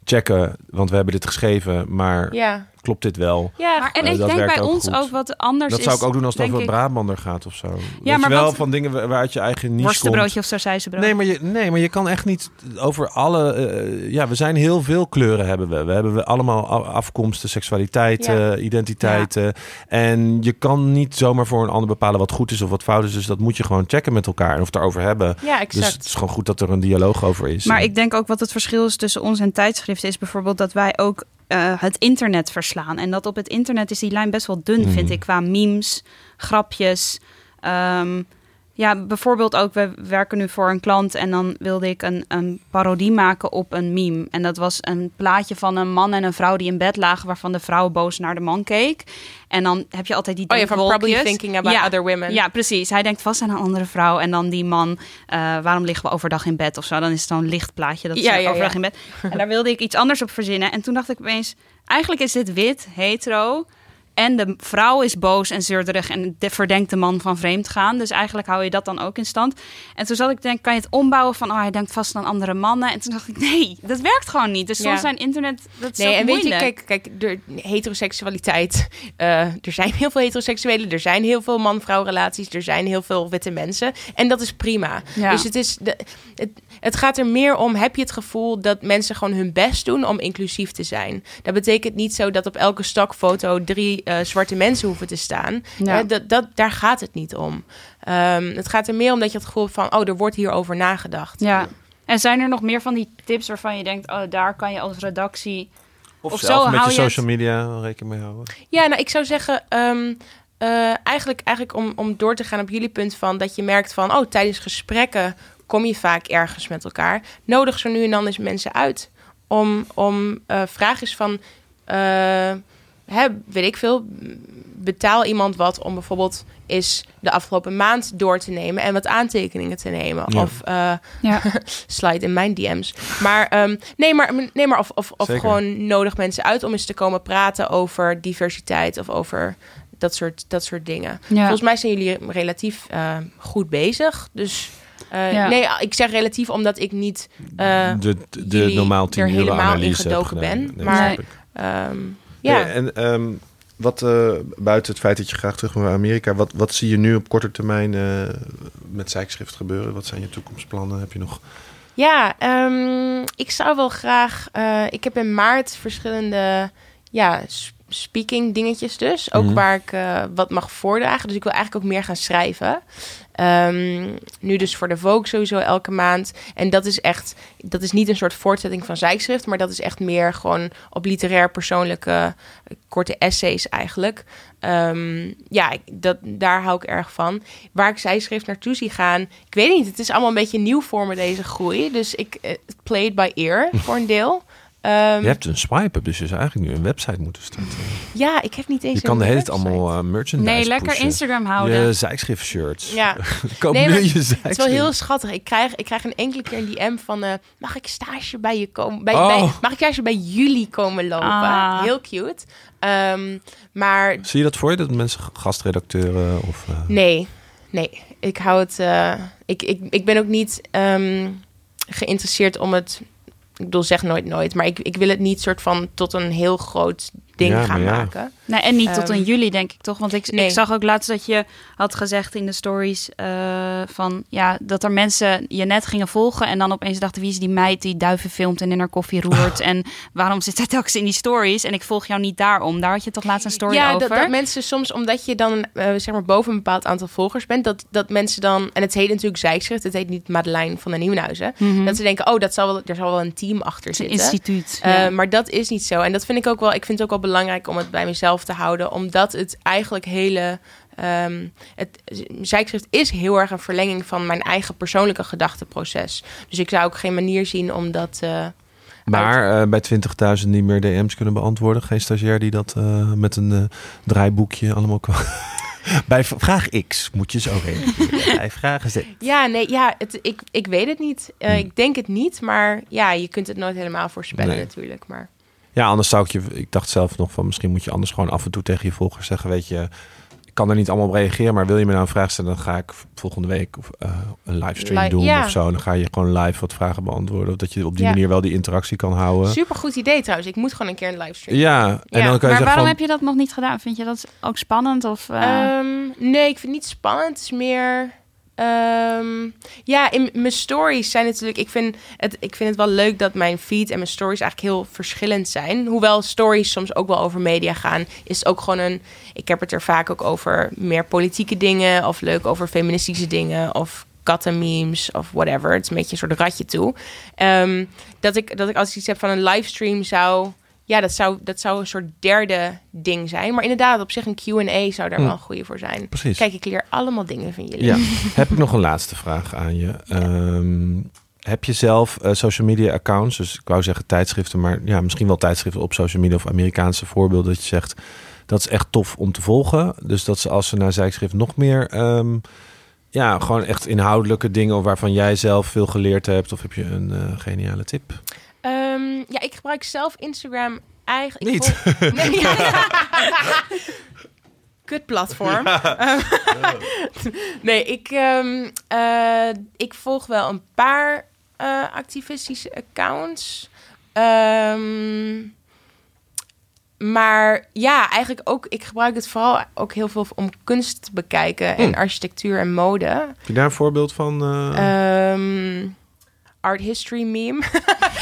checken? Want we hebben dit geschreven, maar Ja, klopt dit wel? ja Maar, en Eh, ik dat denk bij ook ons goed. ook wat anders Dat is. zou ik ook doen als het over ik, Brabander gaat of zo. Weet maar je wel, wat- van dingen waar- waaruit je eigen niche komt. Worstenbroodje of sausijzenbrood. Nee maar, je, nee, maar je kan echt niet over alle... eh, ja, we zijn heel veel kleuren hebben we. We hebben we allemaal afkomsten, seksualiteiten, identiteiten. En je kan niet zomaar voor een ander bepalen wat goed is of wat fout is. Dus dat moet je gewoon checken met elkaar en of het erover hebben. ja, Dus exact. het is gewoon goed dat er een dialoog over is. Maar ik denk ook wat het verschil is tussen ons en tijdschriften is bijvoorbeeld dat wij ook eh, het internet verslaan. En dat op het internet is die lijn best wel dun, vind ik, qua memes, grapjes. Ehm, ja, bijvoorbeeld ook, we werken nu voor een klant en dan wilde ik een, een parodie maken op een meme. En dat was een plaatje van een man en een vrouw die in bed lagen, waarvan de vrouw boos naar de man keek. En dan heb je altijd die Oh ja, van probably thinking about Ja. other women. Ja, precies. Hij denkt vast aan een andere vrouw. En dan die man, eh, waarom liggen we overdag in bed of zo? Dan is het zo'n lichtplaatje dat Ja, ze ja, overdag in bed. En daar wilde ik iets anders op verzinnen. En toen dacht ik opeens, eigenlijk is dit wit, hetero. En de vrouw is boos en zeurderig en de verdenkt de man van vreemd gaan. Dus eigenlijk hou je dat dan ook in stand. En toen zat ik te denken, kan je het ombouwen van... oh, hij denkt vast aan andere mannen. En toen dacht ik, nee, dat werkt gewoon niet. Dus Ja. soms zijn internet, dat is Nee, en weet je, moeilijk. kijk, kijk de heteroseksualiteit. eh, er zijn heel veel heteroseksuelen, er zijn heel veel man-vrouw relaties, er zijn heel veel witte mensen. En dat is prima. Ja. Dus het, is de, het, het gaat er meer om: heb je het gevoel dat mensen gewoon hun best doen om inclusief te zijn? Dat betekent niet zo dat op elke stokfoto drie eh, zwarte mensen hoeven te staan. Ja. Eh, dat, dat, daar gaat het niet om. Ehm, het gaat er meer om dat je het gevoel hebt van: oh, er wordt hierover nagedacht. Ja. En zijn er nog meer van die tips waarvan je denkt... oh, daar kan je als redactie... Of, Of zelf zo met je social media rekening mee houden. Ja, nou, ik zou zeggen, ehm, eh, eigenlijk, eigenlijk om, om door te gaan op jullie punt van dat je merkt van, oh, tijdens gesprekken kom je vaak ergens met elkaar. Nodig zo nu en dan eens mensen uit om, om eh vraag eens van, eh, hè, weet ik veel, betaal iemand wat om bijvoorbeeld eens de afgelopen maand door te nemen en wat aantekeningen te nemen. Ja. Of eh, Ja. slide in mijn DM's. Maar ehm, nee, maar, nee, maar of, of, of Zeker. gewoon nodig mensen uit om eens te komen praten over diversiteit of over dat soort, dat soort dingen. Ja. Volgens mij zijn jullie relatief eh, goed bezig. Dus eh, Ja. nee, ik zeg relatief omdat ik niet eh, de de normaal tien er uur helemaal in analyse heb gedoken gedaan. ben, Nee, maar- ehm, ja. En ehm, wat eh, buiten het feit dat je graag terug wil naar Amerika, wat, wat zie je nu op korte termijn eh, met zijkschrift gebeuren? Wat zijn je toekomstplannen? Heb je nog? Ja, ehm, ik zou wel graag. eh, ik heb in maart verschillende ja, speaking dingetjes dus. Ook Mhm. waar ik wat mag voordragen. Dus ik wil eigenlijk ook meer gaan schrijven. Ehm, nu dus voor de Vogue sowieso elke maand. En dat is echt, dat is niet een soort voortzetting van zijschrift, maar dat is echt meer gewoon op literair persoonlijke eh, korte essays eigenlijk. Ehm, ja, dat, daar hou ik erg van. Waar ik zijschrift naartoe zie gaan, ik weet niet. Het is allemaal een beetje nieuw voor me deze groei. Dus ik eh, play it by ear voor een deel. Ehm, Je hebt een swipe-up, dus je zou eigenlijk nu een website moeten starten. Ja, ik heb niet eens Je kan een de hele tijd allemaal eh, merchandise Nee, lekker pushen. Instagram houden. Je shirts. Ja, Koop Nee, nu maar je het is wel heel schattig. Ik krijg, ik krijg een enkele keer een DM van... eh, mag ik stage bij je komen? Bij, Oh. bij- mag ik stage bij jullie komen lopen? Ah. Heel cute. Ehm, maar Zie je dat voor je, dat mensen gastredacteuren of... eh, nee, nee. Ik hou het... eh, ik, ik, ik ben ook niet ehm, geïnteresseerd om het... Ik bedoel, zeg nooit nooit. Maar ik, ik wil het niet soort van tot een heel groot ding Ja, gaan ja. maken. Nee, en niet tot Ehm, in juli, denk ik toch? Want ik, nee. ik zag ook laatst dat je had gezegd in de stories eh, van ja, dat er mensen je net gingen volgen en dan opeens dachten wie is die meid die duiven filmt en in haar koffie roert en waarom zit zij telkens in die stories? En ik volg jou niet daarom. Daar had je toch laatst een story ja, over? dat, dat mensen soms, omdat je dan eh, zeg maar boven een bepaald aantal volgers bent, dat, dat mensen dan, en het heet natuurlijk zijschrift, het heet niet Madeleine van de Nieuwenhuizen, Mhm. dat ze denken, oh, dat zal wel, er zal wel een team achter een zitten. instituut. Eh, ja. Maar dat is niet zo. En dat vind ik ook wel. Ik vind het ook wel belangrijk om het bij mezelf te houden, omdat het eigenlijk hele. ehm het zijkschrift is heel erg een verlenging van mijn eigen persoonlijke gedachteproces. Dus ik zou ook geen manier zien om dat. eh, Maar eh, bij 20.000 niet meer DM's kunnen beantwoorden. Geen stagiair die dat eh, met een draaiboekje allemaal kan. bij vraag X moet je zo reageren. bij vragen Z. Ja, nee, ja, het, ik, ik weet het niet. Hmm. Ik denk het niet, maar ja, je kunt het nooit helemaal voorspellen Nee. natuurlijk. Maar Ja, anders zou ik je... Ik dacht zelf nog van misschien moet je anders gewoon af en toe tegen je volgers zeggen. Weet je, ik kan er niet allemaal op reageren. Maar wil je me nou een vraag stellen, dan ga ik volgende week of, eh, een livestream Li- doen ja. of zo. Dan ga je gewoon live wat vragen beantwoorden. Of dat je op die Ja. manier wel die interactie kan houden. super goed idee trouwens. Ik moet gewoon een keer een livestream. Ja, en Ja, dan kan je maar waarom van, heb je dat nog niet gedaan? Vind je dat ook spannend? Of, eh, Ehm, nee, ik vind het niet spannend. Het is meer. Ehm, ja, in mijn stories zijn natuurlijk. Ik vind, het, ik vind het wel leuk dat mijn feed en mijn stories eigenlijk heel verschillend zijn. Hoewel stories soms ook wel over media gaan, is het ook gewoon een. Ik heb het er vaak ook over meer politieke dingen. Of leuk over feministische dingen. Of kattenmemes of whatever. Het is een beetje een soort ratje toe. Ehm, dat, ik, dat ik als ik iets heb van een livestream zou. Ja, dat zou, dat zou een soort derde ding zijn. Maar inderdaad, op zich een Q&A zou daar Hm. wel een goede voor zijn. Precies. Kijk, ik leer allemaal dingen van jullie. Ja, heb ik nog een laatste vraag aan je. Ehm, heb je zelf eh, social media accounts? Dus ik wou zeggen tijdschriften, maar ja, misschien wel tijdschriften op social media of Amerikaanse voorbeelden. Dat je zegt, dat is echt tof om te volgen. Dus dat ze als ze naar zijschrift nog meer, ehm, ja, gewoon echt inhoudelijke dingen waarvan jij zelf veel geleerd hebt. Of heb je een eh, geniale tip? Ehm, ja, ik gebruik zelf Instagram eigenlijk... ik Niet? volg- Nee, ja. Kut platform. Ehm, nee, ik, ehm, eh, ik volg wel een paar eh, activistische accounts. Ehm, maar ja, eigenlijk ook... Ik gebruik het vooral ook heel veel om kunst te bekijken. En Hmm. architectuur en mode. Heb je daar een voorbeeld van? eh? Ehm, art history meme.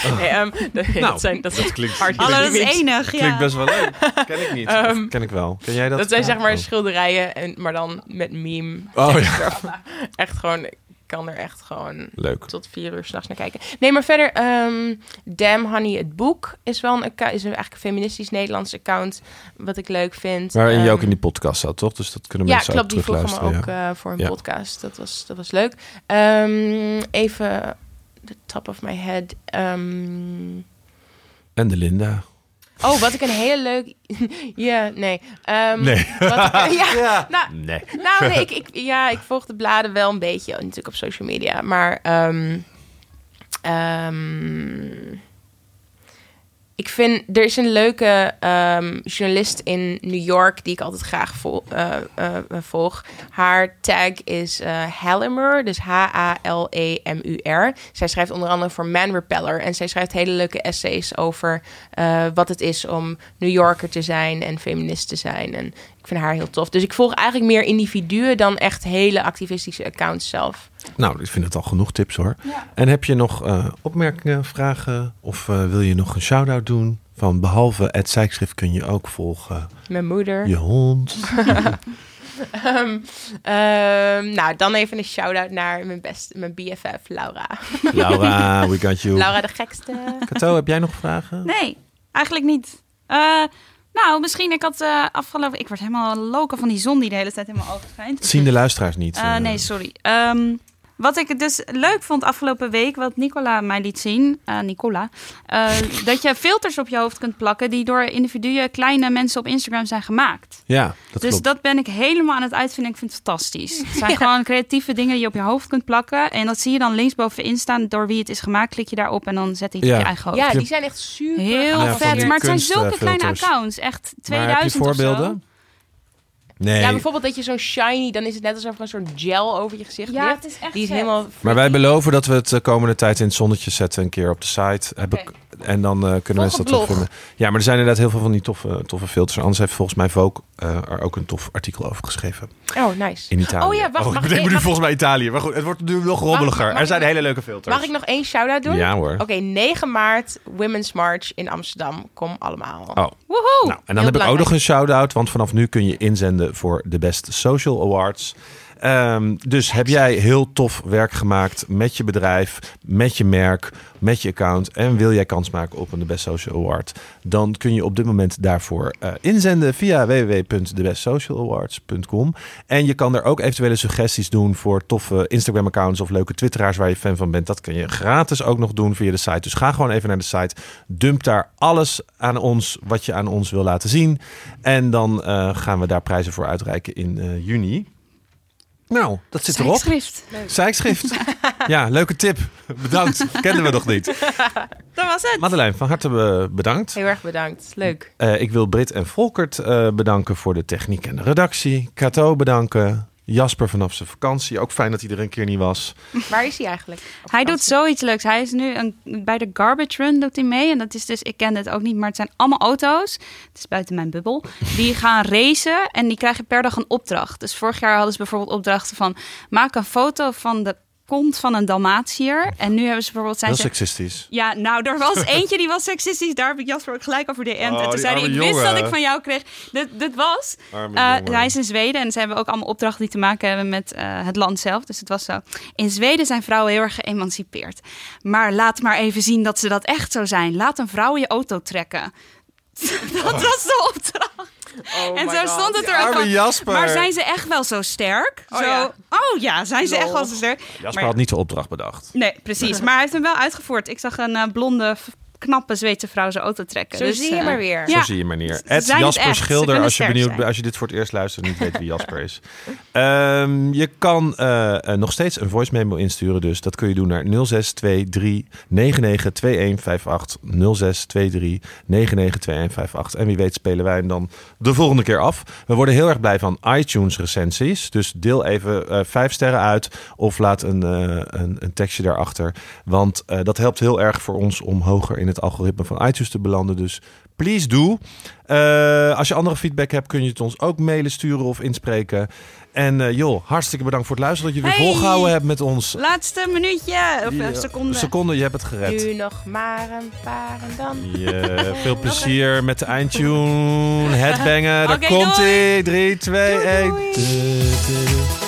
nee, ehm, Nou, dat zijn, dat, dat klinkt, Art Hallo, dat is Memes. enig. klinkt Ja. best wel leuk. Ken ik niet. Of Ehm, ken ik wel. Ken jij dat? dat zijn zeg maar Oh. schilderijen, en, maar dan met meme. Oh, erop. Echt gewoon, ik kan er echt gewoon Leuk. tot vier uur s'nachts naar kijken. Nee, maar verder, ehm Damn Honey, het boek is wel een, account, is een eigenlijk een feministisch Nederlands account, wat ik leuk vind. Waarin je ook in die podcast zat, toch? Dus dat kunnen ja, mensen klopt. ook Die vroegen me terugluisteren. ook ja. eh, voor een Ja. podcast. Dat was, dat was leuk. Ehm, even the top of my head. Ehm, En de Linda. oh, wat ik een hele leuk... ja, nee. Ehm, Nee. Wat ik, ja, nou, Nee. nou nee, ik, ik, ja, ik volg de bladen wel een beetje, natuurlijk op social media. Maar ehm, ehm, ik vind, er is een leuke ehm, journalist in New York die ik altijd graag vol, eh, eh, volg. Haar tag is eh Hallimer, dus H-A-L-E-M-U-R. Zij schrijft onder andere voor Man Repeller. En zij schrijft hele leuke essays over eh, wat het is om New Yorker te zijn en feminist te zijn. En ik vind haar heel tof. Dus ik volg eigenlijk meer individuen dan echt hele activistische accounts zelf. Nou, ik vind het al genoeg tips hoor. En heb je nog eh, opmerkingen, vragen? Of eh, wil je nog een shout-out doen? Van behalve het zijkschrift kun je ook volgen Mijn moeder. je hond. Ehm, ehm, nou, dan even een shout-out naar mijn, best, mijn BFF, Laura. Laura, we got you. Laura de gekste. Kato, heb jij nog vragen? Nee, eigenlijk niet. Eh, nou, misschien ik had eh, afgelopen... Ik word helemaal loken van die zon die de hele tijd in mijn ogen schijnt. Zien de luisteraars niet. Nee, sorry. Ehm, Wat ik dus leuk vond afgelopen week, wat Nicola mij liet zien, eh, Nicola, eh, dat je filters op je hoofd kunt plakken die door individuen, kleine mensen op Instagram zijn gemaakt. Ja, dat dus klopt. dat ben ik helemaal aan het uitvinden. Ik vind het fantastisch. Het zijn gewoon creatieve dingen die je op je hoofd kunt plakken. En dat zie je dan linksbovenin staan door wie het is gemaakt. Klik je daarop en dan zet hij het Ja. op je eigen hoofd. Ja, die zijn echt super Heel Ja, vet. Maar het zijn zulke kleine accounts. Echt Maar heb je 2000 of zo. voorbeelden? Nee. Ja, bijvoorbeeld dat je zo shiny, dan is het net alsof er een soort gel over je gezicht Ja, ligt. het is echt Die is helemaal... Maar wij beloven dat we het de komende tijd in het zonnetje zetten. Een keer op de site. Heb ik, en dan eh, kunnen mensen dat blog. terugvinden. Ja, maar er zijn inderdaad heel veel van die toffe, toffe filters. Anders heeft volgens mij Vogue eh, er ook een tof artikel over geschreven. Oh, nice. In Italië. Oh ja, wacht, ik bedenk ik- me nu volgens mij Italië. Maar goed, het wordt nu nog rommeliger. mag er zijn hele leuke filters. Mag ik nog één shout-out doen? Ja hoor. Oké, 9 maart, Women's March in Amsterdam. Kom allemaal. Oh. Woehoe! Nou, en dan heel heb ik ook nog een shout-out, want vanaf nu kun je inzenden voor de Best Social Awards. Ehm, dus heb jij heel tof werk gemaakt met je bedrijf, met je merk, met je account en wil jij kans maken op een The Best Social Award, dan kun je op dit moment daarvoor eh, inzenden via www.thebestsocialawards.com. En je kan er ook eventuele suggesties doen voor toffe Instagram-accounts of leuke twitteraars waar je fan van bent. Dat kun je gratis ook nog doen via de site. Dus ga gewoon even naar de site, dump daar alles aan ons wat je aan ons wil laten zien. En dan eh, gaan we daar prijzen voor uitreiken in eh, juni. Nou, dat zit erop. Zijkschrift. ja, leuke tip. Bedankt. Kenden we nog niet. Dat was het. Madeleine, van harte bedankt. Heel erg bedankt. Leuk. Eh, ik wil Brit en Volkert eh, bedanken voor de techniek en de redactie. Kato bedanken. Jasper vanaf zijn vakantie. Ook fijn dat hij er een keer niet was. Waar is hij eigenlijk? Hij doet zoiets leuks. Hij is nu een, bij de Garbage Run doet hij mee. En dat is dus, ik ken het ook niet, maar het zijn allemaal auto's. Het is buiten mijn bubbel. Die gaan racen en die krijgen per dag een opdracht. Dus vorig jaar hadden ze bijvoorbeeld opdrachten van... maak een foto van de kont van een Dalmatiër. En nu hebben ze bijvoorbeeld... Zijn Heel ze, seksistisch. ja, nou, er was eentje die was seksistisch. Daar heb ik Jasper ook gelijk over de end. Oh, en toen zei hij, ik wist dat ik van jou kreeg. Dit, dit was... Eh, hij is in Zweden en ze hebben ook allemaal opdrachten die te maken hebben met eh, het land zelf. Dus het was zo. In Zweden zijn vrouwen heel erg geëmancipeerd. Maar laat maar even zien dat ze dat echt zo zijn. Laat een vrouw je auto trekken. dat was de opdracht. En zo stond het er ook van. Jasper. Maar zijn ze echt wel zo sterk? Oh zo, ja. oh ja, zijn ze echt wel zo sterk? Jasper Maar- had niet de opdracht bedacht. Nee, precies. Maar hij heeft hem wel uitgevoerd. Ik zag een eh, blonde, knappe Zweedse vrouw zijn auto trekken. Zo Dus, zie je eh, maar weer. Ja. Zo zie je maar neer. Het Jasper Schilder, als je, benieuwd, zijn. als je dit voor het eerst luistert en niet weet wie Jasper is. Ehm, je kan eh, eh, nog steeds een voice memo insturen, dus dat kun je doen naar 0623 992158 0623 992158. En wie weet spelen wij hem dan de volgende keer af. We worden heel erg blij van iTunes recensies, dus deel even eh, vijf sterren uit of laat een, eh, een, een tekstje daarachter. Want eh, dat helpt heel erg voor ons om hoger in het algoritme van iTunes te belanden. Dus please do. Eh, als je andere feedback hebt, kun je het ons ook mailen, sturen of inspreken. En eh, joh, hartstikke bedankt voor het luisteren. Dat je weer Hey! volgehouden hebt met ons. Laatste minuutje. Of eh, eh, seconde. Seconde, je hebt het gered. Nu nog maar een paar en dan... Veel plezier met de eindtune. Headbangen, daar Oké, komt ie. 3, 2, Doei, 1. doei.